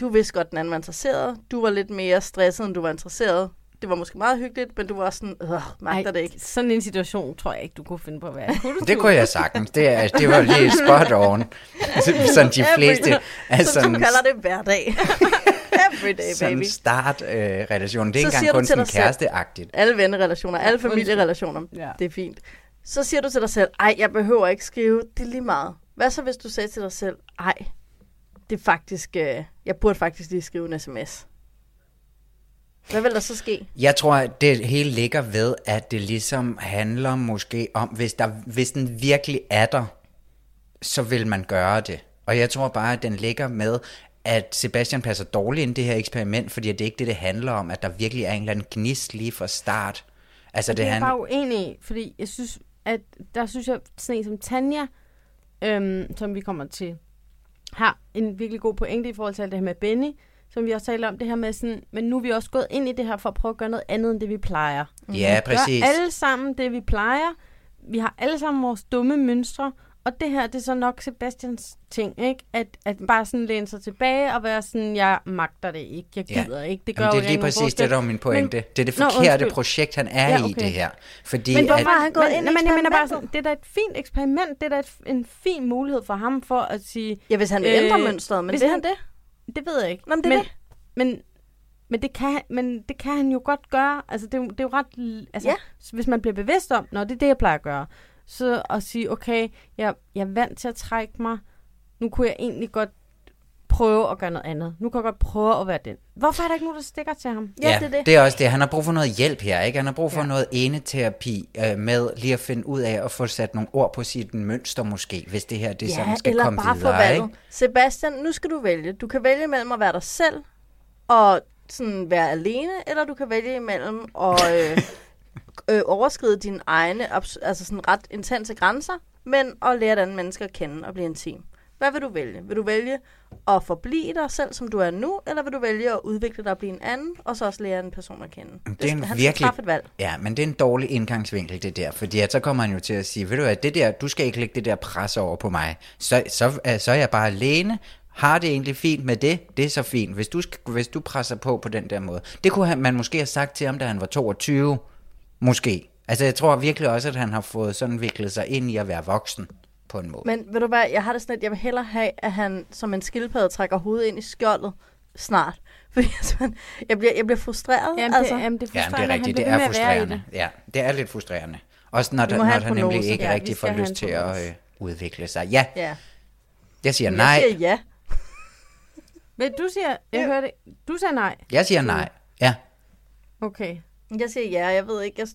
S11: du vidste godt, den anden var interesseret, du var lidt mere stresset, end du var interesseret, det var måske meget hyggeligt, men du var også sådan, øh, magter det ikke.
S1: Sådan en situation tror jeg ikke, du kunne finde på at være. Kunne du,
S12: Det kunne jeg sagtens. Det, er, det var lige spot on. Sådan de fleste er
S11: Så du
S12: sådan,
S11: kalder det hver dag. Every day,
S12: sådan
S11: baby.
S12: start øh, relation. Det er
S11: Så
S12: ikke engang kun
S11: til
S12: sådan kæresteagtigt.
S11: Alle vennerelationer, alle familierelationer.
S1: Ja.
S11: Det er fint. Så siger du til dig selv, ej, jeg behøver ikke skrive, det er lige meget. Hvad så, hvis du sagde til dig selv, ej, det er faktisk, øh, jeg burde faktisk lige skrive en sms. Hvad vil der så ske?
S12: Jeg tror, at det hele ligger ved, at det ligesom handler måske om, hvis, der, hvis den virkelig er der, så vil man gøre det. Og jeg tror bare, at den ligger med, at Sebastian passer dårligt ind i det her eksperiment, fordi det er ikke det, det handler om, at der virkelig er en eller anden gnist lige fra start. Altså,
S1: det,
S12: det
S1: er
S12: handler...
S1: bare uenig fordi jeg synes, at der synes jeg, sådan en som Tanja, øhm, som vi kommer til, har en virkelig god pointe i forhold til alt det her med Benny, som vi også talte om, det her med sådan, men nu er vi også gået ind i det her for at prøve at gøre noget andet, end det vi plejer.
S12: Ja,
S1: Vi
S12: præcis.
S1: gør alle sammen det, vi plejer. Vi har alle sammen vores dumme mønstre, og det her, det er så nok Sebastians ting, ikke? At, at bare sådan læne sig tilbage og være sådan, jeg magter det ikke, jeg
S12: Ja.
S1: gider ikke, det gør
S12: Jamen,
S1: jo
S12: det er lige præcis det, der var min pointe.
S1: Men-
S12: det er det
S1: Nå,
S12: forkerte
S1: undskyld.
S12: projekt, han er
S1: Ja,
S12: i
S1: okay.
S12: det her. Fordi
S1: Men hvorfor
S12: at,
S1: har han gået
S11: Men-
S1: ind
S11: men
S1: i
S11: jeg mener bare
S1: eksperimentet? Det er da et fint eksperiment. Det er da et, en fin mulighed for ham for at sige...
S11: Ja, hvis han vil ændre mønstret, men
S1: hvis
S11: vil han det?
S1: Det ved jeg ikke.
S11: Nå, men det
S1: men,
S11: det.
S1: Men, men, det kan, han- men det kan han jo godt gøre. Altså, det, er jo- det er jo ret... Altså,
S11: Ja.
S1: Hvis man bliver bevidst om, når det er det, jeg plejer at gøre, så at sige, okay, jeg, jeg er vant til at trække mig. Nu kunne jeg egentlig godt prøve at gøre noget andet. Nu kan jeg godt prøve at være den. Hvorfor er der ikke nogen, der stikker til ham?
S11: Ja,
S12: Ja,
S11: det er det.
S12: det er også det. Han har brug for noget hjælp her, ikke? Han har brug for ja. noget eneterapi øh, med lige at finde ud af at få sat nogle ord på sit mønster måske, hvis det her det
S11: ja,
S12: sådan skal
S11: eller
S12: komme
S11: bare
S12: videre,
S11: valget.
S12: ikke?
S11: Sebastian, nu skal du vælge. Du kan vælge mellem at være dig selv og sådan være alene, eller du kan vælge imellem at øh, øh, overskride dine egne altså sådan ret intense grænser, men at lære et andet menneske at kende og blive intim. Hvad vil du vælge? Vil du vælge at forblive dig selv, som du er nu, eller vil du vælge at udvikle dig og blive en anden, og så også lære en person at kende?
S12: Det er en
S11: han
S12: virkelig,
S11: et valg.
S12: ja, men det er en dårlig indgangsvinkel, det der. Fordi at så kommer han jo til at sige, ved du hvad, det der, du skal ikke lægge det der pres over på mig. Så, så, øh, så er jeg bare alene, har det egentlig fint med det, det er så fint. Hvis du, hvis du presser på på den der måde. Det kunne han, man måske have sagt til ham, da han var 22. Måske. Altså jeg tror virkelig også, at han har fået sådan viklet sig ind i at være voksen på en måde.
S11: Men ved du hvad, jeg har det sådan, at jeg vil hellere have, at han som en skildpadde trækker hovedet ind i skjoldet snart. Fordi altså, jeg, bliver, jeg bliver frustreret.
S1: Jamen,
S11: altså.
S1: det, jamen, det er
S12: Ja,
S1: frustrerende.
S12: det er rigtigt.
S1: Han
S12: Det er frustrerende. Ja, det er lidt frustrerende. Også når, der, når han nemlig
S11: prognose.
S12: ikke
S1: Ja,
S12: rigtig får lyst til at øh, udvikle sig. Ja,
S11: Ja.
S12: jeg siger nej.
S11: Jeg siger ja.
S1: Men du siger, jeg hørte, du siger nej.
S12: Jeg siger nej. Ja.
S1: Okay.
S11: Jeg siger ja, jeg ved ikke. Jeg,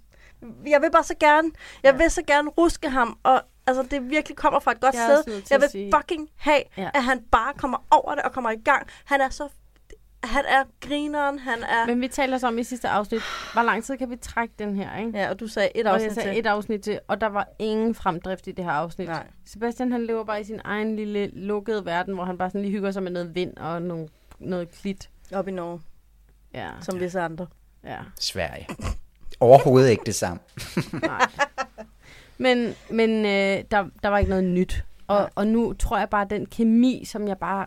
S11: jeg vil bare så gerne, jeg vil så gerne ruske ham, og altså, det virkelig kommer fra et godt
S1: Jeg
S11: sted. Jeg vil
S1: sige-
S11: fucking have,
S1: Ja.
S11: at han bare kommer over det og kommer i gang. Han er så, han er grineren, han er...
S1: Men vi taler så om i sidste afsnit, hvor lang tid kan vi trække den her, ikke?
S11: Ja, og du sagde et
S1: Og
S11: afsnit
S1: jeg sagde
S11: til.
S1: et afsnit til, og der var ingen fremdrift i det her afsnit.
S11: Nej.
S1: Sebastian han lever bare i sin egen lille lukkede verden, hvor han bare sådan lige hygger sig med noget vind og nogle, noget klit.
S11: Op i Norge,
S1: Ja,
S11: som visse andre.
S1: ja.
S12: Sverige. Overhovedet ikke det samme.
S1: Nej. Men, men øh, der, der var ikke noget nyt. Og,
S11: Nej.
S1: og nu tror jeg bare, at den kemi, som jeg bare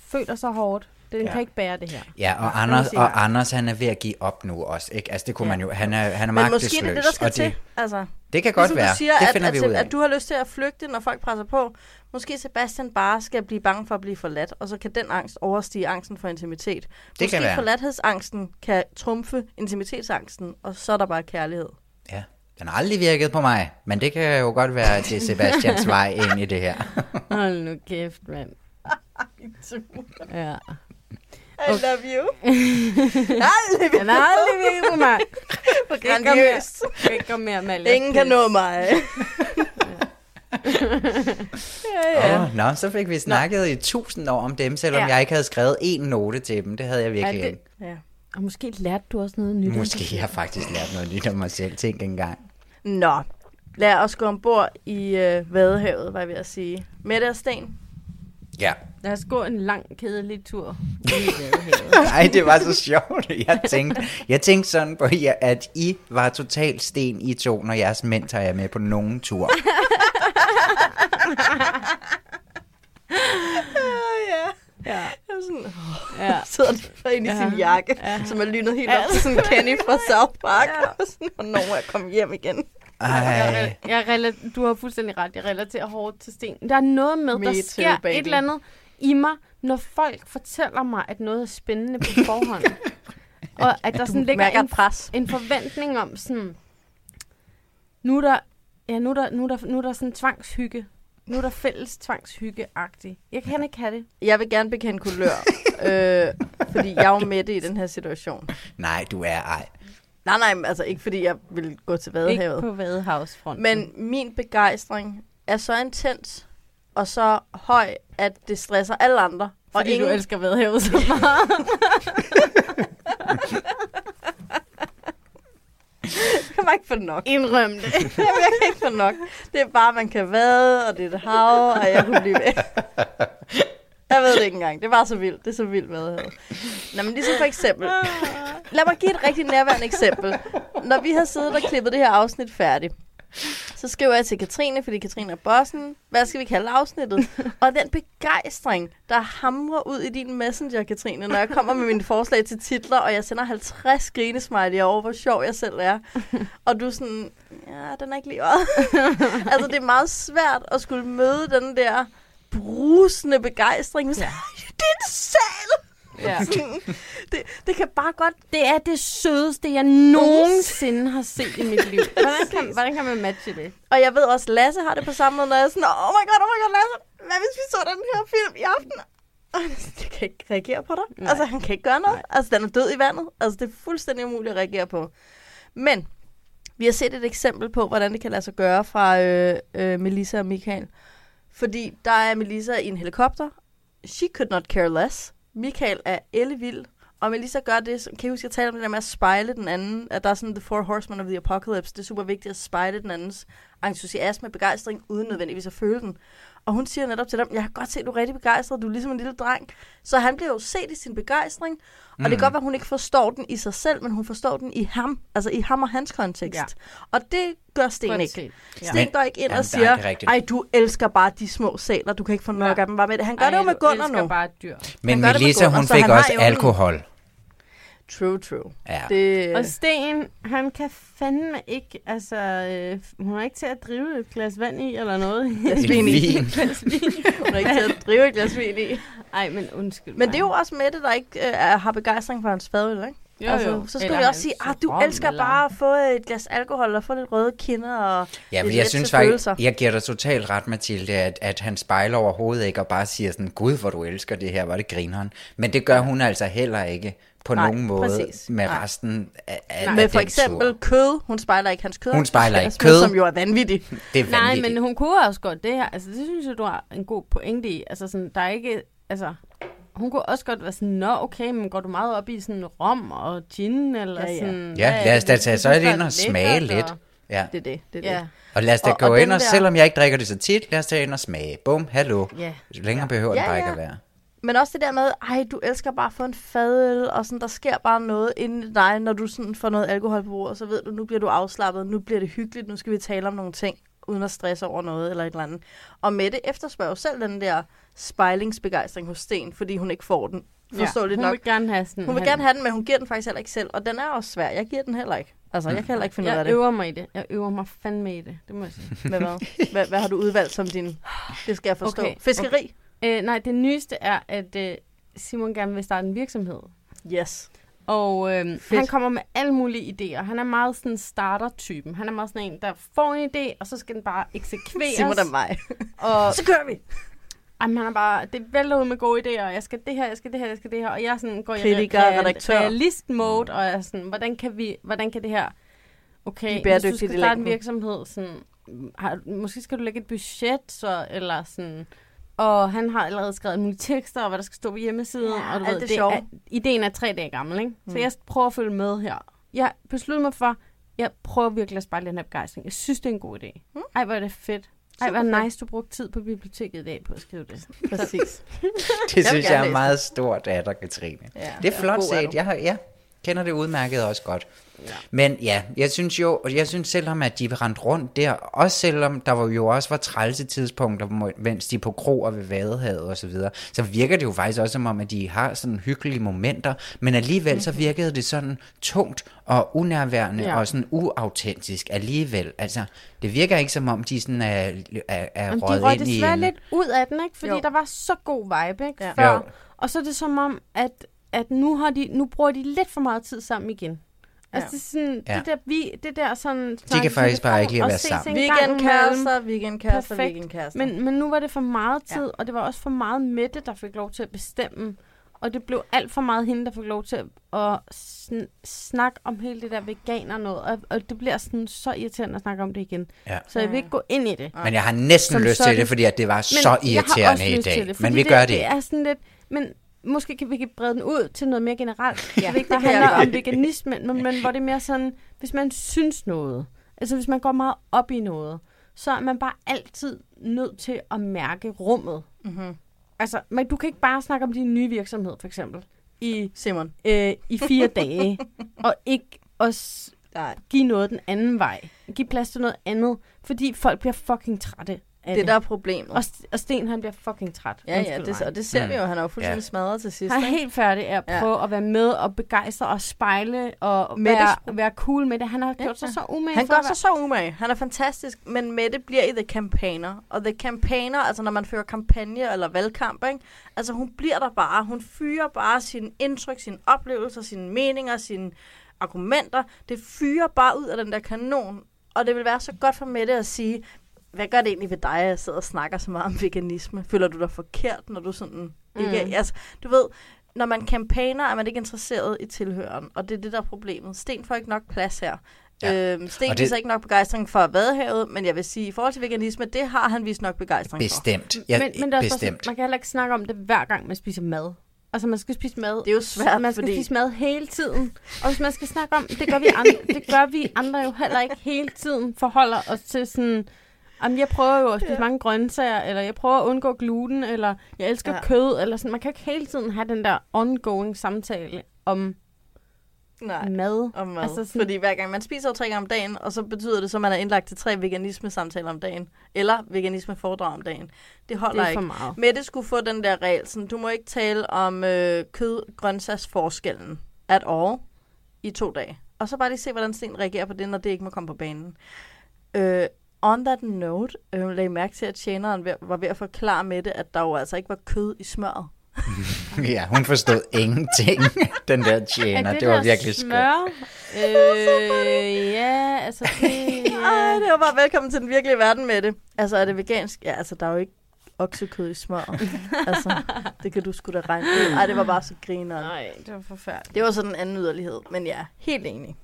S1: føler så hårdt Den
S12: Ja.
S1: kan ikke bære det her.
S12: Ja, og
S1: Det
S12: Anders, og Anders han er ved at give op nu også, ikke? Altså det kunne
S11: Ja.
S12: man jo, han er, han er
S11: Men
S12: magtesløs.
S11: måske er det det, der skal
S12: og
S11: til. Altså,
S12: Det kan godt
S11: ligesom
S12: være.
S11: Du siger,
S12: Det
S11: at,
S12: finder
S11: at,
S12: vi ud af.
S11: at du har lyst til at flygte, når folk presser på. Måske Sebastian bare skal blive bange for at blive forladt, og så kan den angst overstige angsten for intimitet.
S12: Det
S11: Måske
S12: kan være.
S11: forladthedsangsten kan trumfe intimitetsangsten, og så er der bare kærlighed.
S12: Ja, den har aldrig virket på mig, men det kan jo godt være, at det er Sebastians vej ind i det her.
S1: Hold nu kæft, mand. Ja.
S11: I love you.
S1: Aldrig Den har aldrig virket på mig.
S11: Grandiøst.
S1: mere- Ikke om mere.
S11: Ingen kan nå mig. ja, ja.
S12: Åh, nå, så fik vi snakket i tusind år om dem, selvom
S1: Ja.
S12: jeg ikke havde skrevet en note til dem. Det havde jeg virkelig
S1: det-
S12: ikke.
S11: Ja.
S1: Og måske lærte du også noget nyt. om
S12: Måske
S1: dig
S12: jeg har faktisk lært noget nyt om mig selv. Tænk engang.
S11: Nå, lad os gå ombord i øh, Vadehavet, var jeg ved at sige. Mette og Sten.
S12: Ja.
S1: Lad os gå en lang, kedelig tur.
S12: Nej, det var så sjovt. Jeg tænkte, jeg tænkte sådan på, jer, at I var totalt sten i to, når jeres mænd tager jer med på nogen tur.
S11: ja.
S1: Ja.
S11: Jeg er sådan, oh,
S1: Ja.
S11: sidder der inde i
S1: Ja.
S11: sin jakke,
S1: Ja.
S11: som er lynet helt
S1: Ja.
S11: op til sådan Kenny fra South Park. Ja. Og sådan, hvornår jeg komme hjem igen?
S1: Jeg, jeg rela- du har fuldstændig ret. Jeg relaterer hårdt til sten. Der er noget med,
S11: Me
S1: der
S11: too,
S1: sker
S11: baby.
S1: et eller andet i mig, når folk fortæller mig, at noget er spændende på forhånd. og at der sådan ligger en,
S11: pres.
S1: en forventning om sådan, nu er der, ja, nu er der, nu er der, nu er der sådan tvangshygge. Nu er der fælles tvangshygge-agtigt. Jeg kan ikke have det.
S11: Jeg vil gerne bekende kulør, øh, fordi jeg er jo med det i den her situation.
S12: Nej, du er ej.
S11: Nej, nej, altså ikke fordi jeg vil gå til Vadehavet.
S1: Ikke på Vadehavsfronten.
S11: Men min begejstring er så intens og så høj, at det stresser alle andre. Og
S1: Fordi du elsker Vadehavet så meget.
S11: Jeg kan bare ikke få nok.
S1: Indrøm det.
S11: Jeg kan ikke få nok. Det er bare, man kan vade, og det er et hav, og jeg kunne blive ved. Jeg ved det ikke engang. Det var så vildt. Det er så vildt med Nå, men ligesom for eksempel. Lad mig give et rigtig nærværende eksempel. Når vi har siddet og klippet det her afsnit færdigt, så skriver jeg til Katrine, fordi Katrine er bossen. Hvad skal vi kalde afsnittet? Og den begejstring, der hamrer ud i din messenger, Katrine, når jeg kommer med mine forslag til titler, og jeg sender 50 grinesmiley over, hvor sjov jeg selv er. Og du er sådan, ja, den er ikke lige altså, det er meget svært at skulle møde den der brusende begejstring. Ja. Det er en sal!
S1: Ja.
S11: Sådan, det, det kan bare godt...
S1: Det er det sødeste, jeg nogensinde har set i mit liv. Hvordan kan, hvordan kan man matche det?
S11: Og jeg ved også, Lasse har det på samme måde, når jeg er sådan, oh my god, oh my god, Lasse, hvad hvis vi så den her film i aften? Og det kan ikke reagere på dig.
S1: Nej.
S11: Altså, han kan ikke gøre noget. Nej. Altså, den er død i vandet. Altså, det er fuldstændig umuligt at reagere på. Men vi har set et eksempel på, hvordan det kan lade sig gøre fra øh, øh, Melissa og Michael. Fordi der er Melissa i en helikopter. She could not care less. Michael er ellevild. Og Melissa gør det, som- kan I huske, jeg talte om det der med at spejle den anden, at der er sådan The Four Horsemen of the Apocalypse. Det er super vigtigt at spejle den andens entusiasme, begejstring, uden nødvendigvis at føle den. Og hun siger netop til dem, jeg kan godt se, at du er rigtig begejstret, du er ligesom en lille dreng. Så han bliver jo set i sin begejstring, og det
S1: Mm.
S11: kan godt være, at hun ikke forstår den i sig selv, men hun forstår den i ham, altså i ham og hans kontekst.
S1: Ja.
S11: Og det gør Sten
S1: Godt
S11: ikke.
S1: set. Ja.
S11: Sten går ikke ind
S12: Jamen,
S11: og
S12: er
S11: siger, ej, du elsker bare de små sæler, du kan ikke få nok
S1: Ja.
S11: af dem bare med det. Han gør
S1: Ej,
S11: det jo med Gunnar nu.
S1: bare dyr.
S12: Men
S11: det
S12: Melissa, hun fik også
S11: evnen.
S12: alkohol.
S11: True, true.
S12: Ja.
S11: Det,
S1: Og Sten, han kan fandme ikke, altså, øh, hun er ikke til at drive et glas vand i, eller noget.
S11: Glas vin i.
S1: Glas vin.
S11: hun er ikke til at drive et glas vin i.
S1: Ej, men undskyld
S11: Men det er jo også Mette, der ikke øh, har begejstring for hans fadøl, ikke?
S1: Jo,
S11: altså,
S1: jo.
S11: Så skal
S1: Eller
S11: vi også sige, at du
S1: rom,
S11: elsker
S1: eller-
S11: bare at få et glas alkohol og få lidt røde kinder og
S12: Ja, men jeg synes faktisk, jeg giver dig totalt ret, Mathilde, at, at han spejler overhovedet ikke og bare siger sådan, gud, hvor du elsker det her, var det grineren. Men det gør hun altså heller ikke på
S11: Nej,
S12: nogen måde
S11: præcis.
S12: med
S11: Nej.
S12: resten af, af,
S11: Med
S12: af
S11: for eksempel
S12: tur.
S11: kød. Hun spejler ikke hans kød.
S12: Hun spejler ikke kød.
S11: Som jo er vanvittigt.
S12: Det er
S1: Nej,
S12: vanvittigt.
S1: men hun kunne også godt det her. Altså, det synes jeg, du har en god pointe i. Altså, sådan, der er ikke, altså, hun kunne også godt være sådan, nå, okay, men går du meget op i sådan rom og gin, eller
S11: Ja, ja.
S1: sådan...
S12: Ja,
S1: er
S12: lad os
S1: det,
S12: da tage så ind
S1: er
S12: og smage lidt.
S1: og-
S12: Ja.
S11: Det er det. det, er
S1: Ja.
S11: det.
S12: Og lad os da
S11: Og-
S12: gå
S11: og
S12: ind, og
S11: der-
S12: selvom jeg ikke drikker det så tit, lad os tage ind og smage. Bum, hallo.
S1: Ja.
S12: Længere behøver
S11: Ja,
S12: det bare
S11: ja.
S12: ikke at være.
S11: Men også det der med, ej, du elsker bare at få en fadøl, og sådan, der sker bare noget inde i dig, når du sådan får noget alkohol på bordet, så ved du, nu bliver du afslappet, nu bliver det hyggeligt, nu skal vi tale om nogle ting, uden at stresse over noget eller et eller andet. Og Mette efterspørger jo selv den der spejlingsbegejstring hos Sten, fordi hun ikke får den Forståeligt
S1: hun
S11: nok.
S1: vil gerne have sådan...
S11: Hun vil gerne have den, men hun giver den faktisk heller ikke selv. Og den er også svær. Jeg giver den heller ikke. Altså, jeg kan heller ikke finde ud af
S1: Jeg
S11: det.
S1: øver mig i det. Jeg øver mig fandme i det. Det må jeg sige.
S11: Med hvad? hvad? Hvad har du udvalgt som din... Det skal jeg forstå.
S1: Okay,
S11: Fiskeri?
S1: Okay. Øh, nej, det nyeste er, at øh, Simon gerne vil starte en virksomhed.
S11: Yes.
S1: Og øh, han kommer med alle mulige idéer. Han er meget sådan starter-typen. Han er meget sådan en, der får en idé, og så skal den bare eksekveres.
S11: Simon er mig.
S1: Og
S11: Så kører vi.
S1: Jamen, han er bare, det vælter ud med gode idéer, og jeg skal det her, jeg skal det her, jeg skal det her, og jeg sådan går
S11: Kritiker,
S1: i real-
S11: redaktør.
S1: realist-mode, og jeg er sådan, hvordan kan vi, hvordan kan det her, okay, hvis du skal starte en virksomhed, sådan, har, måske skal du lægge et budget, så, eller sådan, og han har allerede skrevet alle mulige tekster, og hvad der skal stå på hjemmesiden,
S11: Ja,
S1: og du ved,
S11: det
S1: det er, ideen er tre dage gammel, ikke? Så
S11: Mm.
S1: jeg prøver at følge med her. Jeg besluttede mig for, jeg prøver virkelig at spejle den her begejstring. Jeg synes, det er en god idé.
S11: Mm.
S1: Ej, hvor er det fedt. Ej, hvor nice, du brugte tid på biblioteket i dag på at skrive det.
S11: Præcis.
S12: Det synes jeg er meget stort af dig, Katrine.
S11: Ja,
S12: det er flot set. Jeg har, ja, kender det udmærket også godt. Ja. Men ja, jeg synes jo, og jeg synes selvom, at de rendte rundt der, også selvom der var jo også var trælse tidspunkter, hvor- mens de er på kroer ved Vadehavet og så videre, så virker det jo faktisk også som om, at de har sådan hyggelige momenter, men alligevel så virkede det sådan tungt og unærværende
S1: Ja.
S12: og sådan uautentisk alligevel. Altså, det virker ikke som om, de sådan er, er, er
S1: Jamen, de
S12: røget
S1: røg
S12: ind i
S1: desværre
S12: en...
S1: lidt ud af den, ikke? Fordi
S11: Jo.
S1: jo. der var så god vibe, ikke?
S11: Ja.
S1: Før.
S12: Jo.
S1: Og så er det som om, at, at nu, har de, nu bruger de lidt for meget tid sammen igen. Altså, det, er sådan,
S12: Ja.
S1: det der, vi, det der sådan...
S12: De kan faktisk bare ikke lide at være sammen.
S11: Weekendkærester, weekendkærester, weekendkærester.
S1: Men, men nu var det for meget tid,
S11: Ja.
S1: og det var også for meget Mette, der fik lov til at bestemme. Og det blev alt for meget hende, der fik lov til at, at sn- snakke om hele det der veganer noget. Og, og det bliver sådan så irriterende at snakke om det igen.
S12: Ja.
S1: Så jeg vil ikke gå ind i det.
S12: Men jeg har næsten
S1: Som
S12: lyst til det, fordi at det var
S1: Men
S12: så
S1: jeg har
S12: irriterende
S1: også
S12: i
S1: lyst
S12: dag.
S1: til det,
S12: men vi gør det,
S1: det er sådan lidt, men måske kan vi kan brede den ud til noget mere generelt. Ja, det ikke bare handler om veganisme, men, men hvor det er mere sådan, hvis man synes noget, altså hvis man går meget op i noget, så er man bare altid nødt til at mærke rummet.
S11: Mm-hmm.
S1: Altså, man, du kan ikke bare snakke om din nye virksomhed, for eksempel, i,
S11: Simon.
S1: øh, i fire dage, og ikke også give noget den anden vej. Give plads til noget andet, fordi folk bliver fucking trætte af
S11: Det
S1: det.
S11: der er problemet.
S1: Og, og Sten, han bliver fucking træt.
S11: Ja, ja, det, og det ser
S12: Mm.
S11: vi jo. Han er jo fuldstændig
S12: Ja.
S11: smadret til sidst.
S1: Han er
S11: ikke?
S1: helt færdig af at
S11: Ja.
S1: prøve at være med og begejstre og spejle og
S11: Mettes
S1: være, være cool med det. Han har gjort sig så umage
S11: Han gør sig så umage. Han er fantastisk, men Mette bliver i The Campaigner. Og The Campaigner, altså når man fører kampagne eller valgkamp, ikke? altså hun bliver der bare. Hun fyrer bare sine indtryk, sine oplevelser, sine meninger, sine argumenter. Det fyrer bare ud af den der kanon. Og det vil være så godt for Mette at sige, hvad gør det egentlig ved dig, at jeg sidder og snakker så meget om veganisme? Føler du dig forkert, når du sådan ikke...
S1: Mm.
S11: Altså, du ved, når man campaigner, er man ikke interesseret i tilhøren. Og det er det, der er problemet. Sten får ikke nok plads her.
S12: Ja.
S11: Øhm, Sten
S12: det-
S11: viser ikke nok begejstring for Vadehavet, men jeg vil sige, i forhold til veganisme, det har han vist nok begejstring for.
S12: Bestemt. Ja,
S1: men, men der er også
S12: bestemt.
S1: man kan heller ikke snakke om det hver gang, man spiser mad. Altså, man skal spise mad.
S11: Det er jo svært,
S1: Man skal
S11: fordi-
S1: spise mad hele tiden. Og hvis man skal snakke om, det gør vi andre, det gør vi andre jo heller ikke hele tiden, forholder os til sådan, Jamen, jeg prøver jo at spise ja. mange grøntsager, eller jeg prøver at undgå gluten, eller jeg elsker
S11: Ja.
S1: kød, eller sådan. Man kan jo ikke hele tiden have den der ongoing samtale om
S11: Nej.
S1: mad.
S11: Om mad.
S1: Altså sådan-
S11: Fordi hver gang man spiser tre gange om dagen, og så betyder det så, at man er indlagt til tre veganisme-samtaler om dagen, eller veganisme-foredrag om dagen. Det holder
S1: Det er for
S11: ikke.
S1: meget.
S11: Mette skulle få den der regel, sådan, du må ikke tale om øh, kød-grøntsagsforskellen at all i to dage. Og så bare lige se, hvordan Sten reagerer på det, når det ikke må komme på banen. Øh, on that note, øh, lagde mærke til, at tjeneren var ved at forklare Mette, at der jo altså ikke var kød i smøret.
S12: Ja, hun forstod ingenting, den der tjener. Det, det var
S1: der
S12: virkelig
S1: smør? Øh, ja, altså det...
S11: Ej, det var bare velkommen til den virkelige verden med det. Altså, er det vegansk? Ja, altså, der er jo ikke oksekød i smør. altså, det kan du sgu da regne ud. Ej, det var bare så griner.
S1: Nej, det var forfærdeligt.
S11: Det var sådan en anden yderlighed, men ja, helt enig.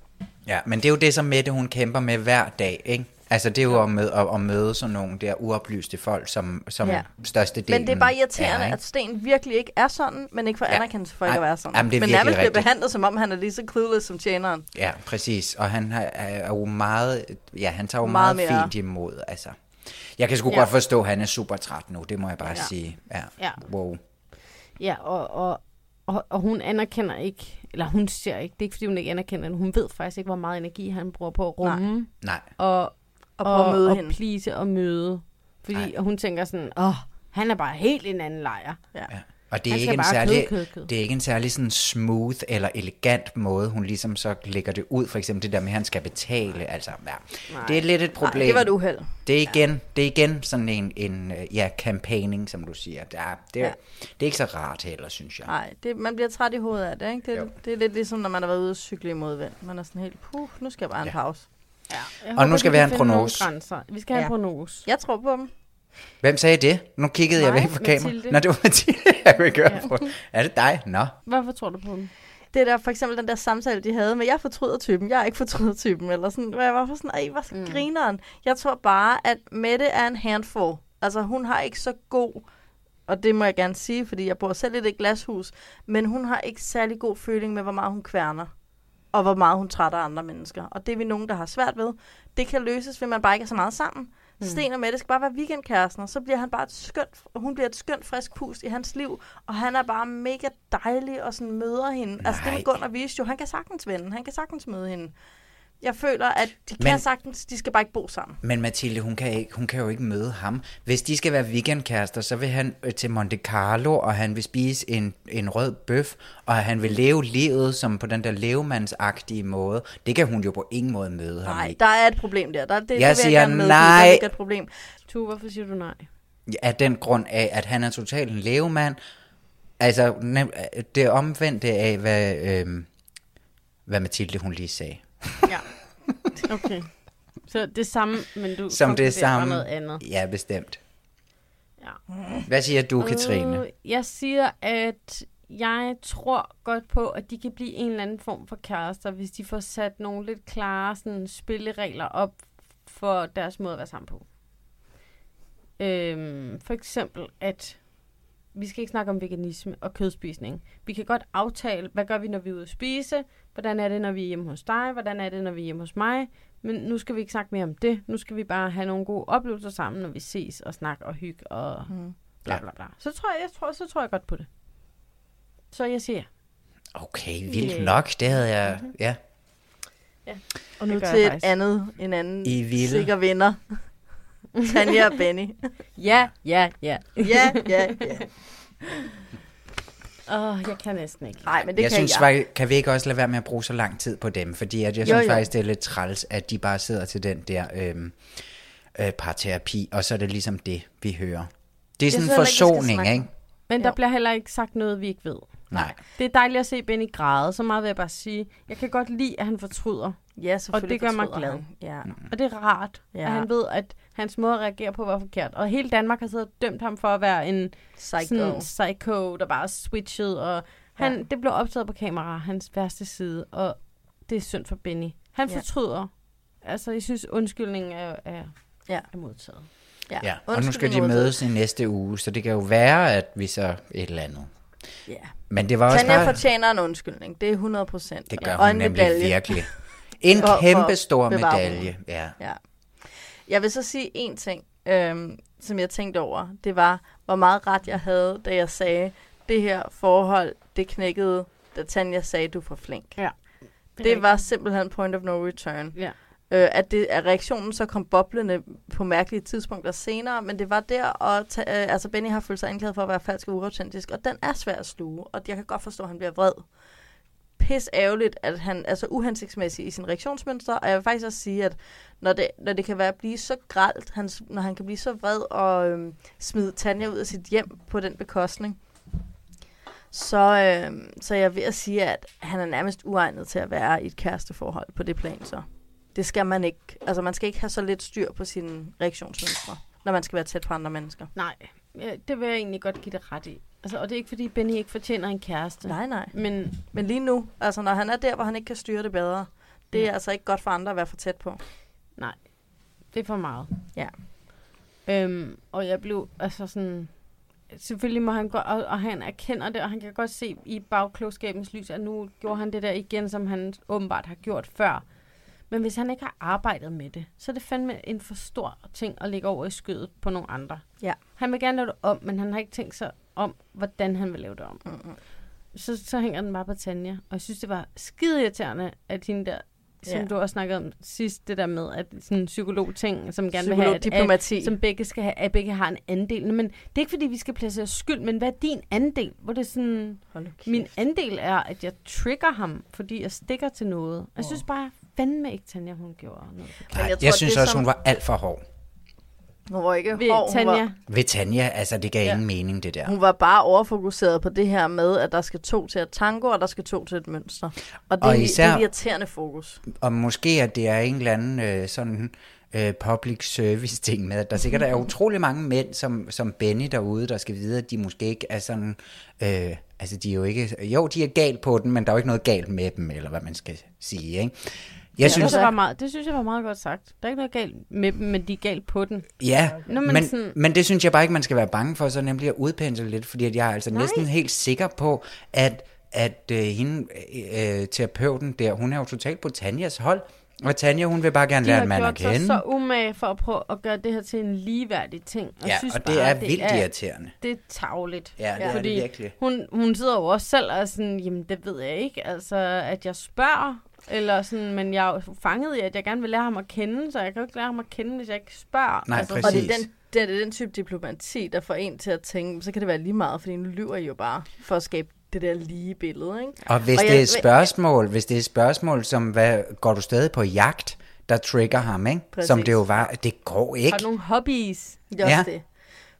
S12: Ja, men det er jo det, som Mette hun kæmper med hver dag, ikke? Altså, det er jo at møde, at, at møde sådan nogle der uoplyste folk, som, som
S11: Ja.
S12: størstedelen
S11: Men det er bare irriterende,
S12: er,
S11: at Sten virkelig ikke er sådan, men ikke får
S12: Ja.
S11: anerkendelse for ikke at være sådan.
S12: jamen, det er
S11: men nærmest bliver
S12: rigtigt.
S11: behandlet, som om han er lige så clueless som tjeneren.
S12: Ja, præcis. Og han har- er jo meget, ja, han tager jo
S11: Meget
S12: meget,
S11: mere.
S12: fint imod, altså. Jeg kan sgu
S1: Ja.
S12: godt forstå, at han er super træt nu, det må jeg bare
S1: Ja.
S12: sige. Ja.
S1: Ja.
S12: Wow.
S1: Ja, og, og, og, og hun anerkender ikke, eller hun ser ikke, det er ikke fordi hun ikke anerkender det, hun ved faktisk ikke, hvor meget energi han bruger på at rumme.
S12: Nej.
S1: Og,
S11: Og prøve at møde
S1: og
S11: hende.
S1: please og møde. Fordi
S12: Nej.
S1: og hun tænker sådan, åh, han er bare helt i en anden lejr.
S11: Ja.
S12: Ja. Og det er, ikke en særlig,
S1: kød, kød, kød.
S12: det er ikke en særlig sådan smooth eller elegant måde, hun ligesom så lægger det ud. For eksempel det der med, at han skal betale. Altså, ja. Det er lidt et problem.
S11: Nej, det var et uheld.
S12: Det er igen, det er igen sådan en, en ja, campaigning, som du siger. Det er, det, er,
S11: Ja.
S12: det er ikke så rart heller, synes jeg.
S11: Nej, det, man bliver træt i hovedet af det, ikke? Det, det er lidt ligesom, når man har været ude og cykle i modvind. Man er sådan helt, puh, nu skal jeg bare have en pause.
S1: Ja, jeg
S12: Og nu skal vi have en prognose.
S1: grænser. Vi skal have
S11: Ja.
S1: en prognose.
S11: Jeg tror på dem.
S12: Hvem sagde det? Nu kiggede jeg
S1: Mig,
S12: væk fra kameraet. Nå, det var Mathilde, jeg kunne ikke høre
S1: Ja.
S12: på. Er det dig? Nå.
S1: Hvorfor tror du på dem?
S11: Det der, for eksempel den der samtale, de havde med, jeg fortryder typen, jeg er ikke fortryder typen, eller sådan, hvor jeg var for sådan, ej, hvor mm. grineren. Jeg tror bare, at Mette er en handful. Altså, hun har ikke så god, og det må jeg gerne sige, fordi jeg bor selv lidt i et glashus, men hun har ikke særlig god føling med, hvor meget hun kværner, og hvor meget hun trætter andre mennesker. Og det er vi nogen, der har svært ved. Det kan løses, ved man bare ikke er så meget sammen. Mm. Sten og Mette skal bare være weekendkæresten, og så bliver han bare et skønt, hun bliver et skønt frisk pust i hans liv, og han er bare mega dejlig og sådan møder hende. Nej. Altså det med Gunnar viste jo, han kan sagtens vende, han kan sagtens møde hende. Jeg føler, at de kan
S12: Men-
S11: sagtens, de skal bare ikke bo sammen.
S12: Men Mathilde, hun kan, ikke, hun kan jo ikke møde ham. Hvis de skal være weekendkærester, så vil han øh, til Monte Carlo, og han vil spise en, en rød bøf, og han vil leve livet som på den der levemandsagtige måde. Det kan hun jo på ingen måde møde ham
S11: Nej, der er et problem der. der det, det vil
S12: Jeg siger
S11: gerne
S12: nej.
S11: Der ligger et problem.
S1: Tu, hvorfor siger du nej?
S12: Af den grund af, at han er totalt en levemand. Altså, det omvendte af, hvad, øh, hvad Mathilde hun lige sagde.
S1: Ja. Okay. Så det samme, men du
S12: Som det samme.
S1: noget andet.
S12: Ja, bestemt.
S1: Ja.
S12: Hvad siger du, Katrine?
S1: Øh, jeg siger, at jeg tror godt på, at de kan blive en eller anden form for kærester, hvis de får sat nogle lidt klare sådan, spilleregler op for deres måde at være sammen på. Øhm, for eksempel, at vi skal ikke snakke om veganisme og kødspisning. Vi kan godt aftale, hvad gør vi, når vi er ude at spise? Hvordan er det, når vi er hjemme hos dig? Hvordan er det, når vi er hjemme hos mig? Men nu skal vi ikke snakke mere om det. Nu skal vi bare have nogle gode oplevelser sammen, når vi ses og snakker og hygge og
S11: Mm.
S1: bla bla bla. Så tror jeg, jeg tror, så tror jeg godt på det. Så jeg siger ja.
S12: Okay, vildt
S1: Yeah.
S12: nok. Det havde jeg... Ja.
S11: Og nu til et andet, en anden
S12: I vilde.
S11: sikker vinder. Tanja og Benny.
S1: Ja, ja, ja.
S11: ja, ja, ja.
S1: Åh, oh, jeg kan næsten ikke.
S11: Nej, men det
S12: jeg
S11: kan
S12: synes
S11: jeg.
S12: faktisk, kan vi ikke også lade være med at bruge så lang tid på dem? Fordi at jeg
S11: Jo,
S12: synes
S11: jo.
S12: faktisk, det er lidt træls, at de bare sidder til den der øhm, øh, parterapi, og så er det ligesom det, vi hører. Det er sådan en forsoning, ikke?
S1: Men der bliver heller ikke sagt noget, vi ikke ved.
S12: Nej.
S1: Det er dejligt at se Benny græde, så meget vil jeg bare sige. Jeg kan godt lide, at han fortryder.
S11: Ja,
S1: Og
S11: selvfølgelig
S1: det gør mig
S11: fortryder
S1: glad.
S11: han. Ja.
S1: Og det er rart,
S11: Ja.
S1: ja. at han ved, at hans måde at reagere på var forkert. Og hele Danmark har siddet og dømt ham for at være en
S11: Psycho.
S1: Sådan, psycho, der bare switchet. Og han,
S11: Ja.
S1: det blev optaget på kamera, hans værste side. Og det er synd for Benny. Han
S11: Ja.
S1: fortryder. Altså, jeg synes, undskyldningen er, er,
S11: Ja.
S1: er modtaget.
S11: Ja.
S12: Ja, og nu skal
S11: Undskyldning
S12: de
S11: modtaget.
S12: mødes i næste uge, så det kan jo være, at vi så et eller andet.
S11: Ja.
S12: Men det var også
S11: Tanja
S12: bare...
S11: fortjener en undskyldning. Det er 100 procent.
S12: Det gør hun nemlig virkelig. En
S11: For-
S12: kæmpe stor medalje. Ja.
S11: Ja. Jeg vil så sige en ting, øhm, som jeg tænkte over. Det var, hvor meget ret jeg havde, da jeg sagde, det her forhold, det knækkede, da Tanja sagde, du er for flink.
S1: Ja.
S11: Det, det var simpelthen point of no return.
S1: Ja.
S11: Øh, at, det, at reaktionen så kom boblende på mærkelige tidspunkter senere, men det var der, og ta- øh, altså Benny har følt sig anklaget for at være falsk og uautentisk, og den er svær at sluge, og jeg kan godt forstå, at han bliver vred. Pis ærgerligt, at han er så uhensigtsmæssig i sin reaktionsmønster, og jeg vil faktisk også sige, at når det, når det kan være at blive så gralt, hans, når han kan blive så vred og øh, smide Tanja ud af sit hjem på den bekostning, så, øh, så er jeg ved at sige, at han er nærmest uegnet til at være i et kæresteforhold på det plan så. Det skal man ikke. Altså, man skal ikke have så lidt styr på sine reaktionsmønstre, når man skal være tæt på andre mennesker.
S1: Nej, det vil jeg egentlig godt give dig ret i. Altså, og det er ikke, fordi Benny ikke fortjener en kæreste.
S11: Nej, nej.
S1: Men,
S11: Men lige nu, altså når han er der, hvor han ikke kan styre det bedre, det er
S1: Ja.
S11: altså ikke godt for andre at være for tæt på.
S1: nej, det er for meget.
S11: Ja.
S1: Øhm, og jeg blev altså sådan... Selvfølgelig må han godt, og, og han erkender det, og han kan godt se i bagklogskabens lys, at nu gjorde han det der igen, som han åbenbart har gjort før. Men hvis han ikke har arbejdet med det, så er det fandme en for stor ting at lægge over i skødet på nogle andre.
S11: Ja.
S1: Han vil gerne lave det om, men han har ikke tænkt sig om, hvordan han vil lave det om.
S11: Mm-hmm.
S1: Så, så hænger den bare på Tanja. Og jeg synes, det var skide irriterende, at hende der som
S11: Ja.
S1: du også snakkede om sidst, det der med, at sådan en psykolog-ting, som gerne vil have, at, som begge skal have, at begge har en andel. Men det er ikke, fordi vi skal placere skyld, men hvad er din andel? Hvor det er sådan, min andel er, at jeg trigger ham, fordi jeg stikker til noget. Jeg synes bare, fandme ikke, Tanja, hun gjorde noget.
S12: Nej, jeg, jeg synes også, hun var alt for hård.
S11: Hun var ikke
S1: Ved
S11: hård, hun
S1: Tanja.
S11: var,
S12: Ved Tanja, altså det gav ja. ingen mening, det der.
S11: hun var bare overfokuseret på det her med, at der skal to til at tango, og der skal to til et mønster. Og det,
S12: Og
S11: er,
S12: især-
S11: det er irriterende fokus.
S12: Og måske, at det er en eller anden øh, sådan øh, public service ting med, at der sikkert er utrolig mange mænd, som, som Benny derude, der skal vide, at de måske ikke er sådan, øh, altså de er jo ikke, jo, de er galt på den, men der er jo ikke noget galt med dem, eller hvad man skal sige, ikke? Jeg synes,
S1: det, var meget, det synes jeg var meget godt sagt. Der er ikke noget galt med dem, men de er galt på den.
S12: Ja,
S1: Nå,
S12: men,
S1: men sådan-
S12: men det synes jeg bare ikke, man skal være bange for, så nemlig at udpensle lidt, fordi at jeg er altså
S1: Nej.
S12: næsten helt sikker på, at, at øh, hende, øh, terapeuten der, hun er jo totalt på Tanjas hold, og Tanja, hun vil bare gerne
S1: De
S12: lære
S1: har
S12: en mand at
S1: gjort sig
S12: kende.
S1: så umage for at prøve at gøre det her til en ligeværdig ting. Og
S12: Ja,
S1: synes
S12: og det
S1: bare,
S12: er vildt irriterende.
S1: Det er tavligt.
S12: Ja, det er det
S1: fordi
S12: virkelig.
S1: Hun, hun sidder jo også selv og er sådan, jamen det ved jeg ikke, altså at jeg spørger, eller sådan, men jeg er jo fanget i, at jeg gerne vil lære ham at kende, så jeg kan jo ikke lære ham at kende, hvis jeg ikke spørger.
S12: Nej,
S1: altså,
S11: Og det er, den, det er den type diplomati, der får en til at tænke, så kan det være lige meget, fordi nu lyver I jo bare for at skabe det der lige billede. Ikke?
S12: Og hvis
S11: Og
S12: det er et spørgsmål, hvis det er et spørgsmål, som hvad, går du stadig på jagt, der trigger ham, ikke?
S11: Præcis.
S12: Som det jo var, det går ikke.
S1: Har du nogle hobbies?
S11: Det er også
S12: Ja.
S11: det.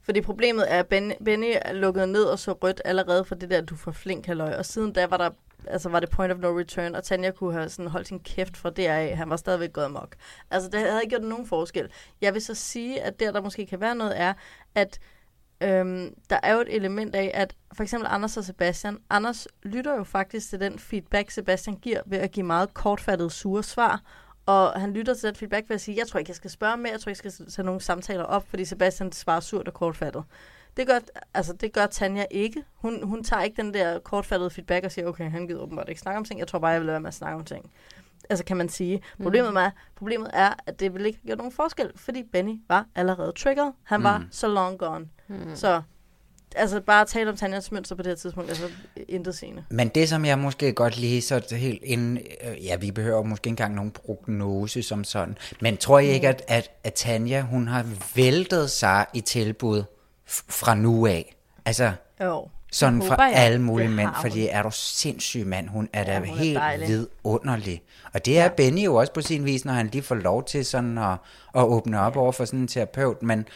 S11: Fordi problemet er, at Ben, Benny er lukket ned og så rødt allerede for det der, du får flink halløj. Og siden da var der altså var det point of no return, og Tanja kunne have sådan holdt sin kæft fra deraf. Han var stadigvæk gået amok. Altså, det havde ikke gjort nogen forskel. Jeg vil så sige, at der, der måske kan være noget, er, at øhm, der er jo et element af, at for eksempel Anders og Sebastian, Anders lytter jo faktisk til den feedback, Sebastian giver ved at give meget kortfattede, sure svar, og han lytter til den feedback ved at sige, jeg tror ikke, jeg skal spørge mere, jeg tror ikke, jeg skal tage nogle samtaler op, fordi Sebastian svarer surt og kortfattet. Det gør, altså, det gør Tanja ikke. Hun, hun tager ikke den der kortfattede feedback og siger, okay, han gider åbenbart ikke snakke om ting. Jeg tror bare, jeg vil lade være med at snakke om ting. Altså kan man sige. Problemet,
S1: Mm.
S11: er, problemet er, at det vil ikke gøre nogen forskel, fordi Benny var allerede triggered. Han var
S12: Mm.
S11: så long gone.
S1: Mm.
S11: Så altså bare at tale om Tanjas mønster på det her tidspunkt, altså intet sigende.
S12: Men det, som jeg måske godt lige så helt inden, øh, ja, vi behøver måske ikke engang nogen prognose som sådan, men tror I ikke, at, at, at Tanja, hun har væltet sig i tilbud fra nu af? Altså,
S11: Jo.
S12: sådan
S11: håber jeg.
S12: alle mulige mænd, fordi er du sindssyg mand, hun er da
S11: Ja, hun er
S12: helt
S11: dejlig.
S12: vidunderlig. Og det er Benny jo også på sin vis, når han lige får lov til sådan at, at åbne op over for sådan en terapeut, men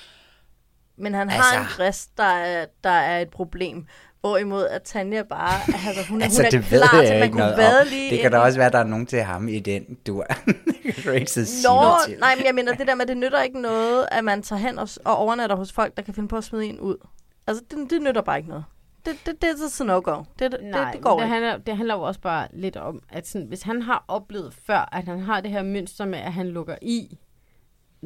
S11: Men han
S12: Altså-
S11: har en brist, der er, der er et problem. Hvorimod at Tanja bare, altså hun,
S12: altså,
S11: hun er
S12: det
S11: klar
S12: ved
S11: til, at man
S12: ikke
S11: kunne
S12: noget
S11: vade lige
S12: Det kan da også være, at der er nogen til ham i den, du er. det kan du ikke så sige
S11: Nå, nej, men jeg mener, det der med, det nytter ikke noget, at man tager hen og, og overnatter hos folk, der kan finde på at smide en ud. Altså, det, det nytter bare ikke noget. Det, det, det er sådan no-go. Det, det,
S1: Nej,
S11: det, det går
S1: det
S11: ikke.
S1: handler, det handler jo også bare lidt om, at sådan, hvis han har oplevet før, at han har det her mønster med, at han lukker i,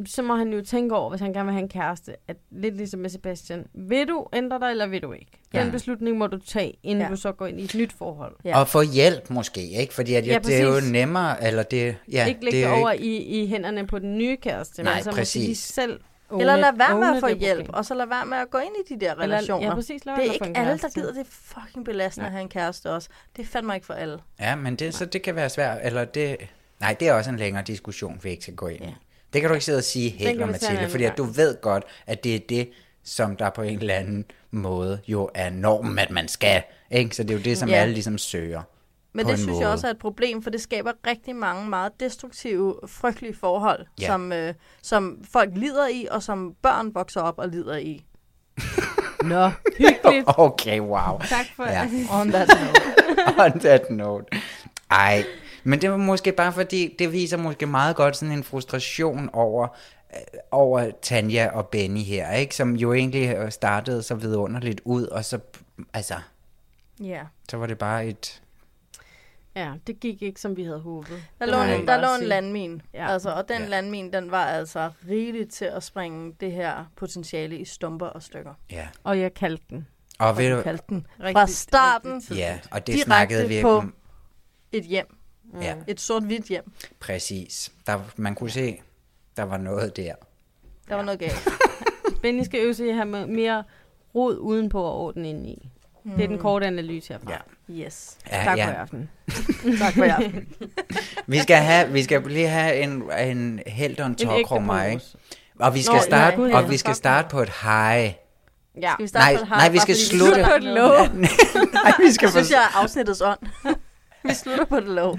S1: så må han jo tænke over, hvis han gerne vil have en kæreste, at lidt ligesom med Sebastian, vil du ændre dig, eller vil du ikke? Den
S12: Ja.
S1: beslutning må du tage, inden
S11: Ja.
S1: ja. du så går ind i et nyt forhold.
S12: Ja. Og få hjælp måske, ikke? Fordi at, ja,
S1: Ja,
S12: det er jo
S1: præcis.
S12: nemmere, eller det, ja,
S1: ikke lægge
S12: det er
S1: over
S12: ikke,
S1: i, i hænderne på den nye kæreste,
S12: Nej,
S1: men så måske de
S12: præcis.
S1: selv
S11: Eller lad være med
S1: own
S11: at få hjælp,
S1: problem.
S11: og så lad være med at gå ind i de der
S1: Eller- ja,
S11: relationer.
S1: præcis, lad
S11: det er ikke alle, der gider. Det fucking belastende at have en kæreste også. Det er fandme ikke for alle.
S12: ja, men det, så det kan være svært, eller det, nej, det er også en længere diskussion, vi ikke skal gå ind i. Det kan du ikke sidde og sige helt, om Mathilde, fordi at du ved godt, at det er det, som der på en eller anden måde jo er normen, at man skal, ikke? Så det er jo det, som
S11: Ja.
S12: alle ligesom søger.
S11: Men det synes
S12: måde.
S11: jeg også er et problem, for det skaber rigtig mange meget destruktive, frygtelige forhold,
S12: Ja.
S11: som, øh, som folk lider i, og som børn vokser op og lider i.
S1: Nå, hyggeligt.
S12: Okay, wow.
S1: Tak for
S12: Ja.
S11: On that note.
S12: On that note. Ej, men det var måske bare fordi, det viser måske meget godt sådan en frustration over, øh, over Tanja og Benny her, ikke? Som jo egentlig øh, startede så vidunderligt ud, og så, altså,
S11: Ja.
S12: så var det bare et...
S1: Ja, det gik ikke, som vi havde håbet.
S11: Der lå, en, der lå en landmin, ja. Altså, og den
S12: Ja.
S11: landmin, den var altså rigeligt til at springe det her potentiale i stumper og stykker.
S12: Ja.
S1: Og jeg kaldte den.
S12: Og
S11: Og
S12: ved
S11: du kaldte den
S1: Rigtigt-
S11: fra starten
S1: rigtigt
S12: ja, og det
S11: direkte
S12: snakkede vi
S11: på
S12: om.
S11: et hjem.
S12: Ja,
S11: Et sort-hvidt hjem.
S12: præcis. Der, man kunne se, der var noget der.
S11: Der var noget galt.
S1: Benny skal øve sig at have med- mere rod udenpå og orden indeni. Mm. Det er den korte analyse herfra.
S12: Ja.
S11: Yes.
S12: Ja,
S1: tak
S12: ja.
S1: for i aften.
S11: tak for jer.
S12: Vi skal, have, vi skal lige have en, en helt og en tårkrummer, ikke?
S1: bonus.
S12: Og vi skal
S1: Nå,
S12: starte,
S1: nej,
S12: og vi skal starte på et high.
S1: Ja.
S11: Skal vi starte
S12: Nej,
S11: på et high,
S12: nej, vi skal slutte.
S1: på et low.
S12: Nej, vi skal
S11: Det synes jeg er afsnittets ånd. vi slutter på et low.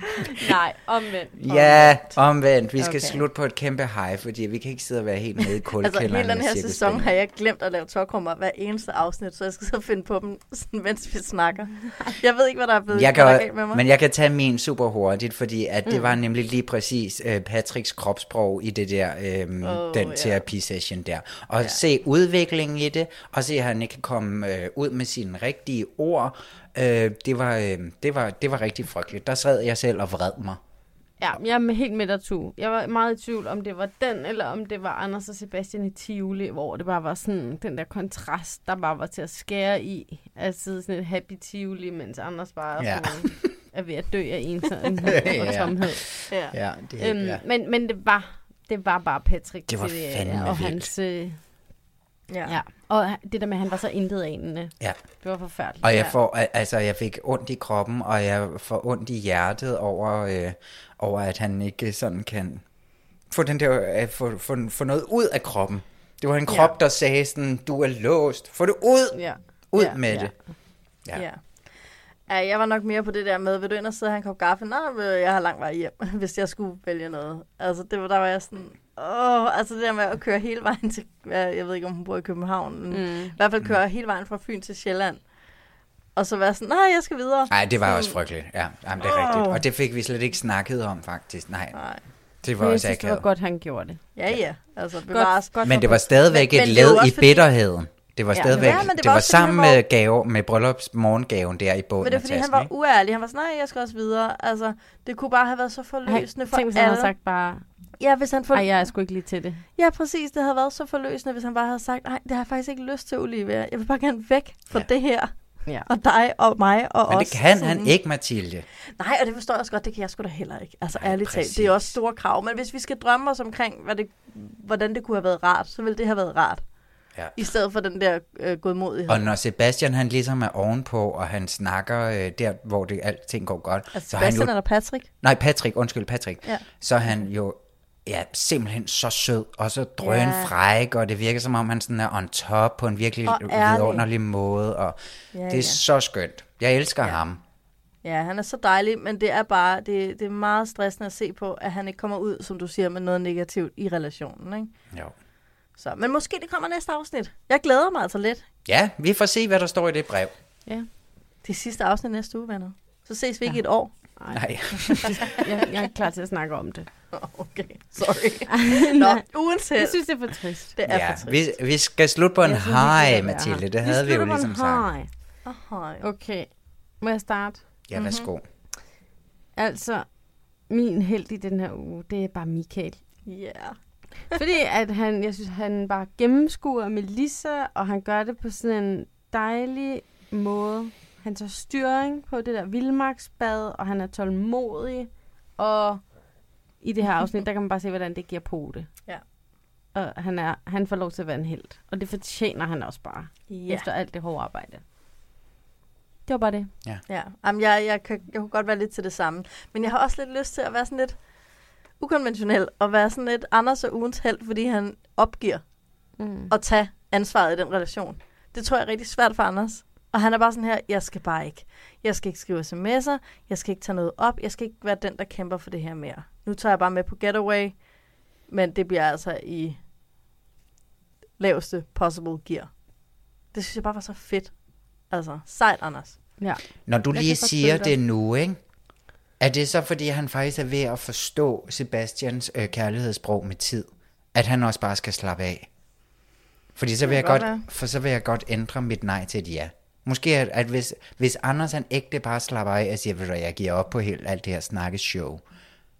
S1: Nej, omvendt.
S12: Ja, omvendt. Vi skal
S11: Okay.
S12: slutte på et kæmpe high, fordi vi kan ikke sidde og være helt nede i
S11: Altså
S12: kuldekælderen
S11: hele den her sæson har jeg glemt at lave tårkrummer hver eneste afsnit, så jeg skal så finde på dem, sådan, mens vi snakker. Jeg ved ikke, hvad der er blevet
S12: Jeg kan,
S11: galt med mig.
S12: men jeg kan tage min super hurtigt, fordi at det
S11: Mm.
S12: var nemlig lige præcis uh, Patricks kropssprog i det der, øhm,
S11: Åh,
S12: den
S11: ja.
S12: terapisession der. Og ja. se udviklingen i det, og se at han ikke kan komme øh, ud med sine rigtige ord. Øh, det, var, øh, det, var, det var rigtig frygteligt. Der sad jeg selv og vred mig.
S1: Ja, jeg er helt med dig, Tu. Jeg var meget i tvivl, om det var den, eller om det var Anders og Sebastian i Tivoli, hvor det bare var sådan den der kontrast, der bare var til at skære i. Sidde sådan et happy Tivoli, mens Anders bare
S12: Ja.
S1: ja. er ved at dø af ensomhed og
S12: Ja.
S1: tomhed.
S11: Ja.
S12: Ja, det,
S1: Øhm,
S12: ja.
S1: men, men det var det var bare Patrick.
S12: Det var
S1: til og
S12: vildt.
S1: hans, øh,
S11: Ja.
S1: ja. Og det der med, at han var så intet anende.
S12: Ja.
S1: Det var forfærdeligt.
S12: Og jeg får, al- altså jeg fik ondt i kroppen, og jeg får ondt i hjertet over, øh, over at han ikke sådan kan få, den der, øh, få, få, få noget ud af kroppen. Det var en krop, ja. der sagde sådan, du er låst, få det ud,
S1: Ja.
S12: ud
S11: Ja,
S12: med
S1: ja.
S12: det.
S11: Ja. ja. Ja, jeg var nok mere på det der med, vil du ind og sidde og have en kop kaffe? Nej, jeg har lang vej hjem, hvis jeg skulle vælge noget. Altså, det var, der var jeg sådan, åh, altså det der med at køre hele vejen til, jeg ved ikke, om hun bor i København, men
S1: Mm.
S11: i hvert fald køre hele vejen fra Fyn til Sjælland. Og så være sådan, nej, jeg skal videre.
S12: Nej, det var
S11: Sådan,
S12: også frygteligt. Ja, jamen, det er
S11: Åh.
S12: rigtigt. Og det fik vi slet ikke snakket om, faktisk. Nej,
S11: Nej.
S12: det var
S1: Men jeg
S12: også
S1: synes, det var
S12: akavet.
S1: godt, han gjorde det.
S11: Ja, ja, altså bevares.
S1: godt
S12: Men
S1: for
S12: det var stadigvæk
S11: Men-
S12: et
S11: men
S12: led i
S11: fordi-
S12: bitterheden. Det var
S11: Ja.
S12: stadigvæk,
S11: Ja, men det
S12: det
S11: var
S12: var
S11: også
S12: sammen
S11: han var-
S12: med, gave, med bryllupsmorgengaven morgengaven der i båden
S11: Men det er fordi, han
S12: tasken,
S11: var
S12: ikke?
S11: uærlig. Han var sådan, nej, jeg skal også videre. Altså, det kunne bare have været så forløsende for
S1: Tænk, hvis
S11: alle.
S1: han havde sagt bare,
S11: Ja, hvis han for...
S1: ej, jeg er sgu ikke lige til det.
S11: Ja, præcis. Det havde været så forløsende, hvis han bare havde sagt, nej, det har jeg faktisk ikke lyst til, Olivia. Jeg vil bare gerne væk fra
S12: Ja.
S11: det her.
S1: Ja.
S11: Og dig og mig og
S12: Men
S11: os.
S12: det kan
S11: Sådan.
S12: han ikke, Mathilde.
S11: Nej, og det forstår jeg også godt. Det kan jeg sgu da heller ikke. Altså
S12: Nej,
S11: ærligt talt. Det er også store krav. Men hvis vi skal drømme os omkring, hvad det, hvordan det kunne have været rart, så ville det have været rart.
S12: Ja.
S11: I stedet for den der øh, godmodighed.
S12: Og når Sebastian han ligesom er ovenpå, og han snakker øh, der, hvor det alting går godt,
S11: Altså,
S12: så er han
S11: Sebastian
S12: jo...
S11: eller Patrick?
S12: Nej, Patrick, undskyld, Patrick.
S11: Ja.
S12: Så han jo ja, simpelthen så sød, og så drøn
S11: Ja.
S12: fræk, og det virker som om, han sådan er on top på en virkelig vidunderlig måde, og
S11: Ja,
S12: det er
S11: ja.
S12: så skønt. Jeg elsker ja. ham.
S11: Ja, han er så dejlig, men det er bare, det, det er meget stressende at se på, at han ikke kommer ud, som du siger, med noget negativt i relationen, ikke?
S12: Jo.
S11: Så, men måske det kommer næste afsnit. Jeg glæder mig altså lidt.
S12: Ja, vi får se, hvad der står i det brev.
S1: Ja.
S11: Det er sidste afsnit næste uge, venner. Så ses vi ikke i et år.
S12: Nej.
S1: jeg, jeg er klar til at snakke om det.
S11: Okay, sorry. Nå, uanset.
S1: Jeg synes, det er for trist.
S11: Det er
S12: Ja,
S11: for trist.
S12: vi, vi skal slutte på en
S1: det værd.
S12: Mathilde. Det havde vi jo
S1: slutter på en
S12: ligesom sagt.
S1: high.
S11: Ahoj.
S1: Okay, må jeg starte?
S12: Ja, værsgo.
S1: Altså, min held i den her uge, det er bare Michael.
S11: Ja.
S1: Fordi at han, jeg synes, han bare gennemskuer Melissa, og han gør det på sådan en dejlig måde. Han tager styring på det der vildmarksbad, og han er tålmodig. Og i det her afsnit, der kan man bare se, hvordan det giver på det.
S11: Ja.
S1: Og han, er, han får lov til at være en held. Og det fortjener han også bare.
S11: Ja.
S1: Efter alt det hårde arbejde. Det var bare det.
S11: Ja, Jamen, jeg, jeg, kan, jeg kunne godt være lidt til det samme. Men jeg har også lidt lyst til at være sådan lidt ukonventionel, og være sådan lidt Anders og ugens held, fordi han opgiver
S1: Mm.
S11: at tage ansvaret i den relation. Det tror jeg er rigtig svært for Anders. Og han er bare sådan her, jeg skal bare ikke. Jeg skal ikke skrive sms'er, jeg skal ikke tage noget op, jeg skal ikke være den, der kæmper for det her mere. Nu tager jeg bare med på Getaway, men det bliver altså i laveste possible gear. Det synes jeg bare var så fedt. Altså, sejt, Anders.
S1: Ja.
S12: Når du
S1: Jeg
S12: lige siger det nu, ikke? Er det så, fordi han faktisk er ved at forstå Sebastians øh, kærlighedssprog med tid? At han også bare skal slappe af? Fordi så vil jeg
S11: godt
S12: godt, for så vil jeg godt ændre mit nej til et ja. Måske at, at hvis, hvis Anders han ægte bare slapper af og siger, hvad, jeg giver op på helt alt det her snakkeshow,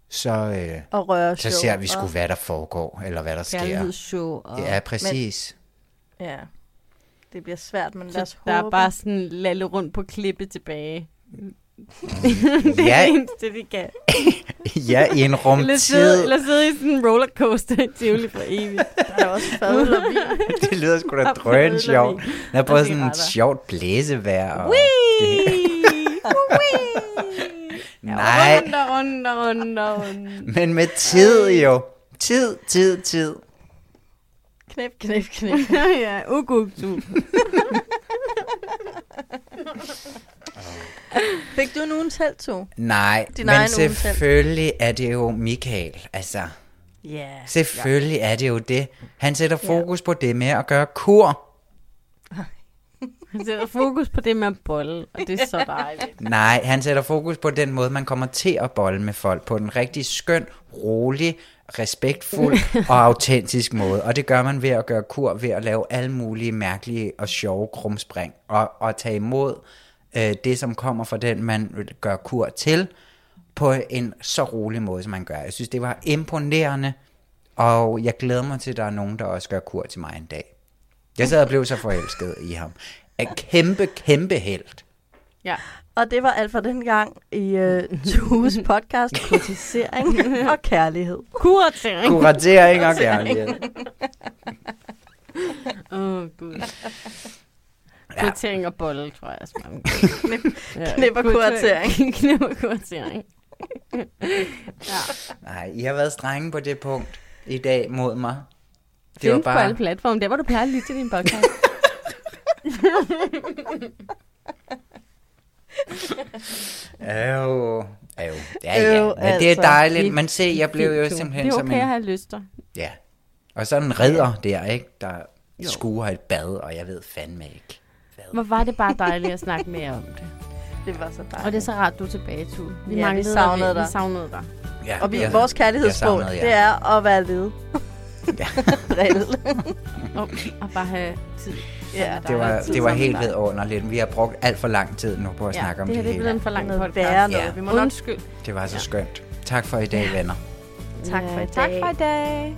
S12: så, øh,
S11: Og røre
S12: så ser vi sgu, hvad der foregår, eller hvad der sker.
S1: Kærlighedsshow. Og...
S12: Ja, præcis.
S11: Ja, det bliver svært, men lad os
S1: Så der er
S11: håbe.
S1: bare sådan lalle rundt på klippe tilbage. Det er
S12: Ja.
S1: det eneste, de kan.
S12: Ja, i en
S1: Eller
S12: rumtid.
S1: sidde, eller sidde i sådan en rollercoaster i Tivoli for evigt.
S11: Der er også fadøl og vin.
S12: Det lyder sgu da drøn sjovt. Der er både sådan
S1: cigaretter.
S12: sjovt blæsevejr. Og
S1: Whee!
S12: Nej,
S1: Rundt og rundt og rundt og rundt.
S12: men med tid jo. Tid, tid, tid.
S11: Knæp, knæp, knæp.
S1: ja, ugugtu.
S11: Fik du nogen selv to?
S12: Nej,
S11: Din
S12: men selvfølgelig er det jo Michael. Altså,
S11: Ja. Yeah.
S12: selvfølgelig er det jo det. Han sætter fokus på det med at gøre kur.
S1: Han sætter fokus på det med at bolle, og det er så dejligt.
S12: Nej, han sætter fokus på den måde, man kommer til at bolle med folk. På en rigtig skøn, rolig, respektfuld og autentisk måde. Og det gør man ved at gøre kur, ved at lave alle mulige mærkelige og sjove krumspring. Og, og tage imod øh, det, som kommer fra den, man gør kur til, på en så rolig måde, som man gør. Jeg synes, det var imponerende, og jeg glæder mig til, at der er nogen, der også gør kur til mig en dag. Jeg sad og blev så forelsket i ham. En kæmpe, kæmpe held.
S1: Ja.
S11: Og det var alt for den gang i uh, Tues podcast, Kurtisering og Kærlighed.
S1: Kuratering.
S12: Kuratering og kærlighed.
S1: Åh, oh, gud. Kuratering og bolle, tror jeg. Altså, man...
S11: knip og kuratering.
S1: knip og kuratering. ja.
S12: Nej, I har været strenge på det punkt i dag mod mig. Det
S1: Findes
S12: var
S1: bare... på alle platforme. Der, hvor du plejer at lytte til din podcast.
S12: Øv, øv. Ja, ja. Men det er
S11: altså.
S12: dejligt. Men se, jeg blev jo simpelthen
S1: Det er
S12: som
S1: okay at
S12: en...
S1: have lyster.
S12: Ja. Og sådan en redder der, ikke? Der skuer et bad, og jeg ved fandme ikke.
S1: Hvor var det bare dejligt at snakke mere om det.
S11: Det var så dejligt.
S1: Og det er så rart, du er tilbage, Tue. Vi
S11: Ja, vi savnede
S1: dig.
S11: dig.
S1: Vi savnede dig.
S12: Ja,
S11: Og vi,
S12: jeg-
S11: vores
S12: savnede jer.
S11: det er at være led.
S12: Ja.
S11: Reelt.
S1: Og, og bare have tid.
S11: Ja,
S12: Det var, det var helt
S1: ved
S12: vidunderligt. Vi har brugt alt for lang tid nu på at
S1: ja,
S12: snakke om
S1: det
S12: det,
S1: her det er blevet
S12: hele.
S1: en for lang podcast.
S11: værre noget.
S12: Ja.
S11: Vi må nok
S1: Undskyld.
S12: Det var så skønt. Tak for i dag, venner.
S11: Tak for i
S1: Tak
S11: dag.
S1: for i dag.